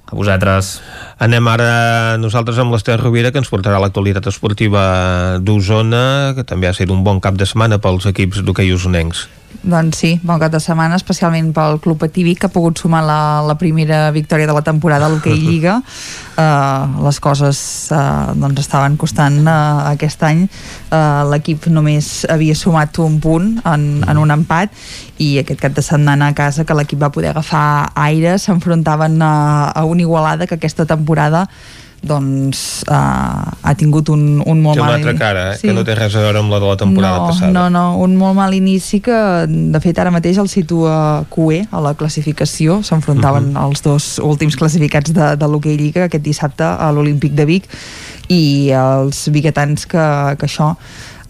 A vosaltres. Anem ara nosaltres amb l'Ester Rovira que ens portarà l'actualitat esportiva d'Osona, que també ha estat un bon cap de setmana pels equips d'hoquei usonencs. Doncs sí, bon cap de setmana, especialment pel Club Atívic, que ha pogut sumar la, la primera victòria de la temporada a l'Hockey Lliga. Uh, les coses uh, doncs estaven costant uh, aquest any. Uh, L'equip només havia sumat un punt en, en un empat i aquest cap de setmana a casa que l'equip va poder agafar aire s'enfrontaven a, a una igualada que aquesta temporada doncs uh, ha tingut un, un molt mal... Té una altra cara, eh? sí. que no té res a veure amb la de la temporada no, passada. No, no, un molt mal inici que de fet ara mateix el situa QE a la classificació, s'enfrontaven uh mhm. -huh. els dos últims classificats de, de l'Hockey Lliga aquest dissabte a l'Olímpic de Vic i els biguetans que, que això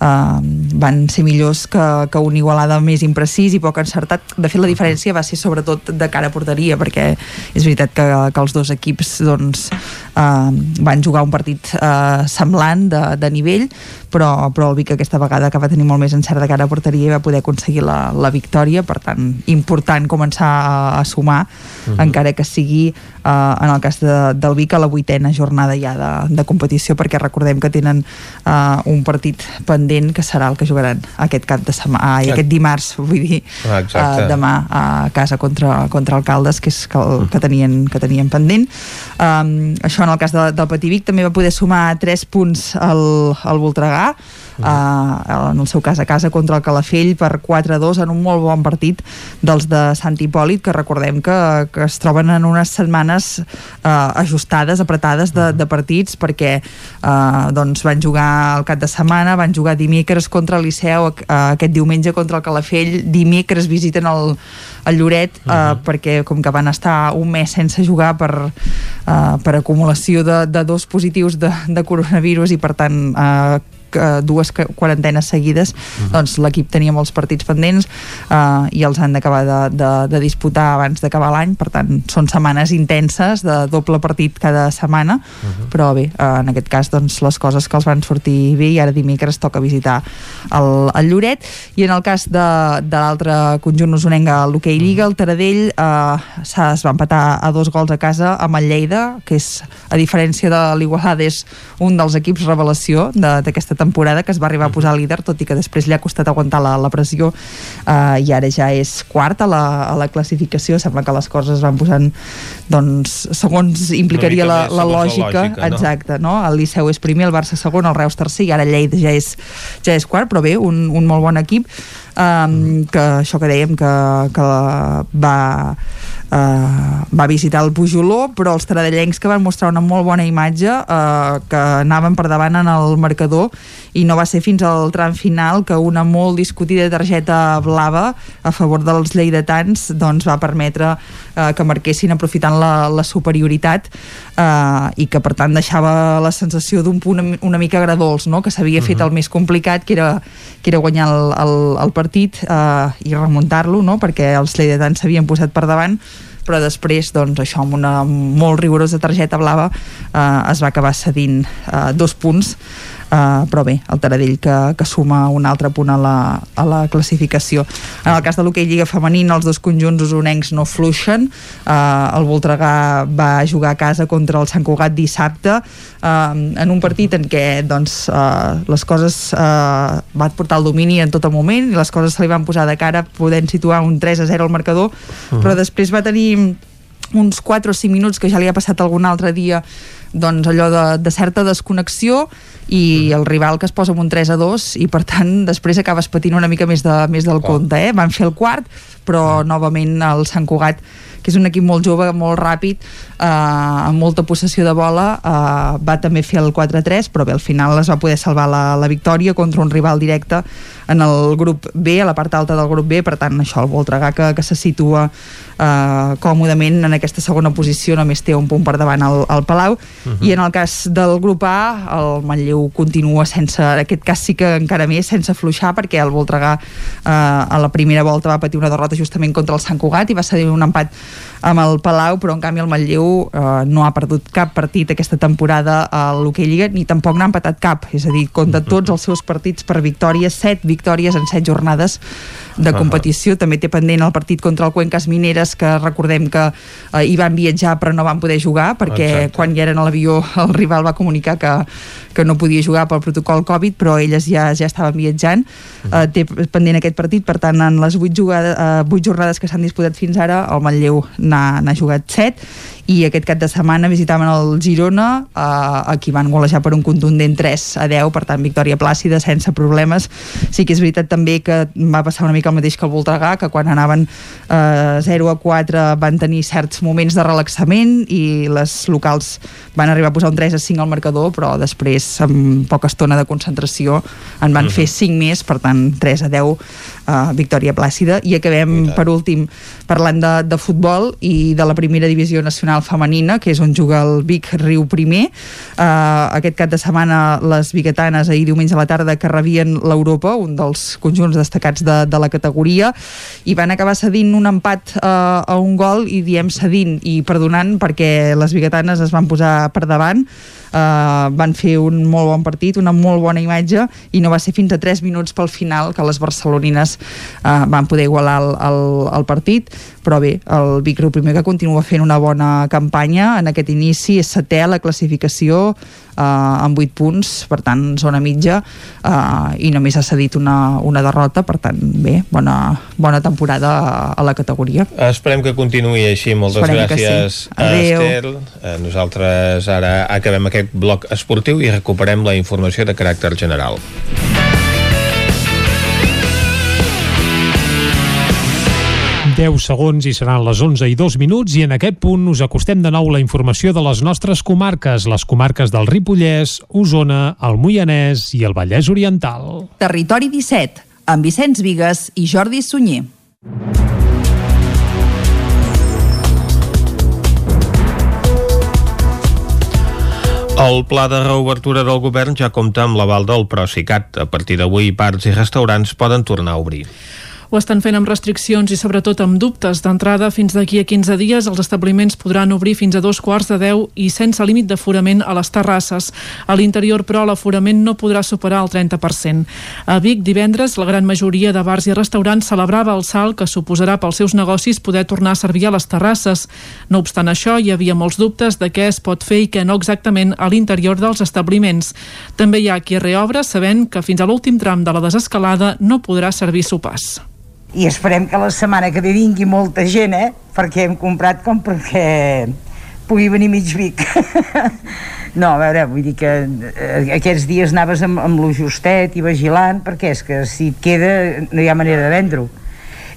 uh, van ser millors que, que un Igualada més imprecís i poc encertat. De fet, la diferència va ser sobretot de cara a porteria, perquè és veritat que, que els dos equips doncs, uh, van jugar un partit uh, semblant de, de nivell, però, però el Vic aquesta vegada que va tenir molt més encert de cara a porteria i va poder aconseguir la, la victòria, per tant, important començar a, a sumar, uh mhm. -huh. encara que sigui uh, en el cas de, del Vic a la vuitena jornada ja de, de competició, perquè recordem que tenen uh, un partit pendent que serà el que jugaran aquest cap de setmana, uh, aquest dimarts, vull dir, uh, demà a casa contra, contra Alcaldes, que és que, el, que, tenien, que tenien pendent. Um, això en el cas de, del Pativic també va poder sumar 3 punts al, al Voltregà uh, en el seu cas a casa contra el Calafell per 4-2 en un molt bon partit dels de Sant Hipòlit que recordem que, que es troben en unes setmanes uh, ajustades, apretades de, de partits perquè uh, doncs van jugar el cap de setmana, van jugar dimecres contra el Liceu, uh, aquest diumenge contra el Calafell, dimecres visiten el, el Lloret uh, uh -huh. perquè com que van estar un mes sense jugar per, uh, per acumulació de, de dos positius de, de coronavirus i per tant uh, eh, dues quarantenes seguides, uh -huh. doncs l'equip tenia molts partits pendents eh, i els han d'acabar de, de, de disputar abans d'acabar l'any, per tant són setmanes intenses de doble partit cada setmana, uh -huh. però bé, eh, en aquest cas doncs les coses que els van sortir bé i ara dimecres toca visitar el, el Lloret. I en el cas de, de l'altre conjunt usonenc a l'Hockey Lliga, el Taradell eh, es va empatar a dos gols a casa amb el Lleida, que és, a diferència de l'Igualada, és un dels equips revelació d'aquesta temporada, que es va arribar a posar líder, tot i que després li ha costat aguantar la, la pressió eh, i ara ja és quart a la, a la classificació, sembla que les coses es van posant doncs, segons implicaria la, la, lògica, la lògica no? exacte, no? el Liceu és primer, el Barça segon, el Reus tercer i ara Lleida ja és, ja és quart, però bé, un, un molt bon equip um, que això que dèiem que, que va uh, va visitar el Pujoló però els taradellencs que van mostrar una molt bona imatge uh, que anaven per davant en el marcador i no va ser fins al tram final que una molt discutida targeta blava a favor dels lleidatans doncs va permetre uh, que marquessin aprofitant la, la superioritat uh, i que per tant deixava la sensació d'un punt una mica gradols no? que s'havia fet uh -huh. el més complicat que era, que era guanyar el, el, el partit uh, i remuntar-lo no? perquè els lleidatans s'havien posat per davant però després doncs, això amb una molt rigorosa targeta blava eh, es va acabar cedint eh, dos punts Uh, però bé, el Taradell que, que suma un altre punt a la, a la classificació. En el cas de l'hoquei Lliga Femenina, els dos conjunts usonencs no fluixen. Uh, el Voltregà va jugar a casa contra el Sant Cugat dissabte uh, en un partit en què doncs, uh, les coses uh, va portar el domini en tot el moment i les coses se li van posar de cara podent situar un 3 a 0 al marcador, uh -huh. però després va tenir uns 4 o 5 minuts que ja li ha passat algun altre dia doncs allò de, de certa desconnexió i el rival que es posa amb un 3 a 2 i per tant després acabes patint una mica més, de, més del compte, eh? van fer el quart però novament el Sant Cugat que és un equip molt jove, molt ràpid, eh, amb molta possessió de bola, eh, va també fer el 4-3, però bé, al final es va poder salvar la, la victòria contra un rival directe en el grup B, a la part alta del grup B, per tant, això, el Voltregà que, que se situa eh, còmodament en aquesta segona posició, només té un punt per davant al, al Palau, -huh. i en el cas del grup A, el Manlleu continua sense, en aquest cas sí que encara més, sense fluixar, perquè el Voltregà eh, a la primera volta va patir una derrota justament contra el Sant Cugat i va cedir un empat amb el Palau, però en canvi el Manlleu eh, no ha perdut cap partit aquesta temporada a l'Hockey Lliga, ni tampoc n'ha empatat cap, és a dir, compta tots els seus partits per victòries, set victòries en set jornades de competició, uh -huh. també té pendent el partit contra el Cuencas Mineres, que recordem que eh, hi van viatjar però no van poder jugar, perquè Exacte. quan hi eren a l'avió el rival va comunicar que, que no podia jugar pel protocol Covid, però elles ja, ja estaven viatjant, uh -huh. eh, té pendent aquest partit, per tant, en les 8, jugades, eh, 8 jornades que s'han disputat fins ara, el Manlleu n'ha jugat 7 i aquest cap de setmana visitaven el Girona eh, a qui van golejar per un contundent 3 a 10, per tant victòria plàcida sense problemes, sí que és veritat també que va passar una mica el mateix que el Voltregà que quan anaven eh, 0 a 4 van tenir certs moments de relaxament i les locals van arribar a posar un 3 a 5 al marcador però després amb poca estona de concentració en van uh -huh. fer 5 més per tant 3 a 10 eh, victòria plàcida. I acabem per últim parlant de, de futbol i de la primera divisió nacional nacional femenina, que és on juga el Vic Riu primer. Uh, aquest cap de setmana les biguetanes ahir diumenge a la tarda que rebien l'Europa, un dels conjunts destacats de, de la categoria, i van acabar cedint un empat uh, a un gol i diem cedint i perdonant perquè les biguetanes es van posar per davant uh, van fer un molt bon partit, una molt bona imatge i no va ser fins a 3 minuts pel final que les barcelonines uh, van poder igualar el, el, el partit. Però bé, el Vic Riu primer que continua fent una bona campanya en aquest inici, és setè a la classificació eh, amb 8 punts per tant zona mitja eh, i només ha cedit una, una derrota per tant bé, bona, bona temporada a la categoria. Esperem que continuï així, moltes Esperem gràcies sí. Estel, eh, nosaltres ara acabem aquest bloc esportiu i recuperem la informació de caràcter general 10 segons i seran les 11 i 2 minuts i en aquest punt us acostem de nou la informació de les nostres comarques, les comarques del Ripollès, Osona, el Moianès i el Vallès Oriental. Territori 17, amb Vicenç Vigues i Jordi Sunyer. El pla de reobertura del govern ja compta amb l'aval del Procicat. A partir d'avui, bars i restaurants poden tornar a obrir. Ho estan fent amb restriccions i sobretot amb dubtes. D'entrada, fins d'aquí a 15 dies, els establiments podran obrir fins a dos quarts de 10 i sense límit d'aforament a les terrasses. A l'interior, però, l'aforament no podrà superar el 30%. A Vic, divendres, la gran majoria de bars i restaurants celebrava el salt que suposarà pels seus negocis poder tornar a servir a les terrasses. No obstant això, hi havia molts dubtes de què es pot fer i què no exactament a l'interior dels establiments. També hi ha qui reobre sabent que fins a l'últim tram de la desescalada no podrà servir sopars i esperem que la setmana que ve vingui molta gent, eh? perquè hem comprat com perquè pugui venir mig Vic. no, a veure, vull dir que eh, aquests dies anaves amb, amb lo justet i vigilant, perquè és que si et queda no hi ha manera de vendre-ho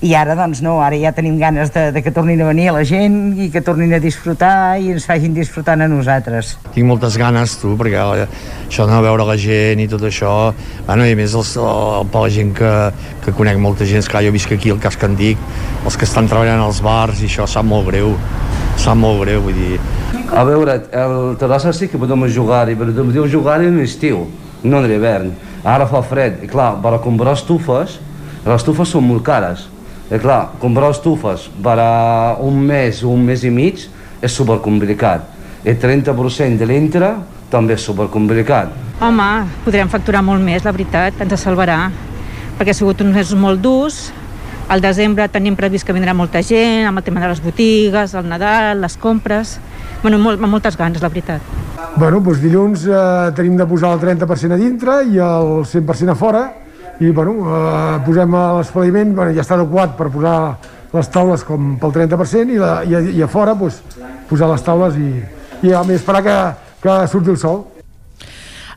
i ara doncs no, ara ja tenim ganes de, de que tornin a venir a la gent i que tornin a disfrutar i ens facin disfrutant a nosaltres. Tinc moltes ganes, tu, perquè això de veure la gent i tot això, bueno, i a més els, el, per la gent que, que conec molta gent, clar, jo visc aquí al cas que en dic, els que estan treballant als bars i això sap molt greu, sap molt greu, vull dir... A veure, el terrassa sí que podem jugar-hi, però podem jugar-hi en estiu, no en l'hivern. Ara fa fred, i clar, per a comprar estufes, les estufes són molt cares, eh, clar, comprar estufes per a un mes o un mes i mig és supercomplicat. El 30% de l'intra també és supercomplicat. Home, podrem facturar molt més, la veritat, ens salvarà, perquè ha sigut uns mesos molt durs, al desembre tenim previst que vindrà molta gent, amb el tema de les botigues, el Nadal, les compres... Bueno, molt, amb moltes ganes, la veritat. Bueno, doncs dilluns eh, tenim de posar el 30% a dintre i el 100% a fora, i bueno, eh, posem l'espaliment, bueno, ja està adequat per posar les taules com pel 30% i, la, i, a, i a fora pues, posar les taules i, i a més esperar que, que surti el sol.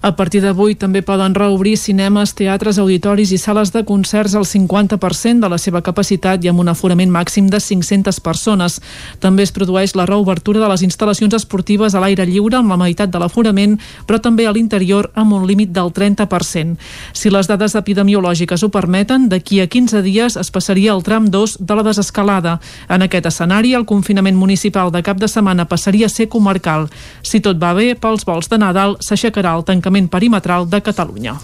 A partir d'avui també poden reobrir cinemes, teatres, auditoris i sales de concerts al 50% de la seva capacitat i amb un aforament màxim de 500 persones. També es produeix la reobertura de les instal·lacions esportives a l'aire lliure amb la meitat de l'aforament, però també a l'interior amb un límit del 30%. Si les dades epidemiològiques ho permeten, d'aquí a 15 dies es passaria al tram 2 de la desescalada. En aquest escenari, el confinament municipal de cap de setmana passaria a ser comarcal. Si tot va bé, pels vols de Nadal s'aixecarà el tancament tancament perimetral de Catalunya.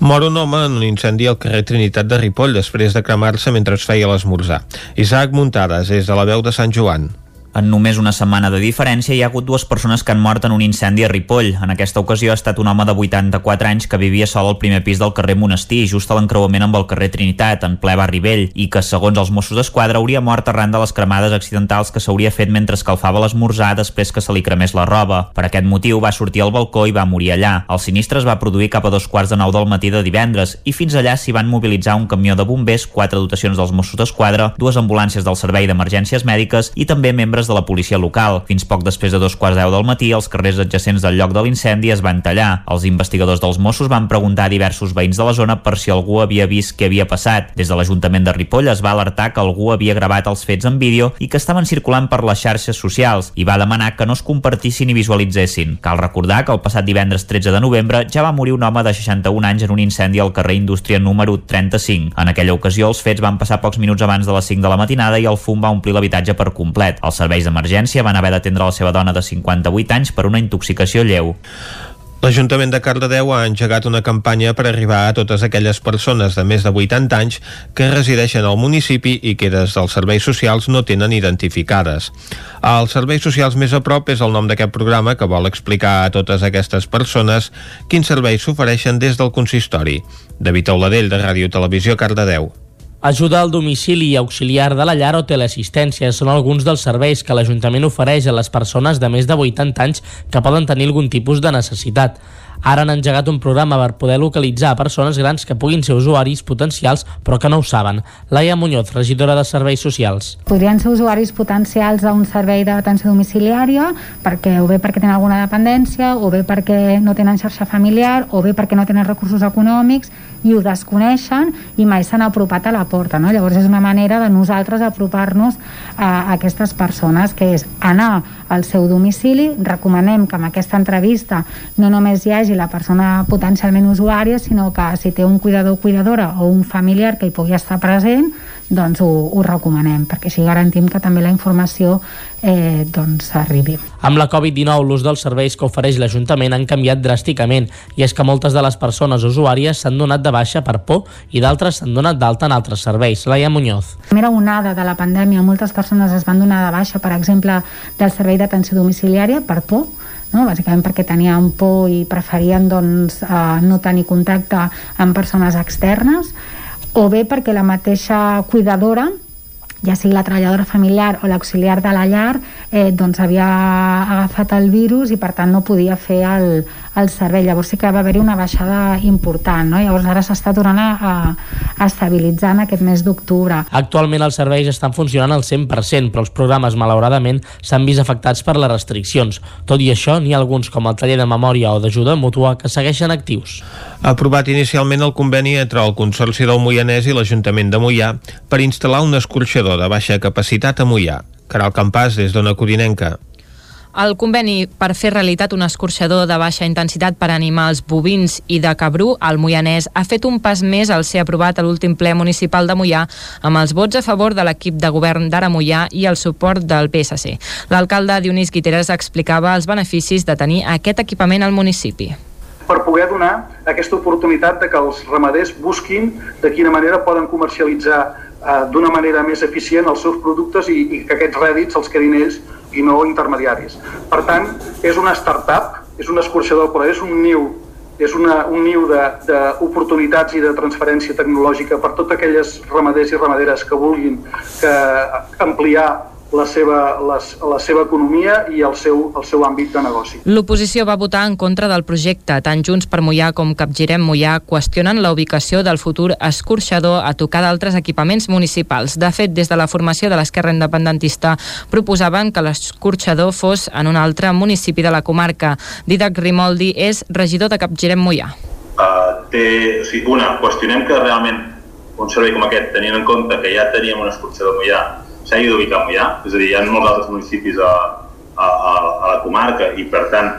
Mor un home en un incendi al carrer Trinitat de Ripoll després de cremar-se mentre es feia l'esmorzar. Isaac Muntades és de la veu de Sant Joan. En només una setmana de diferència hi ha hagut dues persones que han mort en un incendi a Ripoll. En aquesta ocasió ha estat un home de 84 anys que vivia sol al primer pis del carrer Monestir, just a l'encreuament amb el carrer Trinitat, en ple barri vell, i que, segons els Mossos d'Esquadra, hauria mort arran de les cremades accidentals que s'hauria fet mentre escalfava l'esmorzar després que se li cremés la roba. Per aquest motiu va sortir al balcó i va morir allà. El sinistre es va produir cap a dos quarts de nou del matí de divendres i fins allà s'hi van mobilitzar un camió de bombers, quatre dotacions dels Mossos d'Esquadra, dues ambulàncies del Servei d'Emergències Mèdiques i també membres membres de la policia local. Fins poc després de dos quarts deu del matí, els carrers adjacents del lloc de l'incendi es van tallar. Els investigadors dels Mossos van preguntar a diversos veïns de la zona per si algú havia vist què havia passat. Des de l'Ajuntament de Ripoll es va alertar que algú havia gravat els fets en vídeo i que estaven circulant per les xarxes socials i va demanar que no es compartissin i visualitzessin. Cal recordar que el passat divendres 13 de novembre ja va morir un home de 61 anys en un incendi al carrer Indústria número 35. En aquella ocasió els fets van passar pocs minuts abans de les 5 de la matinada i el fum va omplir l'habitatge per complet. Els serveis d'emergència van haver d'atendre la seva dona de 58 anys per una intoxicació lleu. L'Ajuntament de Cardedeu ha engegat una campanya per arribar a totes aquelles persones de més de 80 anys que resideixen al municipi i que des dels serveis socials no tenen identificades. Els serveis socials més a prop és el nom d'aquest programa que vol explicar a totes aquestes persones quins serveis s'ofereixen des del consistori. David Auladell, de Ràdio Televisió, Cardedeu. Ajuda al domicili i auxiliar de la llar o teleassistència són alguns dels serveis que l'Ajuntament ofereix a les persones de més de 80 anys que poden tenir algun tipus de necessitat. Ara han engegat un programa per poder localitzar persones grans que puguin ser usuaris potencials però que no ho saben. Laia Muñoz, regidora de Serveis Socials. Podrien ser usuaris potencials d'un servei d'atenció domiciliària perquè o bé perquè tenen alguna dependència o bé perquè no tenen xarxa familiar o bé perquè no tenen recursos econòmics i ho desconeixen i mai s'han apropat a la porta. No? Llavors és una manera de nosaltres apropar-nos a aquestes persones, que és anar al seu domicili, recomanem que amb aquesta entrevista no només hi hagi vagi la persona potencialment usuària, sinó que si té un cuidador o cuidadora o un familiar que hi pugui estar present, doncs ho, ho recomanem, perquè així garantim que també la informació eh, doncs arribi. Amb la Covid-19, l'ús dels serveis que ofereix l'Ajuntament han canviat dràsticament i és que moltes de les persones usuàries s'han donat de baixa per por i d'altres s'han donat d'alta en altres serveis. Laia Muñoz. La primera onada de la pandèmia, moltes persones es van donar de baixa, per exemple, del servei d'atenció domiciliària per por, no? bàsicament perquè tenien por i preferien doncs, eh, no tenir contacte amb persones externes o bé perquè la mateixa cuidadora ja sigui la treballadora familiar o l'auxiliar de la llar, eh, doncs havia agafat el virus i per tant no podia fer el, el servei. Llavors sí que va haver-hi una baixada important. No? Llavors ara s'està tornant a, a estabilitzar en aquest mes d'octubre. Actualment els serveis estan funcionant al 100%, però els programes, malauradament, s'han vist afectats per les restriccions. Tot i això, n'hi ha alguns, com el taller de memòria o d'ajuda mútua, que segueixen actius. Ha aprovat inicialment el conveni entre el Consorci del Moianès i l'Ajuntament de Moià per instal·lar un escorxador de baixa capacitat a Moià. Caral Campàs, des d'Ona Codinenca. El conveni per fer realitat un escorxador de baixa intensitat per animals bovins i de cabrú al Moianès ha fet un pas més al ser aprovat a l'últim ple municipal de Moià amb els vots a favor de l'equip de govern d'Ara Moià i el suport del PSC. L'alcalde Dionís Guiteres explicava els beneficis de tenir aquest equipament al municipi per poder donar aquesta oportunitat de que els ramaders busquin de quina manera poden comercialitzar eh, d'una manera més eficient els seus productes i, i que aquests rèdits els quedin ells i no intermediaris. Per tant, és una startup, és un escorxador, però és un niu és una, un niu d'oportunitats i de transferència tecnològica per totes aquelles ramaders i ramaderes que vulguin que ampliar la seva, les, la seva economia i el seu, el seu àmbit de negoci. L'oposició va votar en contra del projecte. Tant Junts per Mollà com Capgirem Mollà qüestionen la ubicació del futur escorxador a tocar d'altres equipaments municipals. De fet, des de la formació de l'esquerra independentista proposaven que l'escorxador fos en un altre municipi de la comarca. Didac Rimoldi és regidor de Capgirem Mollà. Uh, té, o sigui, una, qüestionem que realment un servei com aquest, tenint en compte que ja teníem un escorxador Mollà a Mollà, és a dir, hi ha molts altres municipis a, a, a, a la comarca i per tant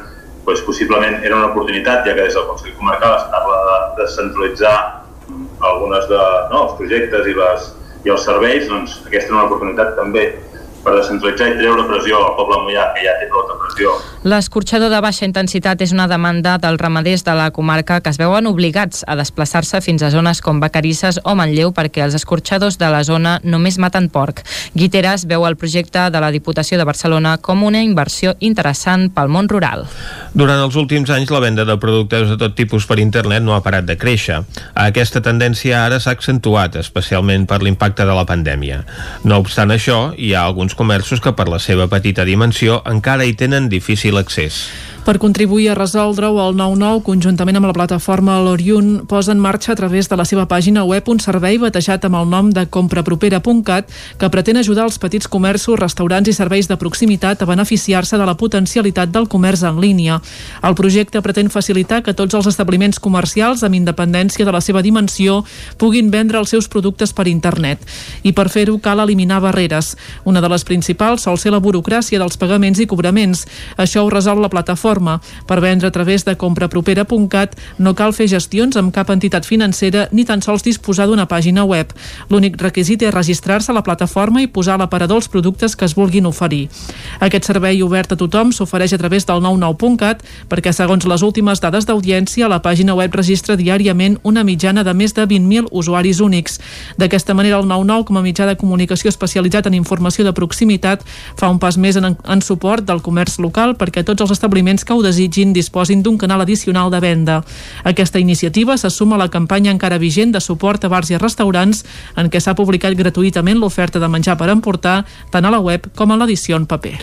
doncs, possiblement era una oportunitat, ja que des del Consell Comarcal es parla de, de centralitzar algunes de, no, els projectes i, les, i els serveis, doncs aquesta era una oportunitat també per descentralitzar i treure pressió al poble mollà, que ja té tota pressió. L'escorxador de baixa intensitat és una demanda dels ramaders de la comarca que es veuen obligats a desplaçar-se fins a zones com Vacarisses o Manlleu perquè els escorxadors de la zona només maten porc. Guiteres veu el projecte de la Diputació de Barcelona com una inversió interessant pel món rural. Durant els últims anys, la venda de productes de tot tipus per internet no ha parat de créixer. Aquesta tendència ara s'ha accentuat, especialment per l'impacte de la pandèmia. No obstant això, hi ha alguns comerços que per la seva petita dimensió encara hi tenen difícil accés. Per contribuir a resoldre-ho, el 9-9, conjuntament amb la plataforma L'Oriun, posa en marxa a través de la seva pàgina web un servei batejat amb el nom de comprapropera.cat que pretén ajudar els petits comerços, restaurants i serveis de proximitat a beneficiar-se de la potencialitat del comerç en línia. El projecte pretén facilitar que tots els establiments comercials, amb independència de la seva dimensió, puguin vendre els seus productes per internet. I per fer-ho cal eliminar barreres. Una de les principals sol ser la burocràcia dels pagaments i cobraments. Això ho resol la plataforma. Per vendre a través de comprapropera.cat no cal fer gestions amb cap entitat financera ni tan sols disposar d'una pàgina web. L'únic requisit és registrar-se a la plataforma i posar a l'aparador els productes que es vulguin oferir. Aquest servei obert a tothom s'ofereix a través del 99.cat perquè, segons les últimes dades d'audiència, la pàgina web registra diàriament una mitjana de més de 20.000 usuaris únics. D'aquesta manera, el 99, com a mitjà de comunicació especialitzat en informació de proximitat, fa un pas més en, en suport del comerç local perquè tots els establiments que ho desitgin disposin d'un canal addicional de venda. Aquesta iniciativa se suma a la campanya encara vigent de suport a bars i restaurants en què s'ha publicat gratuïtament l'oferta de menjar per emportar tant a la web com a l'edició en paper.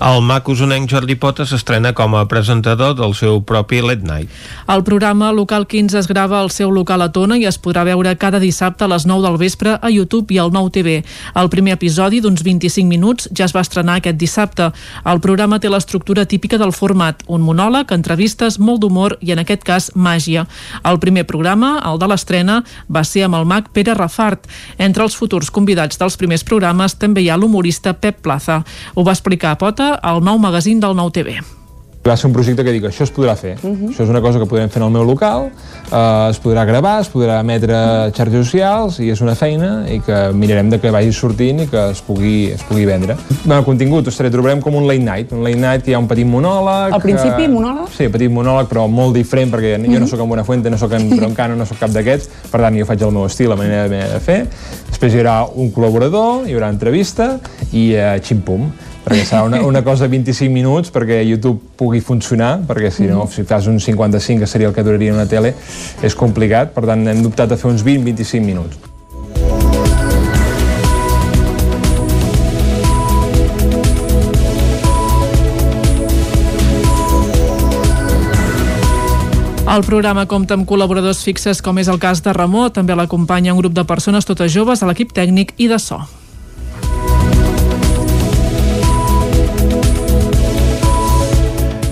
El mac usonenc Jordi Pota s'estrena com a presentador del seu propi Late Night. El programa Local 15 es grava al seu local a Tona i es podrà veure cada dissabte a les 9 del vespre a YouTube i al Nou TV. El primer episodi, d'uns 25 minuts, ja es va estrenar aquest dissabte. El programa té l'estructura típica del format, un monòleg, entrevistes, molt d'humor i, en aquest cas, màgia. El primer programa, el de l'estrena, va ser amb el mag Pere Rafart. Entre els futurs convidats dels primers programes també hi ha l'humorista Pep Plaza. Ho va explicar a Pota al nou magazín del Nou TV. Va ser un projecte que dic, això es podrà fer. Uh -huh. Això és una cosa que podrem fer en el meu local, eh, es podrà gravar, es podrà emetre a xarxes socials i és una feina i que mirarem de que vagi sortint i que es pugui, es pugui vendre. El contingut, ostres, trobarem com un late night. Un late night hi ha un petit monòleg... Al principi, que... monòleg? Sí, petit monòleg, però molt diferent, perquè uh -huh. jo no sóc en Buenafuente, no sóc en Broncano, no sóc cap d'aquests, per tant, jo faig el meu estil, la manera de fer. Després hi haurà un col·laborador, hi haurà entrevista i eh, xim-pum perquè serà una, una cosa de 25 minuts perquè YouTube pugui funcionar, perquè si no, si fas un 55, que seria el que duraria una tele, és complicat, per tant hem dubtat a fer uns 20-25 minuts. El programa compta amb col·laboradors fixes com és el cas de Ramó, també l'acompanya un grup de persones totes joves a l'equip tècnic i de so.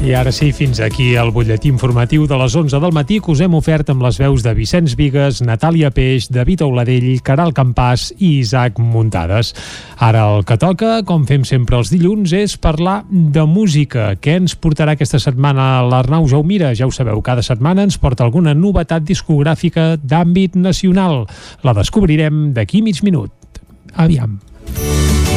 I ara sí, fins aquí el butlletí informatiu de les 11 del matí que us hem ofert amb les veus de Vicenç Vigues, Natàlia Peix, David Auladell, Caral Campàs i Isaac Muntades. Ara el que toca, com fem sempre els dilluns, és parlar de música. Què ens portarà aquesta setmana l'Arnau Jaumira? Ja ho sabeu, cada setmana ens porta alguna novetat discogràfica d'àmbit nacional. La descobrirem d'aquí mig minut. Aviam.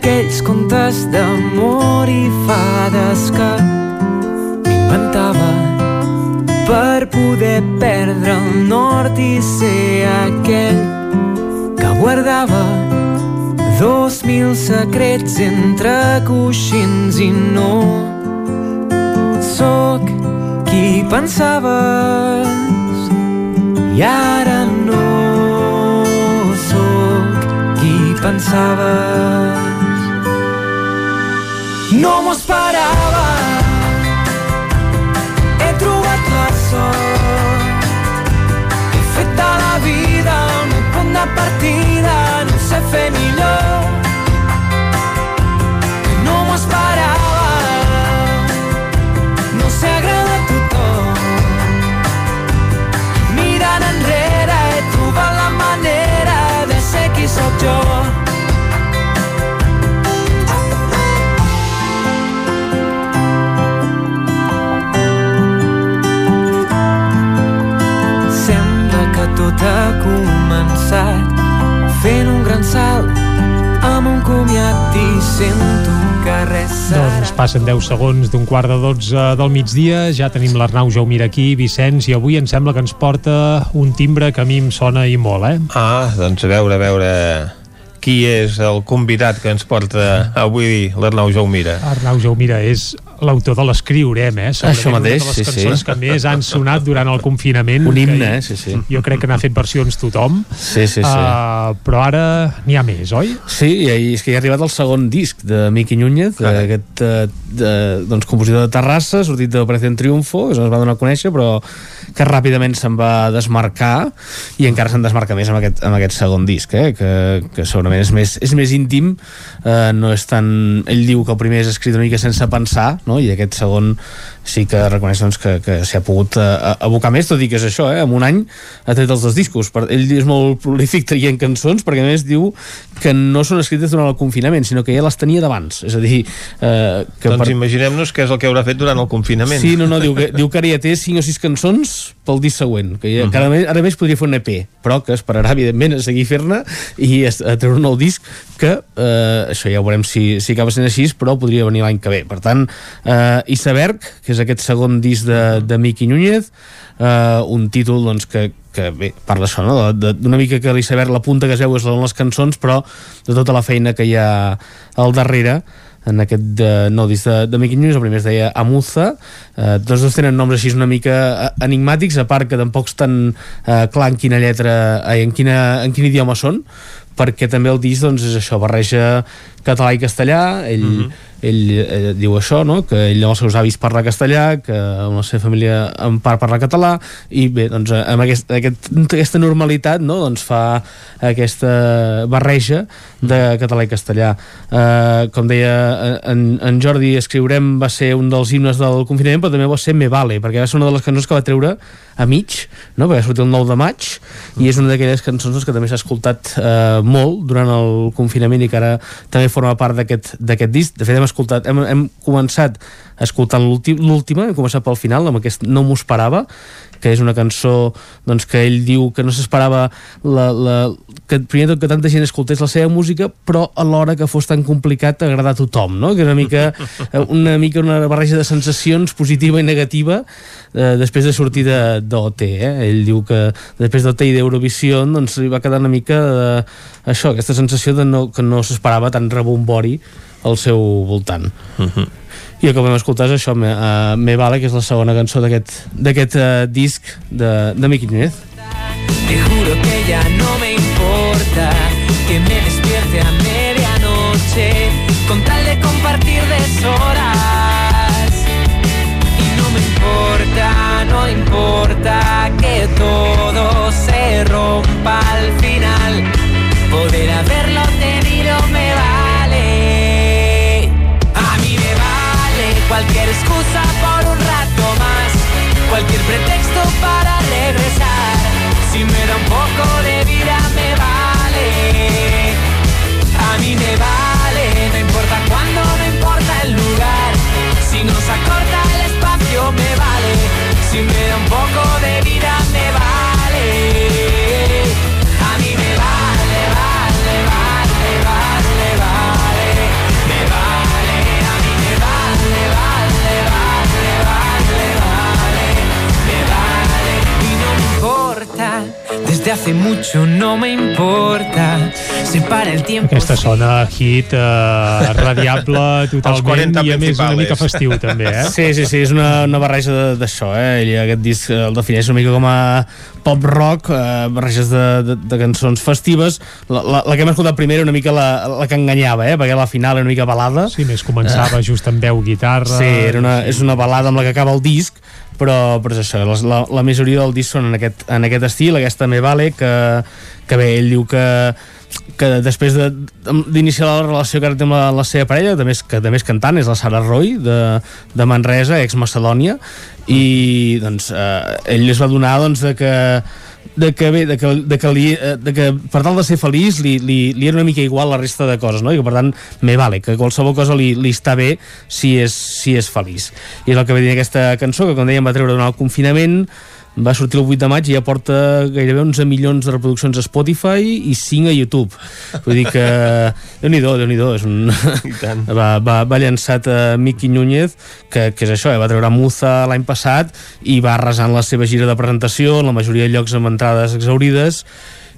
D'aquells contes d'amor i fades que m'inventava per poder perdre el nord i ser aquell que guardava dos mil secrets entre coixins i no sóc qui pensaves i ara no sóc qui pensaves. No m'ho esperava, fent un gran salt amb un comiat i sento que res serà Doncs passen 10 segons d'un quart de 12 del migdia, ja tenim l'Arnau Jaumira aquí, Vicenç, i avui em sembla que ens porta un timbre que a mi em sona i molt, eh? Ah, doncs a veure, a veure qui és el convidat que ens porta avui l'Arnau Jaumira. Arnau Jaumira és l'autor de l'Escriurem, eh? Segurament Això mateix, una de les sí, cançons sí. que més han sonat durant el confinament. Un himne, eh? Sí, sí. Jo crec que n'ha fet versions tothom. Sí, sí, sí. Uh, però ara n'hi ha més, oi? Sí, i és que hi ha arribat el segon disc de Miqui Núñez, aquest eh, de, doncs, compositor de Terrassa, sortit d'Operació Triunfo, que es va donar a conèixer, però que ràpidament se'n va desmarcar i encara se'n desmarca més amb aquest, amb aquest segon disc, eh? que, que segurament és més, és més íntim, eh, no és tan... Ell diu que el primer és escrit una mica sense pensar, no? I aquest segon sí que reconeix doncs, que, que s'hi ha pogut eh, abocar més, tot i que és això, eh? en un any ha tret els dos discos. Per, ell és molt prolífic traient cançons, perquè a més diu que no són escrites durant el confinament, sinó que ja les tenia d'abans. És a dir... Eh, que doncs per... imaginem-nos què és el que haurà fet durant el confinament. Sí, no, no, diu que, diu que ara ja té 5 o 6 cançons pel disc següent, que ja, uh -huh. cada mes, ara més podria fer un EP, però que esperarà, evidentment, a seguir fer-ne i a, a treure un nou disc que, eh, això ja ho veurem si, si acaba sent així, però podria venir l'any que ve. Per tant, eh, Iceberg, que és aquest segon disc de, de Miqui Núñez, eh, un títol doncs, que, que bé, parla això, no? d'una mica que l'iceberg, la punta que es veu és les cançons, però de tota la feina que hi ha al darrere, en aquest de, nou disc de, de Mickey News, el primer es deia Amuza, eh, tots dos tenen noms així una mica eh, enigmàtics, a part que tampoc és tan eh, clar en quina lletra, eh, en, quina, en quin idioma són, perquè també el disc doncs, és això, barreja català i castellà ell, mm -hmm. Ell, ell diu això no? que ell amb els seus avis parla castellà que amb la seva família en part parla català i bé, doncs amb aquest, aquest, aquesta normalitat no? doncs fa aquesta barreja de català i castellà uh, com deia en, en Jordi escriurem va ser un dels himnes del confinament però també va ser Me Vale perquè va ser una de les cançons que va treure a mig no? perquè sortir el 9 de maig i és una d'aquelles cançons que també s'ha escoltat eh, molt durant el confinament i que ara també forma part d'aquest disc. De fet, hem escoltat, hem, hem començat escoltant l'última, hem començat pel final, amb aquest No m'ho esperava, que és una cançó doncs, que ell diu que no s'esperava la, la, que primer tot que tanta gent escoltés la seva música però alhora que fos tan complicat agradar a tothom no? que és una mica una mica una barreja de sensacions positiva i negativa eh, després de sortir d'OT eh? ell diu que després d'OT i d'Eurovisió doncs li va quedar una mica eh, això, aquesta sensació de no, que no s'esperava tan rebombori al seu voltant. Uh -huh i el que vam escoltar és això, Me, uh, Me Vale, que és la segona cançó d'aquest uh, disc de, de Miqui Núñez. Te juro que ya no me importa que me despierte a medianoche con tal de compartir deshoras y no me importa, no importa que todo se rompa al final. Poder cualquier pretexto hace mucho no me importa Se para el tiempo Aquesta sona hit eh, radiable totalment i a més una mica festiu també, eh? Sí, sí, sí, és una, una barreja d'això, eh? I aquest disc el defineix una mica com a pop rock, eh, barreges de, de, de cançons festives. La, la, la que hem escoltat primer era una mica la, la que enganyava, eh? Perquè la final era una mica balada. Sí, més començava uh, just amb veu guitarra. Sí, era una, és una balada amb la que acaba el disc, però, però és això, la, la majoria del disc són en aquest, en aquest estil, aquesta Me Vale, que, que bé, ell diu que que després d'iniciar de, la relació que ara té amb la, la seva parella, també és, que també és cantant, és la Sara Roy, de, de Manresa, ex-Macedònia, i doncs eh, ell es va donar doncs, de que de que bé, de que, de que, li, eh, de que per tal de ser feliç li, li, li era una mica igual la resta de coses, no? I que per tant me vale, que qualsevol cosa li, li està bé si és, si és feliç. I és el que ve dir aquesta cançó, que com dèiem va treure durant el confinament, va sortir el 8 de maig i ja porta gairebé 11 milions de reproduccions a Spotify i 5 a YouTube. Vull dir que Déu-n'hi-do, déu nhi déu és un... va, va, va llançat a Miqui Núñez que, que és això, eh? va treure Muza l'any passat i va arrasant la seva gira de presentació en la majoria de llocs amb entrades exaurides.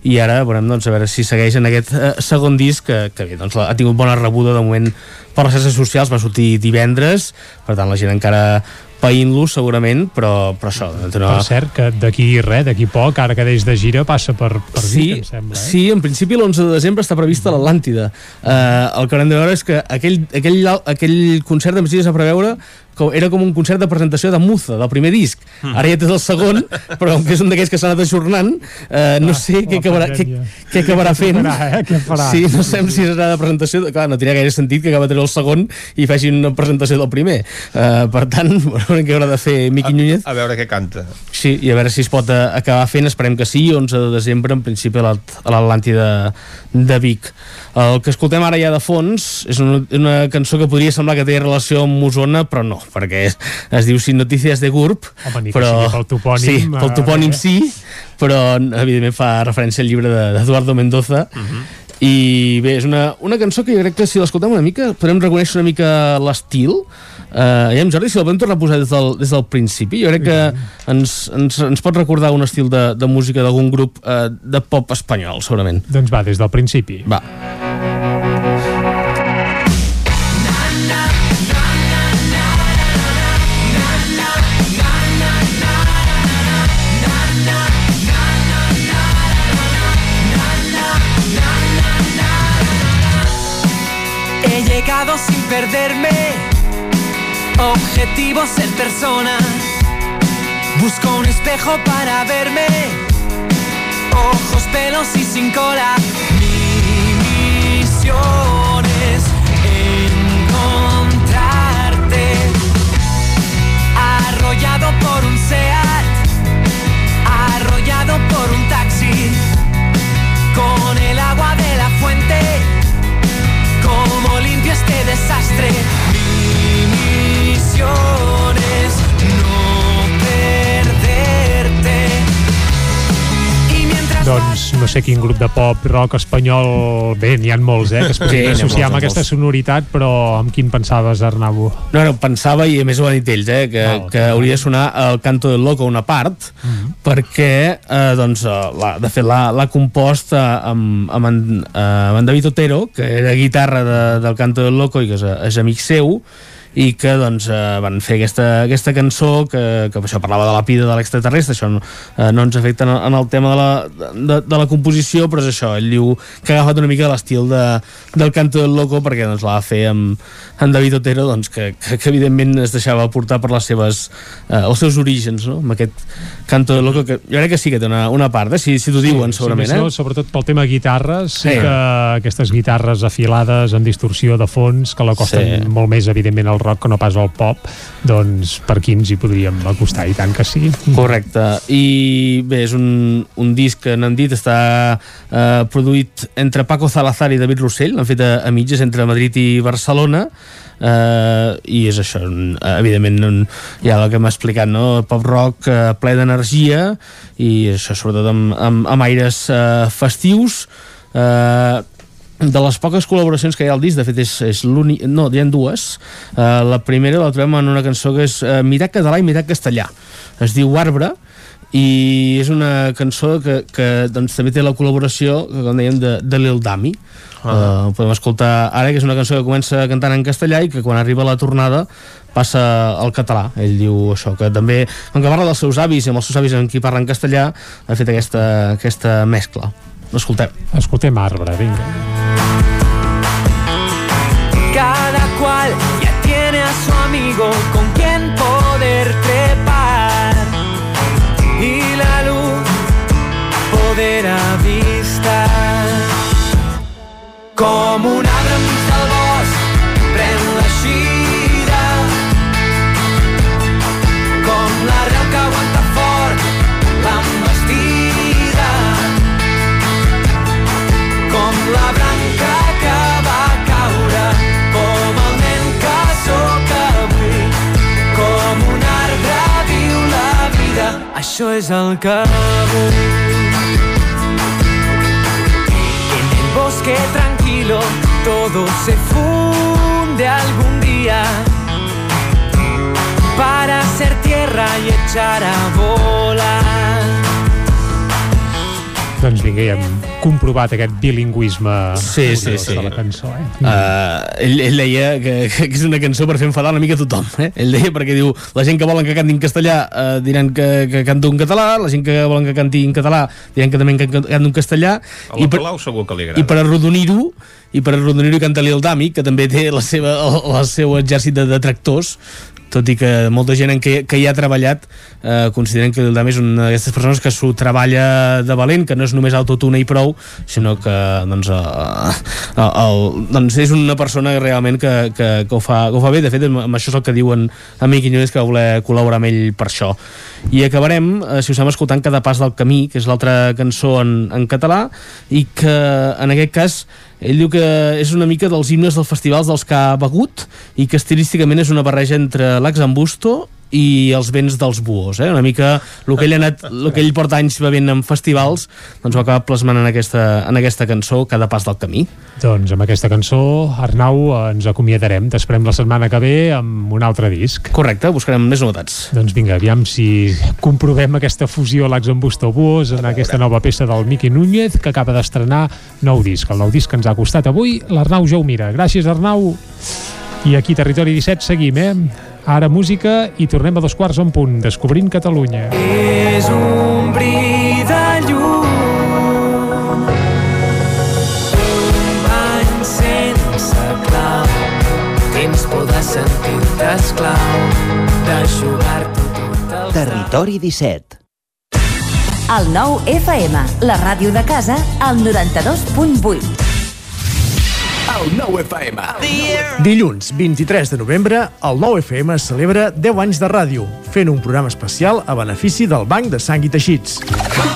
I ara veurem doncs, a veure si segueix en aquest eh, segon disc que, que bé, doncs, ha tingut bona rebuda de moment per les xarxes socials, va sortir divendres per tant la gent encara païnt-lo segurament, però, però això... No... Per cert, que d'aquí res, d'aquí poc, ara que deix de gira, passa per, per sí, Vic, em sembla. Eh? Sí, en principi l'11 de desembre està prevista l'Atlàntida. Uh, el que haurem de veure és que aquell, aquell, aquell concert de Messias a preveure com, era com un concert de presentació de Muza, del primer disc. Mm. Ara ja tens el segon, però com que és un d'aquells que s'ha anat ajornant, eh, no ah, sé què acabarà, què, què acabarà fent. Què farà, eh? Què farà? Sí, no sé si serà de presentació... Clar, no tenia gaire sentit que acaba de treure el segon i faci una presentació del primer. Eh, per tant, veurem què haurà de fer Miqui Núñez. A veure què canta. Sí, i a veure si es pot eh, acabar fent, esperem que sí, 11 de desembre, en principi, a l'Atlàntida de, de Vic. El que escoltem ara ja de fons és una, una cançó que podria semblar que té relació amb Osona, però no, perquè es, es diu Sin Notícies de GURB, Home, però, pel topònim, sí, pel topònim eh? sí, però evidentment fa referència al llibre d'Eduardo de, Mendoza, uh mhm. -huh. i bé, és una, una cançó que jo crec que si l'escoltem una mica podem reconèixer una mica l'estil Eh, uh, ja, Jordi, si el vam tornar a posar des del, des del principi, jo crec que ens, ens, ens pot recordar un estil de, de música d'algun grup uh, de pop espanyol, segurament. Doncs va, des del principi. Va. He llegado sin perderme Objetivo ser persona. Busco un espejo para verme. Ojos, pelos y sin cola. Mi misión es encontrarte. Arrollado por un SEAT. Arrollado por un taxi. Con el agua de la fuente. Como limpio este desastre. Mi Doncs no sé quin grup de pop, rock espanyol... Bé, n'hi ha molts, eh, que es Sí, podrien ha associar amb aquesta molts. sonoritat, però amb quin pensaves, Arnau? No, no, pensava, i a més ho han dit ells, eh, que, que hauria de sonar el Canto del Loco una part, perquè, eh, doncs, eh, la, de fet, l'ha compost amb, amb, en, eh, amb en David Otero, que era guitarra de, del Canto del Loco i que és, és amic seu, i que doncs, eh, van fer aquesta, aquesta cançó que, que això parlava de la vida de l'extraterrestre això no, eh, no ens afecta en el, en el tema de la, de, de la composició però és això, ell diu que ha agafat una mica l'estil de, del Canto del Loco perquè doncs, l'ha de fer amb, amb David Otero doncs, que, que, que evidentment es deixava portar per les seves, eh, els seus orígens no? amb aquest Canto del Loco que jo crec que sí que té una, una part, eh? si, si t'ho diuen segurament sí, eh? no, sobretot pel tema guitarres, sí. Sí. que aquestes guitarres afilades en distorsió de fons, que l'acosten Sí. molt més, evidentment, al rock que no pas al pop, doncs per aquí ens hi podríem acostar, i tant que sí. Correcte, i bé, és un, un disc que n'han dit està eh, produït entre Paco Salazar i David Rossell, l'han fet a, a mitges entre Madrid i Barcelona eh, i és això evidentment un, ja el que hem explicat no? pop rock eh, ple d'energia i això sobretot amb, amb, amb aires eh, festius eh, de les poques col·laboracions que hi ha al disc, de fet és, és l'únic, no, hi ha dues. Uh, la primera la trobem en una cançó que és uh, Mirat català i mirat castellà. Es diu Arbre i és una cançó que, que doncs, també té la col·laboració, com dèiem, de, de Lil Dami. Uh, ho podem escoltar ara, que és una cançó que comença cantant en castellà i que quan arriba la tornada passa al català, ell diu això que també, com que parla dels seus avis i amb els seus avis amb qui parla en castellà ha fet aquesta, aquesta mescla l'escoltem Escoltem Arbre, vinga. Cada cual ya tiene a su amigo con quien poder trepar y la luz poder avistar. Com un això és el que en el bosque tranquilo todo se funde algún día. Para ser tierra y echar a volar Doncs vinga, ja hem comprovat aquest bilingüisme Sí, sí, sí. de la cançó, eh? Uh, ell, ell deia que, que és una cançó per fer enfadar una mica tothom eh? ell deia perquè diu, la gent que volen que canti en castellà uh, diran que, que canto en català la gent que volen que canti en català diran que també que canto en castellà A la Palau segur que li agrada. i per arrodonir-ho i per arrodonir-ho canta Lil Dami que també té la seva, el, el seu exèrcit de detractors tot i que molta gent en què, que hi ha treballat eh, consideren que Lil Dami és una d'aquestes persones que s'ho treballa de valent, que no és només autotune i prou, sinó que doncs, eh, el, el, doncs és una persona realment que, que, que, ho, fa, que ho fa bé, de fet amb això és el que diuen Amic Iñiguez que va voler col·laborar amb ell per això. I acabarem, eh, si us sembla, escoltant Cada pas del camí, que és l'altra cançó en, en català i que en aquest cas ell diu que és una mica dels himnes dels festivals dels que ha begut i que estilísticament és una barreja entre l'Axambusto i els vents dels buos, eh? una mica el que ell, ha anat, el que ell porta anys bevent en festivals doncs ho acaba plasmant en aquesta, en aquesta cançó Cada pas del camí Doncs amb aquesta cançó, Arnau, ens acomiadarem. T'esperem la setmana que ve amb un altre disc. Correcte, buscarem més novetats. Doncs vinga, aviam si comprovem aquesta fusió Lax amb Busto-Buos en aquesta nova peça del Miqui Núñez que acaba d'estrenar nou disc. El nou disc que ens ha costat avui l'Arnau Jaumira. Gràcies, Arnau. I aquí, Territori 17, seguim, eh? Ara música i tornem a dos quarts en punt, descobrint Catalunya. És un bri de llum. Un bany sense clau. Temps poder sentir-te esclau. D'eixugar-t'ho tot el Territori 17 El nou FM, la ràdio de casa, al 92.8 Dilluns 23 de novembre, el nou FM celebra 10 anys de ràdio, fent un programa especial a benefici del Banc de Sang i Teixits.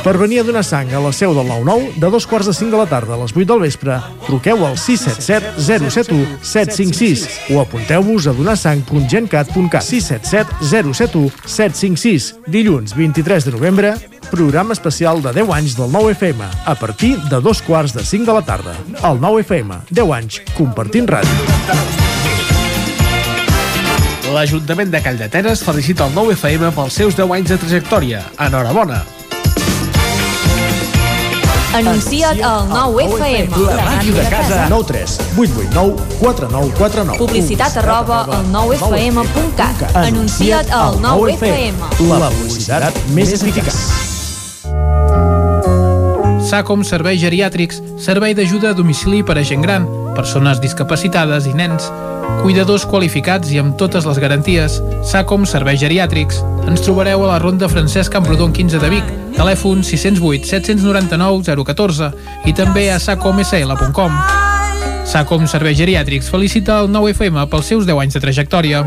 Per venir a donar sang a la seu del 9-9, de dos quarts de 5 de la tarda a les 8 del vespre, truqueu al 677 071 756 o apunteu-vos a donarsang.gencat.cat 677 071 756. Dilluns 23 de novembre, programa especial de 10 anys del 9 FM, a partir de dos quarts de 5 de la tarda. El 9 FM, 10 anys, compartint ràdio. L'Ajuntament de Calldetenes felicita el 9 FM pels seus 10 anys de trajectòria. Enhorabona! Anuncia't al 9FM. La màquina de casa. 9 3 8 8 9 4 9 4 9. Publicitat arroba al 9FM.cat. Anuncia't al 9FM. La publicitat més eficaç. SACOM Serveis Geriàtrics, servei d'ajuda a domicili per a gent gran, persones discapacitades i nens. Cuidadors qualificats i amb totes les garanties. SACOM Serveis Geriàtrics. Ens trobareu a la Ronda Francesc Camprodon 15 de Vic, telèfon 608 799 014 i també a sacomsl.com. SACOM Serveis Geriàtrics felicita el 9FM pels seus 10 anys de trajectòria.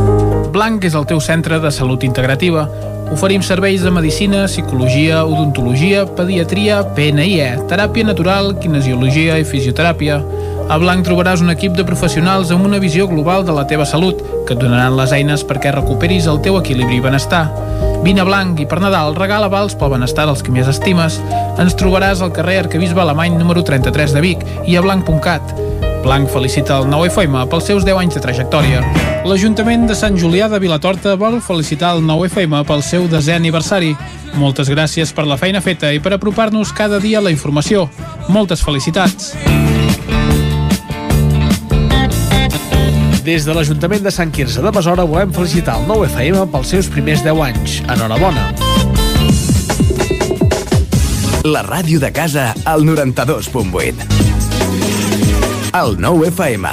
Blanc és el teu centre de salut integrativa. Oferim serveis de medicina, psicologia, odontologia, pediatria, PNIE, teràpia natural, kinesiologia i fisioteràpia. A Blanc trobaràs un equip de professionals amb una visió global de la teva salut, que et donaran les eines perquè recuperis el teu equilibri i benestar. Vine a Blanc i per Nadal regala vals pel benestar dels que més estimes. Ens trobaràs al carrer Arcabisbe Alemany número 33 de Vic i a blanc.cat. Blanc felicita el 9FM pels seus 10 anys de trajectòria. L'Ajuntament de Sant Julià de Vilatorta vol felicitar el 9FM pel seu desè aniversari. Moltes gràcies per la feina feta i per apropar-nos cada dia a la informació. Moltes felicitats. Des de l'Ajuntament de Sant Quirze de Besora volem felicitar el 9FM pels seus primers 10 anys. Enhorabona! La ràdio de casa al 92.8. El 9 FM.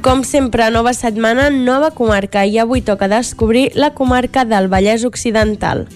Com sempre, nova setmana, nova comarca i avui toca descobrir la comarca del Vallès Occidental.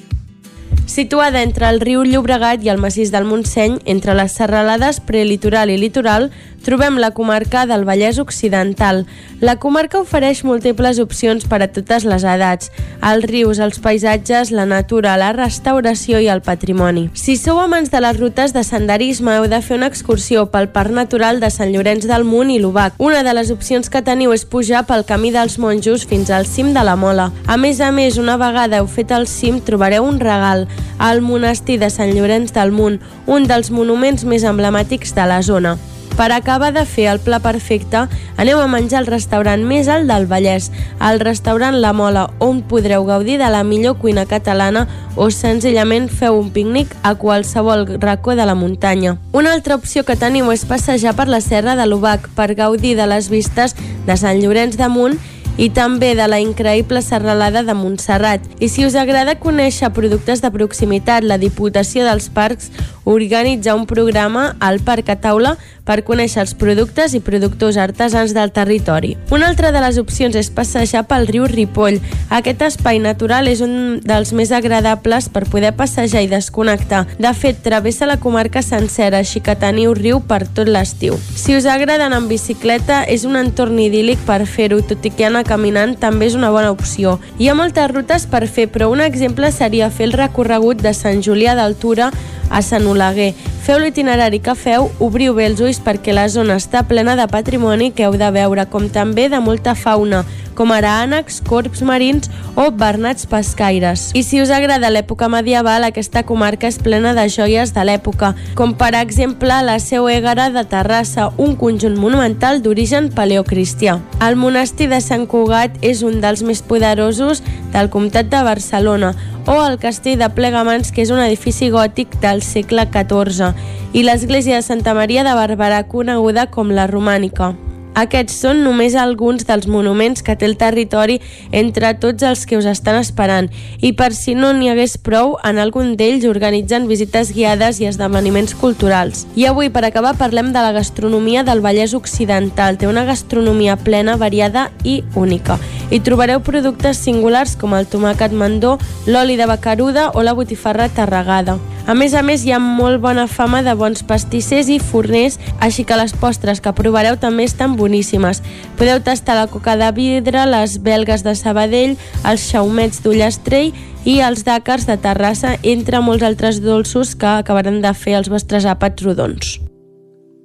Situada entre el riu Llobregat i el massís del Montseny, entre les serralades prelitoral i litoral, trobem la comarca del Vallès Occidental. La comarca ofereix múltiples opcions per a totes les edats, els rius, els paisatges, la natura, la restauració i el patrimoni. Si sou amants de les rutes de senderisme, heu de fer una excursió pel Parc Natural de Sant Llorenç del Munt i l'Ubac. Una de les opcions que teniu és pujar pel Camí dels Monjos fins al cim de la Mola. A més a més, una vegada heu fet el cim, trobareu un regal, al monestir de Sant Llorenç del Munt, un dels monuments més emblemàtics de la zona. Per acabar de fer el pla perfecte, aneu a menjar al restaurant més alt del Vallès, el restaurant La Mola, on podreu gaudir de la millor cuina catalana o senzillament feu un pícnic a qualsevol racó de la muntanya. Una altra opció que teniu és passejar per la serra de l'Ubac per gaudir de les vistes de Sant Llorenç de Munt i també de la increïble serralada de Montserrat. I si us agrada conèixer productes de proximitat, la Diputació dels Parcs organitza un programa al Parc a Taula per conèixer els productes i productors artesans del territori. Una altra de les opcions és passejar pel riu Ripoll. Aquest espai natural és un dels més agradables per poder passejar i desconnectar. De fet, travessa la comarca sencera, així que teniu riu per tot l'estiu. Si us agrada anar en bicicleta, és un entorn idíl·lic per fer-ho, tot i que anar caminant també és una bona opció. Hi ha moltes rutes per fer, però un exemple seria fer el recorregut de Sant Julià d'Altura a Sant Oleguer. Feu l'itinerari que feu, obriu bé els ulls perquè la zona està plena de patrimoni que heu de veure, com també de molta fauna, com ara ànecs, corps marins o bernats pescaires. I si us agrada l'època medieval, aquesta comarca és plena de joies de l'època, com per exemple la Seu Égara de Terrassa, un conjunt monumental d'origen paleocristià. El monestir de Sant Cugat és un dels més poderosos del comtat de Barcelona, o el castell de Plegamans, que és un edifici gòtic del segle XIV, i l'església de Santa Maria de Barberà, coneguda com la Romànica. Aquests són només alguns dels monuments que té el territori entre tots els que us estan esperant i per si no n'hi hagués prou, en algun d'ells organitzen visites guiades i esdeveniments culturals. I avui, per acabar, parlem de la gastronomia del Vallès Occidental. Té una gastronomia plena, variada i única. Hi trobareu productes singulars com el tomàquet mandó, l'oli de bacaruda o la botifarra tarragada. A més a més, hi ha molt bona fama de bons pastissers i forners, així que les postres que provareu també estan boníssimes. Podeu tastar la coca de vidre, les belgues de Sabadell, els xaumets d'Ullastrell i els dàcars de Terrassa, entre molts altres dolços que acabaran de fer els vostres àpats rodons.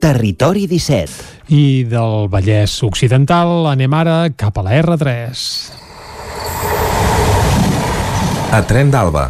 Territori 17. I del Vallès Occidental anem ara cap a la R3. A Tren d'Alba,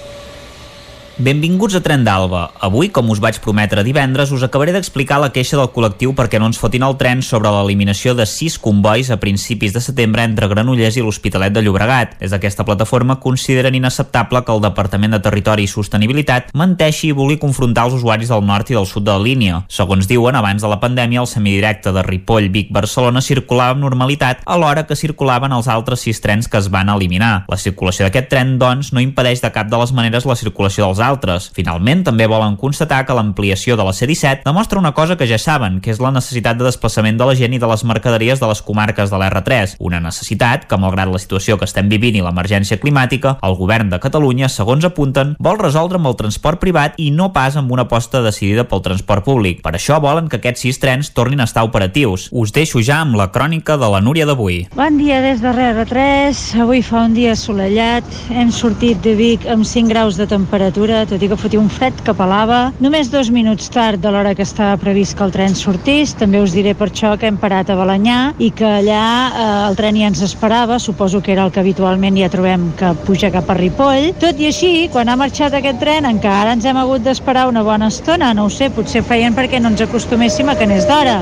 Benvinguts a Tren d'Alba. Avui, com us vaig prometre divendres, us acabaré d'explicar la queixa del col·lectiu perquè no ens fotin el tren sobre l'eliminació de sis combois a principis de setembre entre Granollers i l'Hospitalet de Llobregat. Des d'aquesta plataforma consideren inacceptable que el Departament de Territori i Sostenibilitat menteixi i vulgui confrontar els usuaris del nord i del sud de la línia. Segons diuen, abans de la pandèmia, el semidirecte de Ripoll, Vic, Barcelona circulava amb normalitat alhora que circulaven els altres sis trens que es van eliminar. La circulació d'aquest tren, doncs, no impedeix de cap de les maneres la circulació dels altres. Finalment, també volen constatar que l'ampliació de la C-17 demostra una cosa que ja saben, que és la necessitat de desplaçament de la gent i de les mercaderies de les comarques de l'R3, una necessitat que, malgrat la situació que estem vivint i l'emergència climàtica, el govern de Catalunya, segons apunten, vol resoldre amb el transport privat i no pas amb una aposta decidida pel transport públic. Per això volen que aquests sis trens tornin a estar operatius. Us deixo ja amb la crònica de la Núria d'avui. Bon dia des de R3. Avui fa un dia assolellat. Hem sortit de Vic amb 5 graus de temperatura, tot i que fotia un fred que pelava. Només dos minuts tard de l'hora que estava previst que el tren sortís. També us diré per això que hem parat a Balanyà i que allà eh, el tren ja ens esperava. Suposo que era el que habitualment ja trobem que puja cap a Ripoll. Tot i així, quan ha marxat aquest tren encara ens hem hagut d'esperar una bona estona. No ho sé, potser feien perquè no ens acostuméssim a que anés d'hora.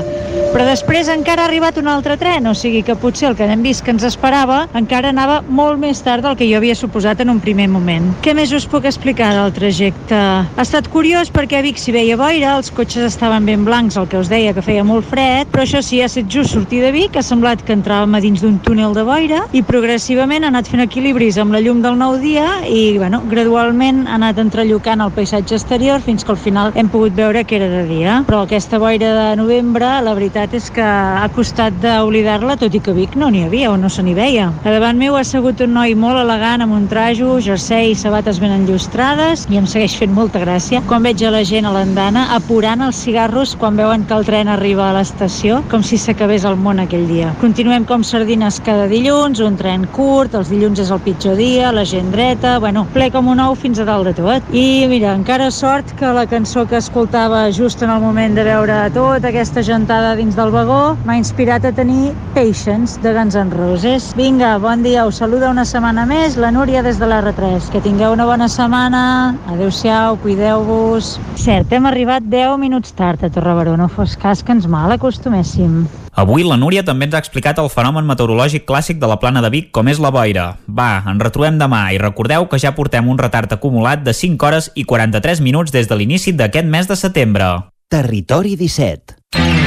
Però després encara ha arribat un altre tren, o sigui que potser el que hem vist que ens esperava encara anava molt més tard del que jo havia suposat en un primer moment. Què més us puc explicar del trajecte? Ha estat curiós perquè a Vic s'hi veia boira, els cotxes estaven ben blancs, el que us deia que feia molt fred, però això sí, ha estat just sortir de Vic, ha semblat que entràvem a dins d'un túnel de boira i progressivament ha anat fent equilibris amb la llum del nou dia i, bueno, gradualment ha anat entrellocant el paisatge exterior fins que al final hem pogut veure que era de dia. Però aquesta boira de novembre, la veritat és que ha costat d'oblidar-la, tot i que Vic no n'hi havia o no se n'hi veia. A davant meu ha segut un noi molt elegant amb un trajo, jersei i sabates ben enllustrades i em segueix fent molta gràcia quan veig a la gent a l'andana apurant els cigarros quan veuen que el tren arriba a l'estació, com si s'acabés el món aquell dia. Continuem com sardines cada dilluns, un tren curt, els dilluns és el pitjor dia, la gent dreta, bueno, ple com un ou fins a dalt de tot. I mira, encara sort que la cançó que escoltava just en el moment de veure tota aquesta gentada dins del vagó m'ha inspirat a tenir Patience de Guns N' Roses. Vinga, bon dia, us saluda una setmana més la Núria des de l'R3. Que tingueu una bona setmana, adeu-siau, cuideu-vos. Cert, hem arribat 10 minuts tard a Torrebaró, no fos cas que ens mal acostuméssim. Avui la Núria també ens ha explicat el fenomen meteorològic clàssic de la plana de Vic com és la boira. Va, ens retrobem demà i recordeu que ja portem un retard acumulat de 5 hores i 43 minuts des de l'inici d'aquest mes de setembre. Territori 17.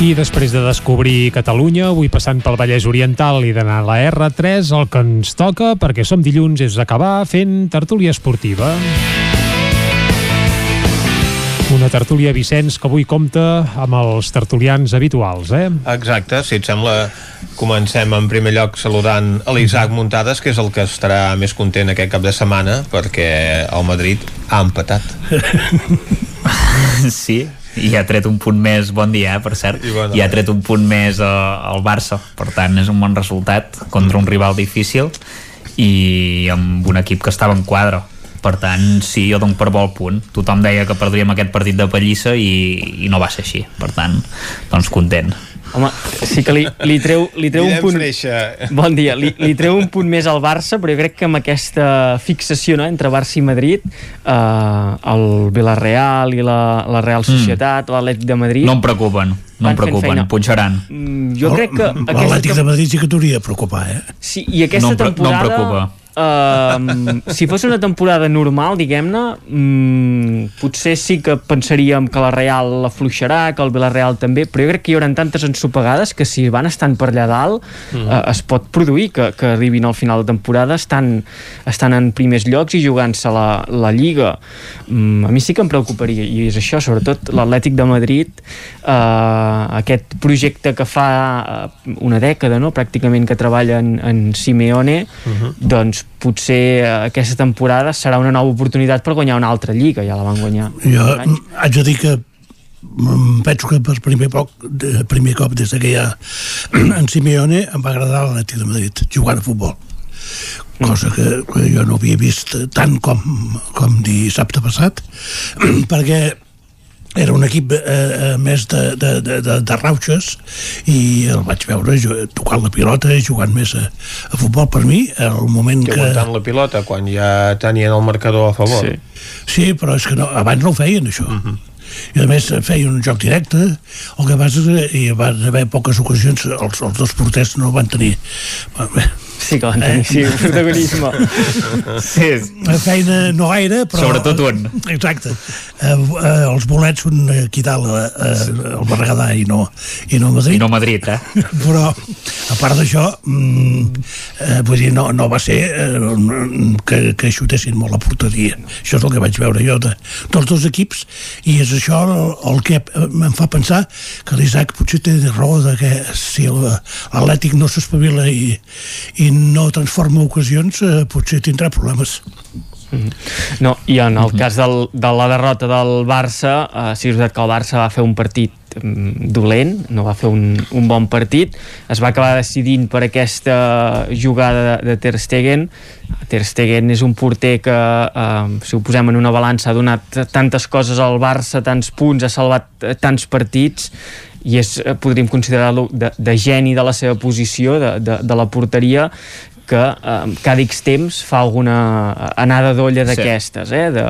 I després de descobrir Catalunya, avui passant pel Vallès Oriental i d'anar a la R3, el que ens toca, perquè som dilluns, és acabar fent tertúlia esportiva. Una tertúlia, Vicenç, que avui compta amb els tertulians habituals, eh? Exacte, si et sembla, comencem en primer lloc saludant a l'Isaac Muntades, que és el que estarà més content aquest cap de setmana, perquè el Madrid ha empatat. Sí, i ha tret un punt més, bon dia, eh, per cert, I, bon i ha tret un punt més eh, al Barça, per tant és un bon resultat contra un rival difícil i amb un equip que estava en quadre per tant, sí, jo dono per bo el punt. Tothom deia que perdríem aquest partit de pallissa i, i no va ser així, per tant doncs content Home, sí que li, li treu, li treu un punt... Freixa. Bon dia. Li, li treu un punt més al Barça, però jo crec que amb aquesta fixació no, entre Barça i Madrid, eh, el Villarreal i la, la Real Societat, mm. l'Atlètic de Madrid... no em preocupen, no em preocupen, feina. punxaran Mm, Jo crec que... L'Atlètic de Madrid sí que t'hauria de preocupar, eh? Sí, i aquesta No em pre- no em temporada... preocupa. Uh, si fos una temporada normal, diguem-ne, mm, potser sí que pensaríem que la Real la fluixarà, que el Villarreal també, però jo crec que hi haurà tantes ensopegades que si van estant per allà dalt Mm. uh, es pot produir que, que arribin al final de temporada estan, estan en primers llocs i jugant-se la, la Lliga. Mm, a mi sí que em preocuparia, i és això, sobretot l'Atlètic de Madrid, uh, aquest projecte que fa uh, una dècada, no?, pràcticament que treballa en, en Simeone, Mhm. doncs potser eh, aquesta temporada serà una nova oportunitat per guanyar una altra lliga, ja la van guanyar. Jo mm, haig de dir que mm, penso que per primer, poc, primer cop des que hi ha en Simeone em va agradar l'Atlètic de Madrid jugant a futbol cosa que, que jo no havia vist tant com, com dissabte passat perquè era un equip eh, eh, més de, de, de, de, de rauxes i el vaig veure jo- tocant la pilota i jugant més a, a futbol per mi el moment Que que, aguantant la pilota quan ja tenien el marcador a favor. Sí. Sí, però és que no, abans no ho feien, això. I a més feien un joc directe, el que passa és que hi van haver poques ocasions, els, els dos porters no van tenir... Sí que van tenir, sí, protagonisme. Sí. Feina no gaire, però... Sobretot un. Exacte. Eh, eh, els bolets són aquí dalt, eh, el Berguedà i no, i no Madrid. I no Madrid, eh? però a part d'això mm, eh, vull dir, no, no va ser eh, que, que xutessin molt la porteria això és el que vaig veure jo de, dels dos equips i és això el, el que em fa pensar que l'Isaac potser té raó de que si el- l'Atlètic no s'espavila i, i no transforma ocasions eh, potser tindrà problemes No, i en el cas del, de la derrota del Barça, eh, sí que és veritat que el Barça va fer un partit mm, dolent, no va fer un, un bon partit, es va acabar decidint per aquesta jugada de, de Ter Stegen. Ter Stegen és un porter que, eh, si ho posem en una balança, ha donat tantes coses al Barça, tants punts, ha salvat eh, tants partits, i és, eh, podríem considerar-lo de, de geni de la seva posició, de, de, de la porteria, que eh, cada X temps fa alguna anada d'olla d'aquestes, eh? de,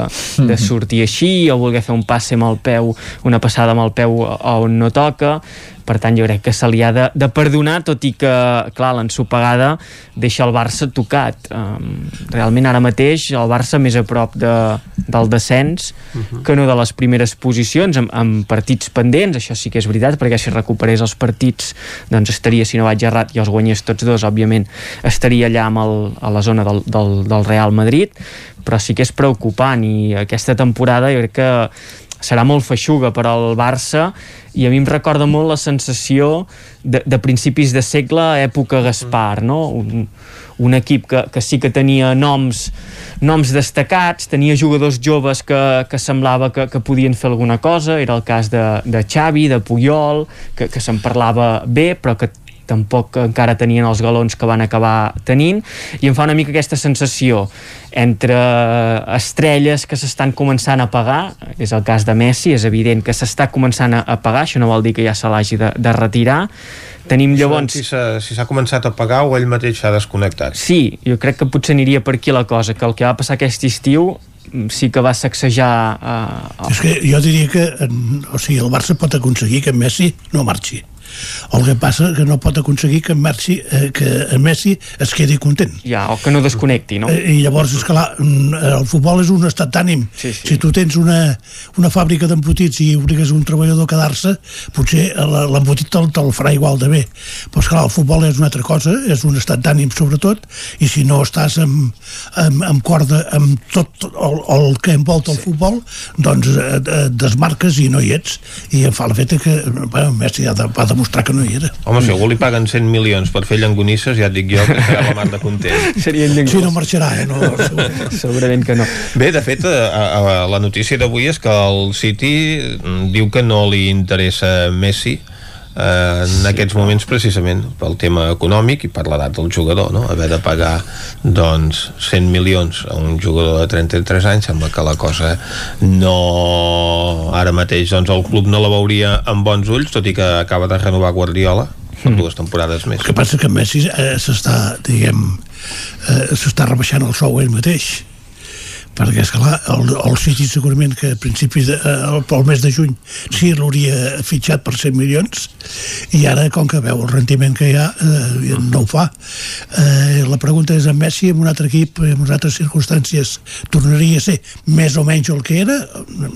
de sortir així o voler fer un passe amb el peu, una passada amb el peu a on no toca, per tant jo crec que se li ha de, de perdonar tot i que, clar, l'ensopegada deixa el Barça tocat. Um, realment ara mateix el Barça més a prop de, del descens que no de les primeres posicions amb, amb partits pendents, això sí que és veritat perquè si recuperés els partits doncs estaria, si no vaig errat, i els guanyés tots dos òbviament, estaria allà amb el, a la zona del, del, del Real Madrid. Però sí que és preocupant i aquesta temporada jo crec que serà molt feixuga per al Barça i a mi em recorda molt la sensació de, de principis de segle època Gaspar, no? Un, un equip que, que sí que tenia noms noms destacats, tenia jugadors joves que, que semblava que, que podien fer alguna cosa, era el cas de, de Xavi, de Puyol, que, que se'n parlava bé, però que tampoc encara tenien els galons que van acabar tenint i em fa una mica aquesta sensació entre estrelles que s'estan començant a pagar és el cas de Messi, és evident que s'està començant a, a pagar, això no vol dir que ja se l'hagi de, de retirar tenim llavors... Si s'ha si s'ha començat a pagar o ell mateix s'ha desconnectat. Sí, jo crec que potser aniria per aquí la cosa, que el que va passar aquest estiu sí que va sacsejar eh, És que jo diria que en, o sigui, el Barça pot aconseguir que Messi no marxi El que passa que no pot aconseguir que Messi, eh, que Messi es quedi content. Ja, o que no desconnecti, no? Eh, I llavors, és clar, mm, el futbol és un estat d'ànim. Sí, sí. Si tu tens una, una fàbrica d'embotits i obligues un treballador a quedar-se, potser la- l'embotit te'l, te farà igual de bé. Però, esclar, el futbol és una altra cosa, és un estat d'ànim sobretot, i si no estàs amb, amb, amb corda amb tot el, el que envolta el futbol, doncs eh, eh, desmarques i no hi ets. I em fa l'efecte que bueno, Messi ha de, va demostrar que no hi era. Home, si algú li paguen 100 milions per fer llangonisses, ja et dic jo que serà la mar de content. Seria Si no marxarà, eh? No, Segurament que no. Bé, de fet, a, a, la notícia d'avui és que el City diu que no li interessa Messi eh, en aquests moments precisament pel tema econòmic i per l'edat del jugador no? haver de pagar doncs 100 milions a un jugador de 33 anys sembla que la cosa no ara mateix doncs el club no la veuria amb bons ulls tot i que acaba de renovar Guardiola per dues temporades més. El que passa que Messi eh, s'està, diguem, eh, s'està rebaixant el sou ell mateix perquè és clar, el, el City segurament que a principis de, eh, pel mes de juny sí l'hauria fitxat per 100 milions i ara com que veu el rendiment que hi ha eh, no ho fa. Eh, la pregunta és en Messi en un altre equip en unes altres circumstàncies tornaria a ser més o menys el que era?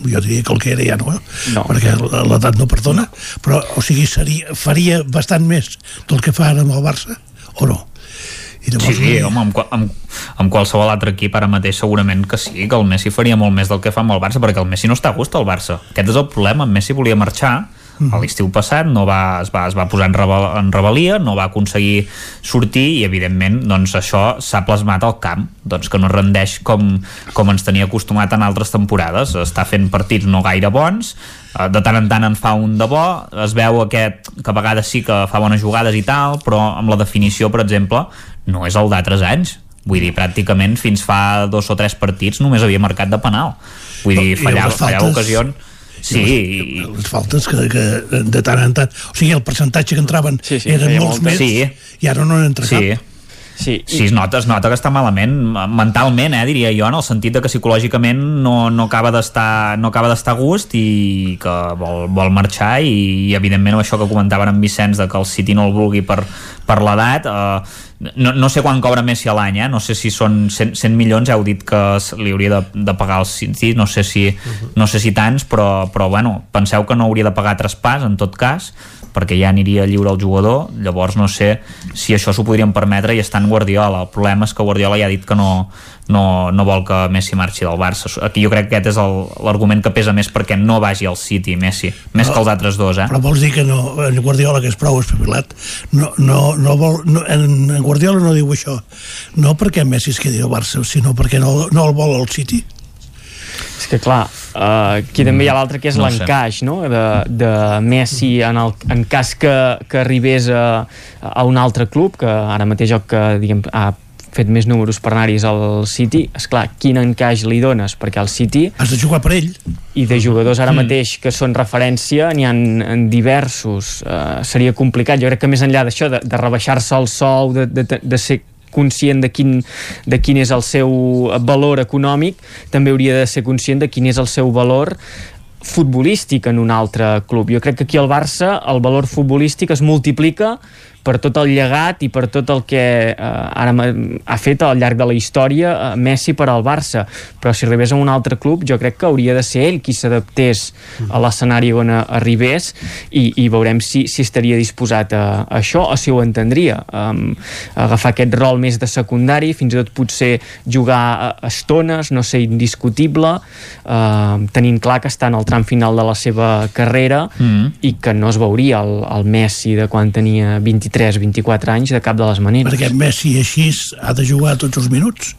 Jo diria que el que era ja no, eh? No. perquè l'edat no perdona. Però o sigui seria, faria bastant més del que fa ara amb el Barça o no i Sí, sí, home, amb, amb, amb qualsevol altre equip ara mateix segurament que sí, que el Messi faria molt més del que fa amb el Barça, perquè el Messi no està a gust al Barça. Aquest és el problema, en Messi volia marxar a l'estiu passat, no va, es, va, es va posar en, rebel, en rebel·lia, no va aconseguir sortir i evidentment doncs, això s'ha plasmat al camp, doncs que no rendeix com, com ens tenia acostumat en altres temporades, està fent partits no gaire bons, eh, de tant en tant en fa un de bo, es veu aquest que a vegades sí que fa bones jugades i tal, però amb la definició, per exemple, no és el d'altres anys. Vull dir, pràcticament fins fa dos o tres partits només havia marcat de penal. Vull dir, les fallava faltes? ocasions... Sí, i, les faltes que, que de tant en tant o sigui el percentatge que entraven sí, sí, eren molts moltes. més Sí. i ara no n'entra Sí. cap Sí, sí es, nota, es nota que està malament mentalment, eh, diria jo, en el sentit de que psicològicament no, no acaba d'estar no acaba d'estar a gust i que vol, vol marxar i, i evidentment amb això que comentaven en Vicenç de que el City no el vulgui per, per l'edat eh, no, no sé quan cobra Messi a l'any, eh? no sé si són 100, 100 milions, heu dit que li hauria de, de pagar el City, no sé si, no sé si tants, però, però bueno, penseu que no hauria de pagar traspàs en tot cas, perquè ja aniria lliure el jugador, llavors no sé si això s'ho podrien permetre i està en Guardiola. El problema és que Guardiola ja ha dit que no, no, no vol que Messi marxi del Barça. Aquí jo crec que aquest és l'argument que pesa més perquè no vagi al City Messi, més No. que els altres dos, eh? però vols dir que no, en Guardiola que és prou espavilat no, no, no vol, no, en, en Guardiola no diu això no perquè Messi es quedi al Barça sinó perquè no, no el vol al City És que clar, uh, aquí també hi ha l'altre que és No l'encaix no? de, de Messi en, el, en cas que, que arribés a, a un altre club que ara mateix el que diguem, ha fet més números per anar al City. És clar, quin encaix li dones? Perquè al City has de jugar per ell. i de jugadors ara Mm. mateix que són referència n'hi ha en diversos. Uh, seria complicat, jo crec que més enllà d'això de, de rebaixar-se el sou de, de, de ser conscient de quin, de quin és el seu valor econòmic també hauria de ser conscient de quin és el seu valor futbolístic en un altre club. Jo crec que aquí al Barça el valor futbolístic es multiplica per tot el llegat i per tot el que eh, ara ha fet al llarg de la història eh, Messi per al Barça però si arribés a un altre club jo crec que hauria de ser ell qui s'adaptés a l'escenari on a- arribés i, i veurem si, si estaria disposat a, a això o si ho entendria um, agafar aquest rol més de secundari fins i tot potser jugar a, estones, no sé, indiscutible uh, tenint clar que està en el tram final de la seva carrera Mm. i que no es veuria el, el Messi de quan tenia 23-24 anys de cap de les maneres perquè Messi així ha de jugar tots els minuts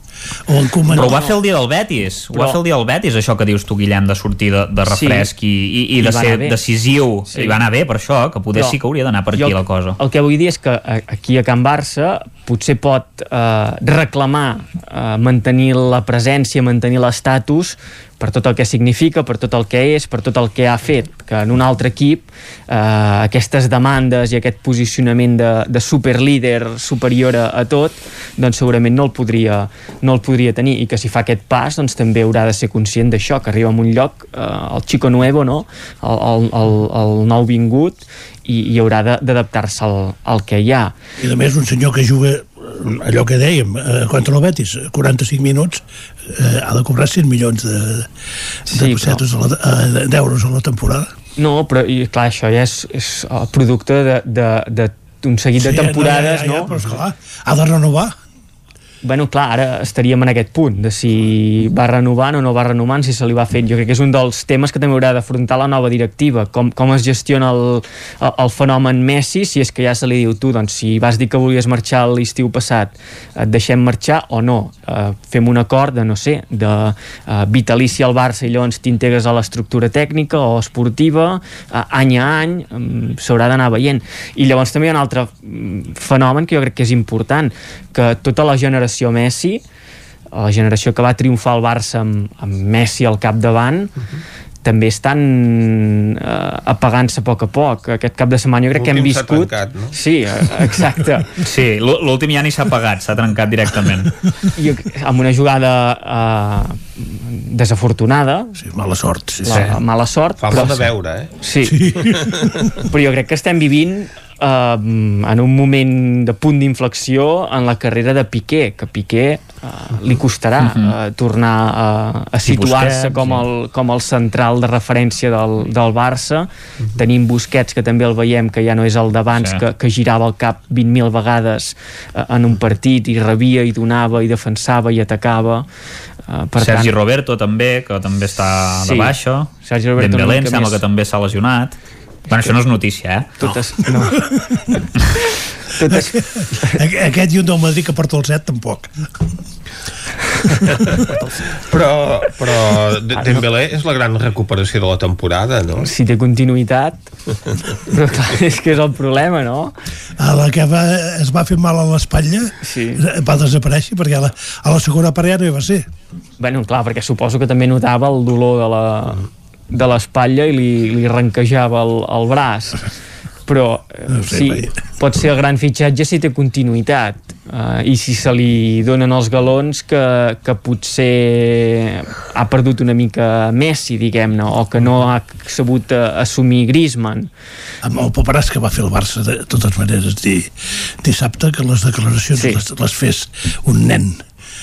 o en Koeman Però ho va fer el dia del Betis, ho va Però- fer el dia del Betis, això que dius tu, Guillem, de sortir de, de refresc Sí. i, i, i de ser decisiu. Sí. I va anar bé per això, que poder Però sí que hauria d'anar per jo aquí el- la cosa. El que vull dir és que aquí a Can Barça potser pot eh, reclamar eh, mantenir la presència, mantenir l'estatus per tot el que significa, per tot el que és, per tot el que ha fet, que en un altre equip eh, aquestes demandes i aquest posicionament de, de superlíder superior a, a tot, doncs segurament no el podria, no el podria tenir i que si fa aquest pas doncs també haurà de ser conscient d'això, que arriba a un lloc, eh, el Chico Nuevo, no? el, el, el, el nou vingut i, i haurà d'adaptar-se al, al que hi ha. I a més un senyor que juga allò que dèiem, eh, contra el Betis, 45 minuts, eh, ha de cobrar 100 milions de, de Sí, pessetes a la- eh, d'euros a la temporada. No, però i, clar, això ja és, és el producte de, de, de un seguit de Sí, no, temporades, ja, ja, ja, no? però esclar, ha de renovar. Bueno, clar, ara estaríem en aquest punt de si va renovant o no va renovant, si se li va fent. Jo crec que és un dels temes que també haurà d'afrontar la nova directiva, com, com es gestiona el, el, el fenomen Messi, si és que ja se li diu tu, doncs si vas dir que volies marxar l'estiu passat, et deixem marxar o no. Uh, fem un acord de, no sé, de uh, vitalici al Barça i llavors t'integres a l'estructura tècnica o esportiva, uh, any a any, um, s'haurà d'anar veient. I llavors també hi ha un altre mm, fenomen que jo crec que és important, que tota la generació Messi, la generació que va triomfar al Barça amb, amb Messi al capdavant, també estan eh, apagant-se a poc a poc. Aquest cap de setmana jo crec que hem viscut... trencat, no? Sí, eh, exacte. Sí, l'ú- l'últim ja ni s'ha pagat, s'ha trencat directament. I amb una jugada eh, desafortunada Sí, mala sort. Sí, la, mala sort Fa molt de veure, eh? sí. sí. però jo crec que estem vivint eh, en un moment de punt d'inflexió en la carrera de Piqué que Piqué eh, li costarà eh, tornar a, a Sí, situar-se com, el, com el central de referència del, del Barça tenim Busquets que també el veiem que ja no és el d'abans Sí. que, que girava el cap 20.000 vegades eh, en un partit i rebia i donava i defensava i atacava eh, per Sergi tant, Roberto també, que també està Sí. de baixa. Sergi Roberto Dembélé em sembla més- que també s'ha lesionat. Bueno, això no és notícia, eh? Totes, no. Totes... Aqu- Aquest i un del Madrid que porta el 7 tampoc. Però, però De- Dembélé és la gran recuperació de la temporada, no? si té continuïtat però clar, és que és el problema, no? A la que va, es va fer mal a l'espatlla sí. va desaparèixer perquè a la, a la segona part ja no hi va ser. Bueno, clar, perquè suposo que també notava el dolor de la de l'espatlla i li, li arrenquejava el, el braç. Però eh, No sé, sí, vaja. pot ser el gran fitxatge si té continuïtat. Uh, i si se li donen els galons que, que potser ha perdut una mica Messi, diguem-ne, o que no ha sabut uh, assumir Griezmann. Amb el paperàs que va fer el Barça, de totes maneres, dir, dissabte que les declaracions sí. les, les fes un nen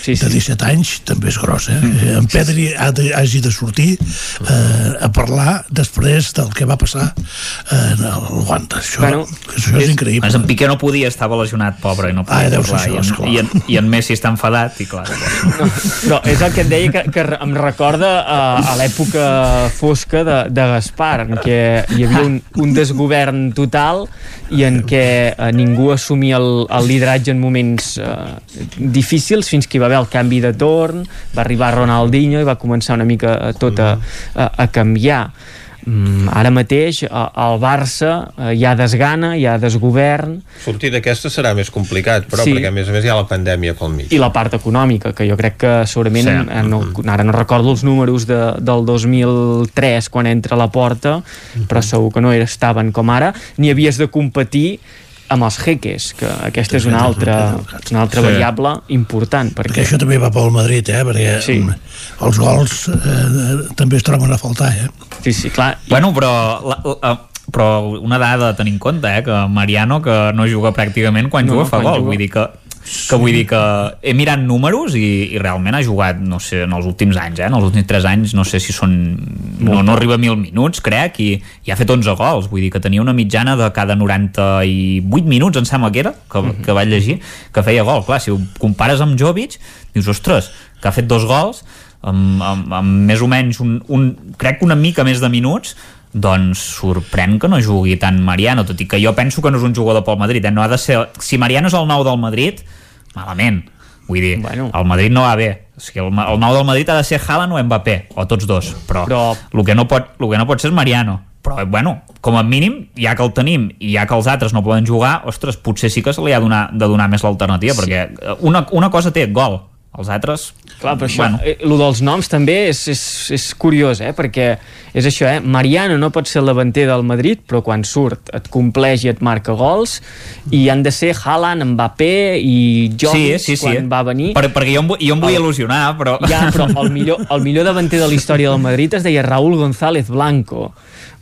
sí, de 17 anys també és gros, eh? Mm. En Pedri ha de, hagi de sortir eh, a parlar després del que va passar eh, en el Wanda. Això, Bueno, això és, és increïble. En Piqué no podia, estava lesionat, pobre, i no podia Ah, parlar. això, I, en, i, en, I en Messi està enfadat, i clar... Llavors... Però és el que et deia que, que em recorda a, a l'època fosca de, de Gaspar, en què hi havia un, un desgovern total i en què eh, ningú assumia el, el lideratge en moments eh, difícils fins que hi va haver el canvi de torn, va arribar Ronaldinho i va començar una mica eh, tot a, a, a canviar. Mm, ara mateix al Barça eh, hi ha desgana, hi ha desgovern Sortir d'aquesta serà més complicat, però Sí. perquè a més a més hi ha la pandèmia pel mig. i la part econòmica, que jo crec que segurament, Sí. no, ara no recordo els números de, del 2003 quan entra a la porta, però segur que no estaven com ara, ni havies de competir amb els jeques, que aquesta és una altra, una altra Sí. variable important. Perquè Perquè, això també va pel Madrid, eh? Perquè Sí. els gols eh, també es troben a faltar, eh? Sí, sí, clar. Bueno, però... La, la, però una dada a tenir en compte, eh, que Mariano que no juga pràcticament quan No, juga fa quan gol, juga. vull dir que que vull dir que he mirat números i, i realment ha jugat, no sé, en els últims anys, eh? en els últims 3 anys, no sé si són... No, no arriba a 1.000 minuts, crec, i, i ha fet 11 gols, vull dir que tenia una mitjana de cada 98 minuts, em sembla que era, que, uh -huh. que vaig llegir, que feia gol. Clar, si ho compares amb Jovic, dius, ostres, que ha fet dos gols, amb, amb, amb més o menys un, un, crec que una mica més de minuts, doncs sorprèn que no jugui tant Mariano, tot i que jo penso que no és un jugador pel Madrid, eh? no ha de ser... Si Mariano és el nou del Madrid, malament. Vull dir, bueno. el Madrid no va bé. O sigui, el, el nou del Madrid ha de ser Haaland o Mbappé, o tots dos. Però, Però- El, que no pot, el que no pot ser és Mariano. Però, bueno, com a mínim, ja que el tenim i ja que els altres no poden jugar, ostres, potser sí que se li ha donar, de donar més l'alternativa, sí. perquè una, una cosa té, gol. Els altres, Clar, però això, Bueno. eh, lo dels noms també és, és, és curiós, eh? perquè és això, eh? Mariano no pot ser el davanter del Madrid, però quan surt et compleix i et marca gols, i han de ser Haaland, Mbappé i Jovic sí, sí, sí. quan va venir. Per, perquè jo em, jo em vull El- il·lusionar, però... Ja, però el millor, el millor davanter de la història del Madrid es deia Raúl González Blanco.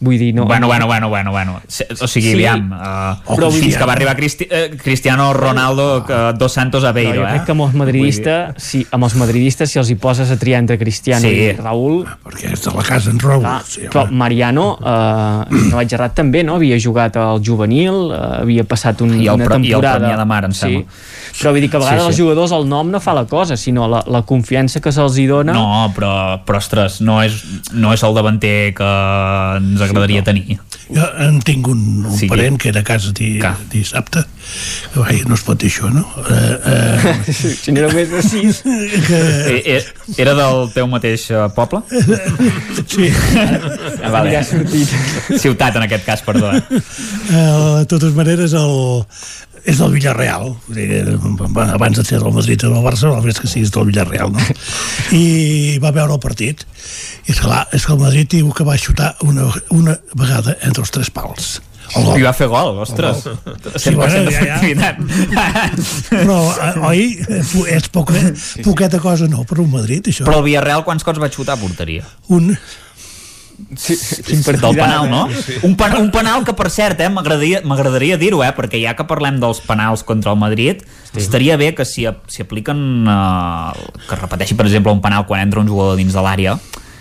Vull dir, no... Bueno, bueno, bueno, bueno, bueno. O sigui, Sí. aviam, uh, Però vull fins que va arribar Cristi eh, Cristiano Ronaldo que, dos Santos Aveiro, jo eh? crec que amb els madridistes, si, amb els madridistes, si els hi poses a triar entre Cristiano Sí. i Raúl... Perquè és de la casa en Raúl. Clar, sí, però Mariano, eh, no vaig errat també, no? Havia jugat al juvenil, eh, havia passat un, I el una pre- i el temporada... Premià de Mar, em sí. Però vull dir que a vegades Sí, sí, sí. els jugadors el nom no fa la cosa, sinó la, la confiança que se'ls hi dona... No, però, però ostres, no és, no és el davanter que ens agradaria tenir. Jo en tinc un, un Sí. sí. parent que era a casa di, dissabte que vai, no es pot dir això, no? Eh, eh, si n'hi només de sis que... Eh, eh, Era del teu mateix eh, poble? Sí. Ah, vale. Ja ha sortit. Ciutat, en aquest cas, perdó. eh? Eh, de totes maneres, el, és del Villarreal. Abans de ser del Madrid o del Barça, el més que siguis del Villarreal, no? I va veure el partit. I, esclar, és que el Madrid diu que va xutar una, una vegada entre els tres pals. El gol. I va fer gol, ostres. El 100% bueno, de ja, ja. Però, eh, oi, és poca, poqueta cosa, no, per un Madrid, això. Però el Villarreal quants cops va xutar a porteria? Un... Sí, Del penal, no? Un, pen, un penal que, per cert, eh, m'agradaria dir-ho, eh, perquè ja que parlem dels penals contra el Madrid, sí. estaria bé que si, si apliquen eh, que repeteixi, per exemple, un penal quan entra un jugador dins de l'àrea,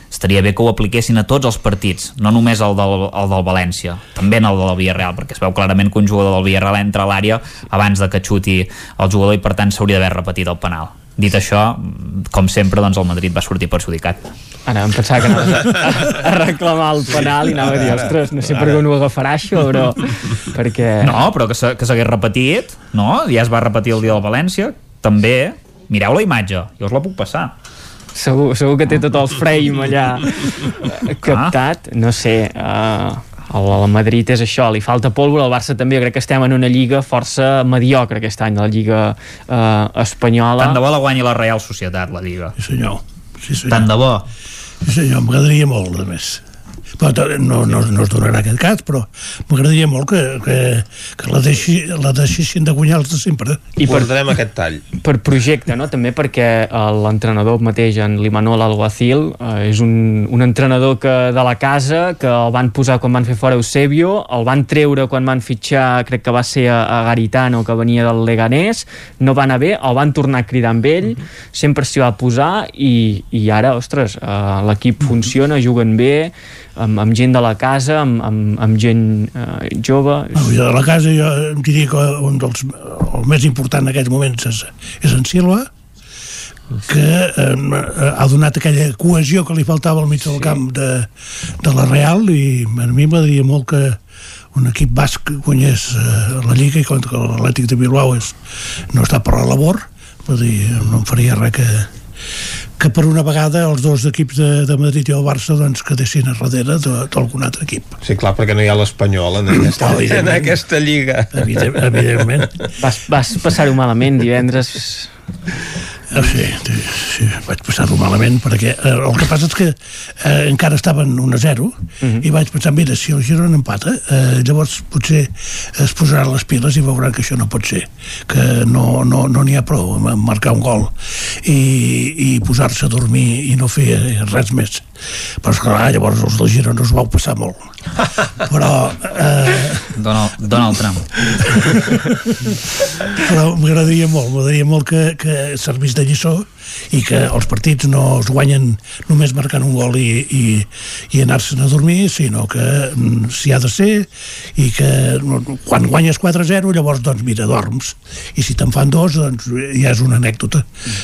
estaria bé que ho apliquessin a tots els partits, no només el del, el del València, també en el del Villarreal, perquè es veu clarament que un jugador del Villarreal entra a l'àrea abans de que xuti el jugador i per tant s'hauria d'haver repetit el penal. Dit això, com sempre, doncs el Madrid va sortir perjudicat. Ara em pensava que anaves a, a reclamar el penal i anava a dir, ostres, no sé per on ho agafarà això, però... Perquè... No, però que s'ha- que s'hagués repetit, no? Ja es va repetir el dia del València, també. Mireu la imatge, jo us la puc passar. Segur, segur que té tot el frame allà eh, captat, no sé... Uh, el, el Madrid és això, li falta pólvora, el Barça també, jo crec que estem en una lliga força mediocre aquest any, la lliga eh, espanyola. Tant de bo la guanyi la Real Societat, la Lliga. Sí, senyor. Sí, senyor. Tant de bo. Sí, senyor, m'agradaria molt, a més. Però no, no, no es donarà aquest cas, però m'agradaria molt que, que, que la, deixi, la deixessin de guanyar els de sempre. I Guardarem aquest tall. per projecte, no? també perquè eh, l'entrenador mateix, en l'Imanol Alguacil, eh, és un, un entrenador que, de la casa que el van posar quan van fer fora Eusebio, el van treure quan van fitxar, crec que va ser a, a Garitano, que venia del Leganés, no va anar bé, el van tornar a cridar amb ell, sempre s'hi va posar i, i ara, ostres, eh, l'equip funciona, juguen bé, amb, amb gent de la casa, amb, amb, amb gent eh, jove. De la casa jo em diria que un dels el més important en aquests moments és, és en Silva que eh, ha donat aquella cohesió que li faltava al mig del camp de, de la Real i a mi m'agradaria molt que un equip basc guanyés eh, la Lliga i contra que l'Atlètic de Bilbao és, no està per la labor vull dir, no em faria res que que per una vegada els dos equips de, de Madrid i el Barça doncs quedessin a darrere d'algun altre equip Sí, clar, perquè no hi ha l'Espanyol en aquesta, Oh, en aquesta lliga. Evident- evidentment. Vas, vas passar-ho malament divendres Sí, sí, sí, vaig passar-ho malament perquè eh, el que passa és que eh, encara estaven 1 a 0 i vaig pensar, mira, si el Girona empata eh, llavors potser es posaran les piles i veuran que això no pot ser que no n'hi no, no ha prou amb marcar un gol i, i posar-se a dormir i no fer res més. Però esclar, llavors els del Girona us vau passar molt però eh, Donald, Donald Trump. però m'agradaria molt, m'agradaria molt que, que servís de lliçó i que els partits no es guanyen només marcant un gol i, i, i anar-se'n a dormir, sinó que mm, s'hi ha de ser i que mm, quan guanyes 4-0 llavors doncs mira, dorms. I si te'n fan dos doncs ja és una anècdota.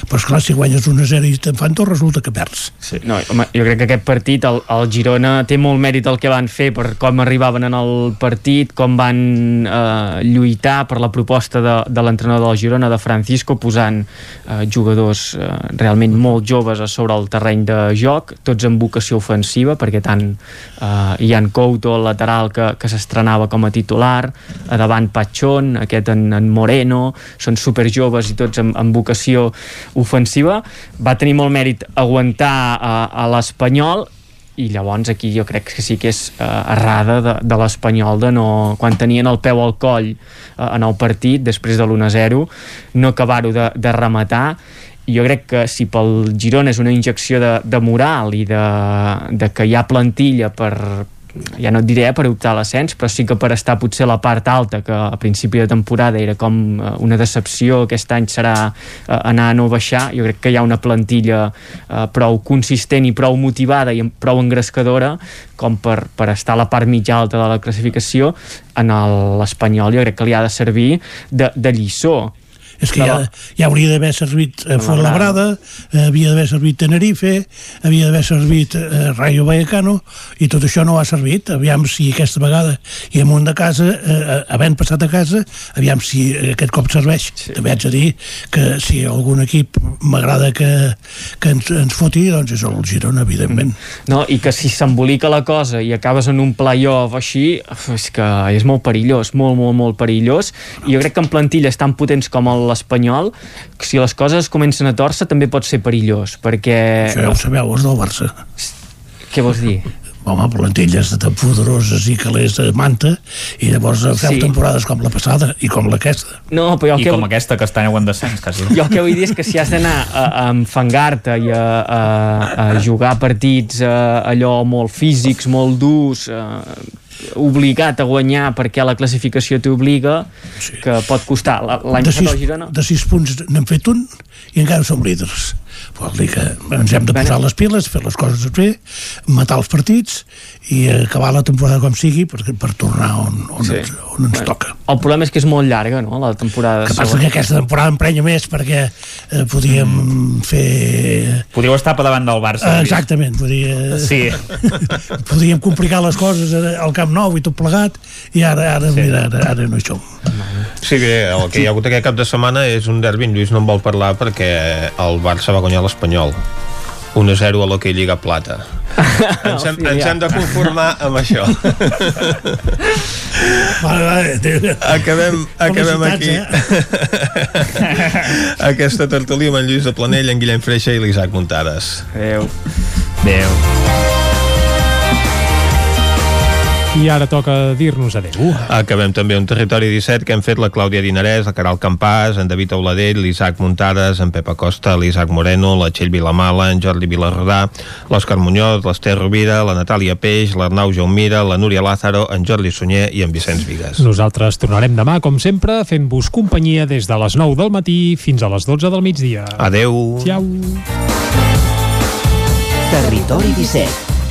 Però esclar, si guanyes 1-0 i te'n fan dos resulta que perds. Sí, no, home, jo crec que aquest partit, el, el Girona té molt mèrit el que van fer per com arribaven en el partit, com van eh, lluitar per la proposta de, de l'entrenador del Girona, de Francisco, posant eh, jugadors eh, realment molt joves a sobre el terreny de joc, tots amb vocació ofensiva, perquè tant eh, hi han Couto, el lateral, que, que s'estrenava com a titular, a davant Patxón, aquest en, en Moreno, són super joves i tots amb, amb vocació ofensiva. Va tenir molt mèrit aguantar a, a l'Espanyol i llavors aquí jo crec que sí que és uh, errada de, de l'Espanyol de no, quan tenien el peu al coll uh, en el partit, després de l'1-0 no acabar-ho de, de rematar jo crec que si pel Girona és una injecció de, de moral i de, de que hi ha plantilla per, ja no et diré per optar a l'ascens, però sí que per estar potser a la part alta, que a principi de temporada era com eh, una decepció, aquest any serà eh, anar a no baixar, jo crec que hi ha una plantilla eh, prou consistent i prou motivada i prou engrescadora com per, per estar a la part mitja alta de la classificació. En l'Espanyol jo crec que li ha de servir de, de lliçó és que ja, ja hauria d'haver servit eh, Fuenlabrada, eh, havia d'haver servit Tenerife, havia d'haver servit eh, Rayo Vallecano, i tot això no ha servit. Aviam si aquesta vegada i amunt de casa, eh, havent passat a casa, aviam si aquest cop serveix. Sí. També haig de dir que si algun equip m'agrada que, que ens, ens foti, doncs és el Girona, evidentment. Mm. No, i que si s'embolica la cosa i acabes en un play-off així, és que és molt perillós, molt, molt, molt perillós, i jo crec que en plantilles tan potents com el l'Espanyol, si les coses comencen a torça també pot ser perillós, perquè... Això ja ho sabeu, els del Barça. Què vols dir? home, plantilles tan poderoses i calés de manta i llavors feu sí. temporades com la passada i com aquesta. No, però I que... com aquesta que està en descens, quasi. Jo el que vull dir és que si has d'anar a, a enfangar-te i a, a, a jugar partits a, allò molt físics, molt durs, a, obligat a guanyar perquè la classificació t'obliga sí. que pot costar l'any passat al Girona de 6 punts n'hem fet un i encara som líders vol dir que ens hem de posar les piles, fer les coses bé, matar els partits i acabar la temporada com sigui per, per tornar on, on, sí. ens, on ens bueno, toca. El problema és que és molt llarga, no?, la temporada. Que passa que aquesta temporada emprenya més perquè eh, podíem mm. fer... Podíeu estar per davant del Barça. Eh, exactament, podia... Sí. podíem complicar les coses al Camp Nou i tot plegat i ara, ara, sí. mira, ara, ara no hi som. Sí, bé, el que hi ha hagut aquest cap de setmana és un derbi, Lluís no en vol parlar perquè el Barça va guanyar l'Espanyol 1-0 a l'Hockey Lliga Plata. Ens, hem, ens hem de conformar amb això. Vale, vale, acabem, acabem aquí. eh? aquesta tertúlia amb en Lluís de Planell, en Guillem Freixa i l'Isaac Muntades. Adeu adeu i ara toca dir-nos adeu. Acabem també un territori 17 que hem fet la Clàudia Dinarès, la Caral Campàs, en David Auladell, l'Isaac Muntades, en Pep Acosta, l'Isaac Moreno, la Txell Vilamala, en Jordi Vilarrodà, l'Òscar Muñoz, l'Ester Rovira, la Natàlia Peix, l'Arnau Jaumira, la Núria Lázaro, en Jordi Sunyer i en Vicenç Vigues. Nosaltres tornarem demà, com sempre, fent-vos companyia des de les 9 del matí fins a les 12 del migdia. Adeu. Ciao. Territori 17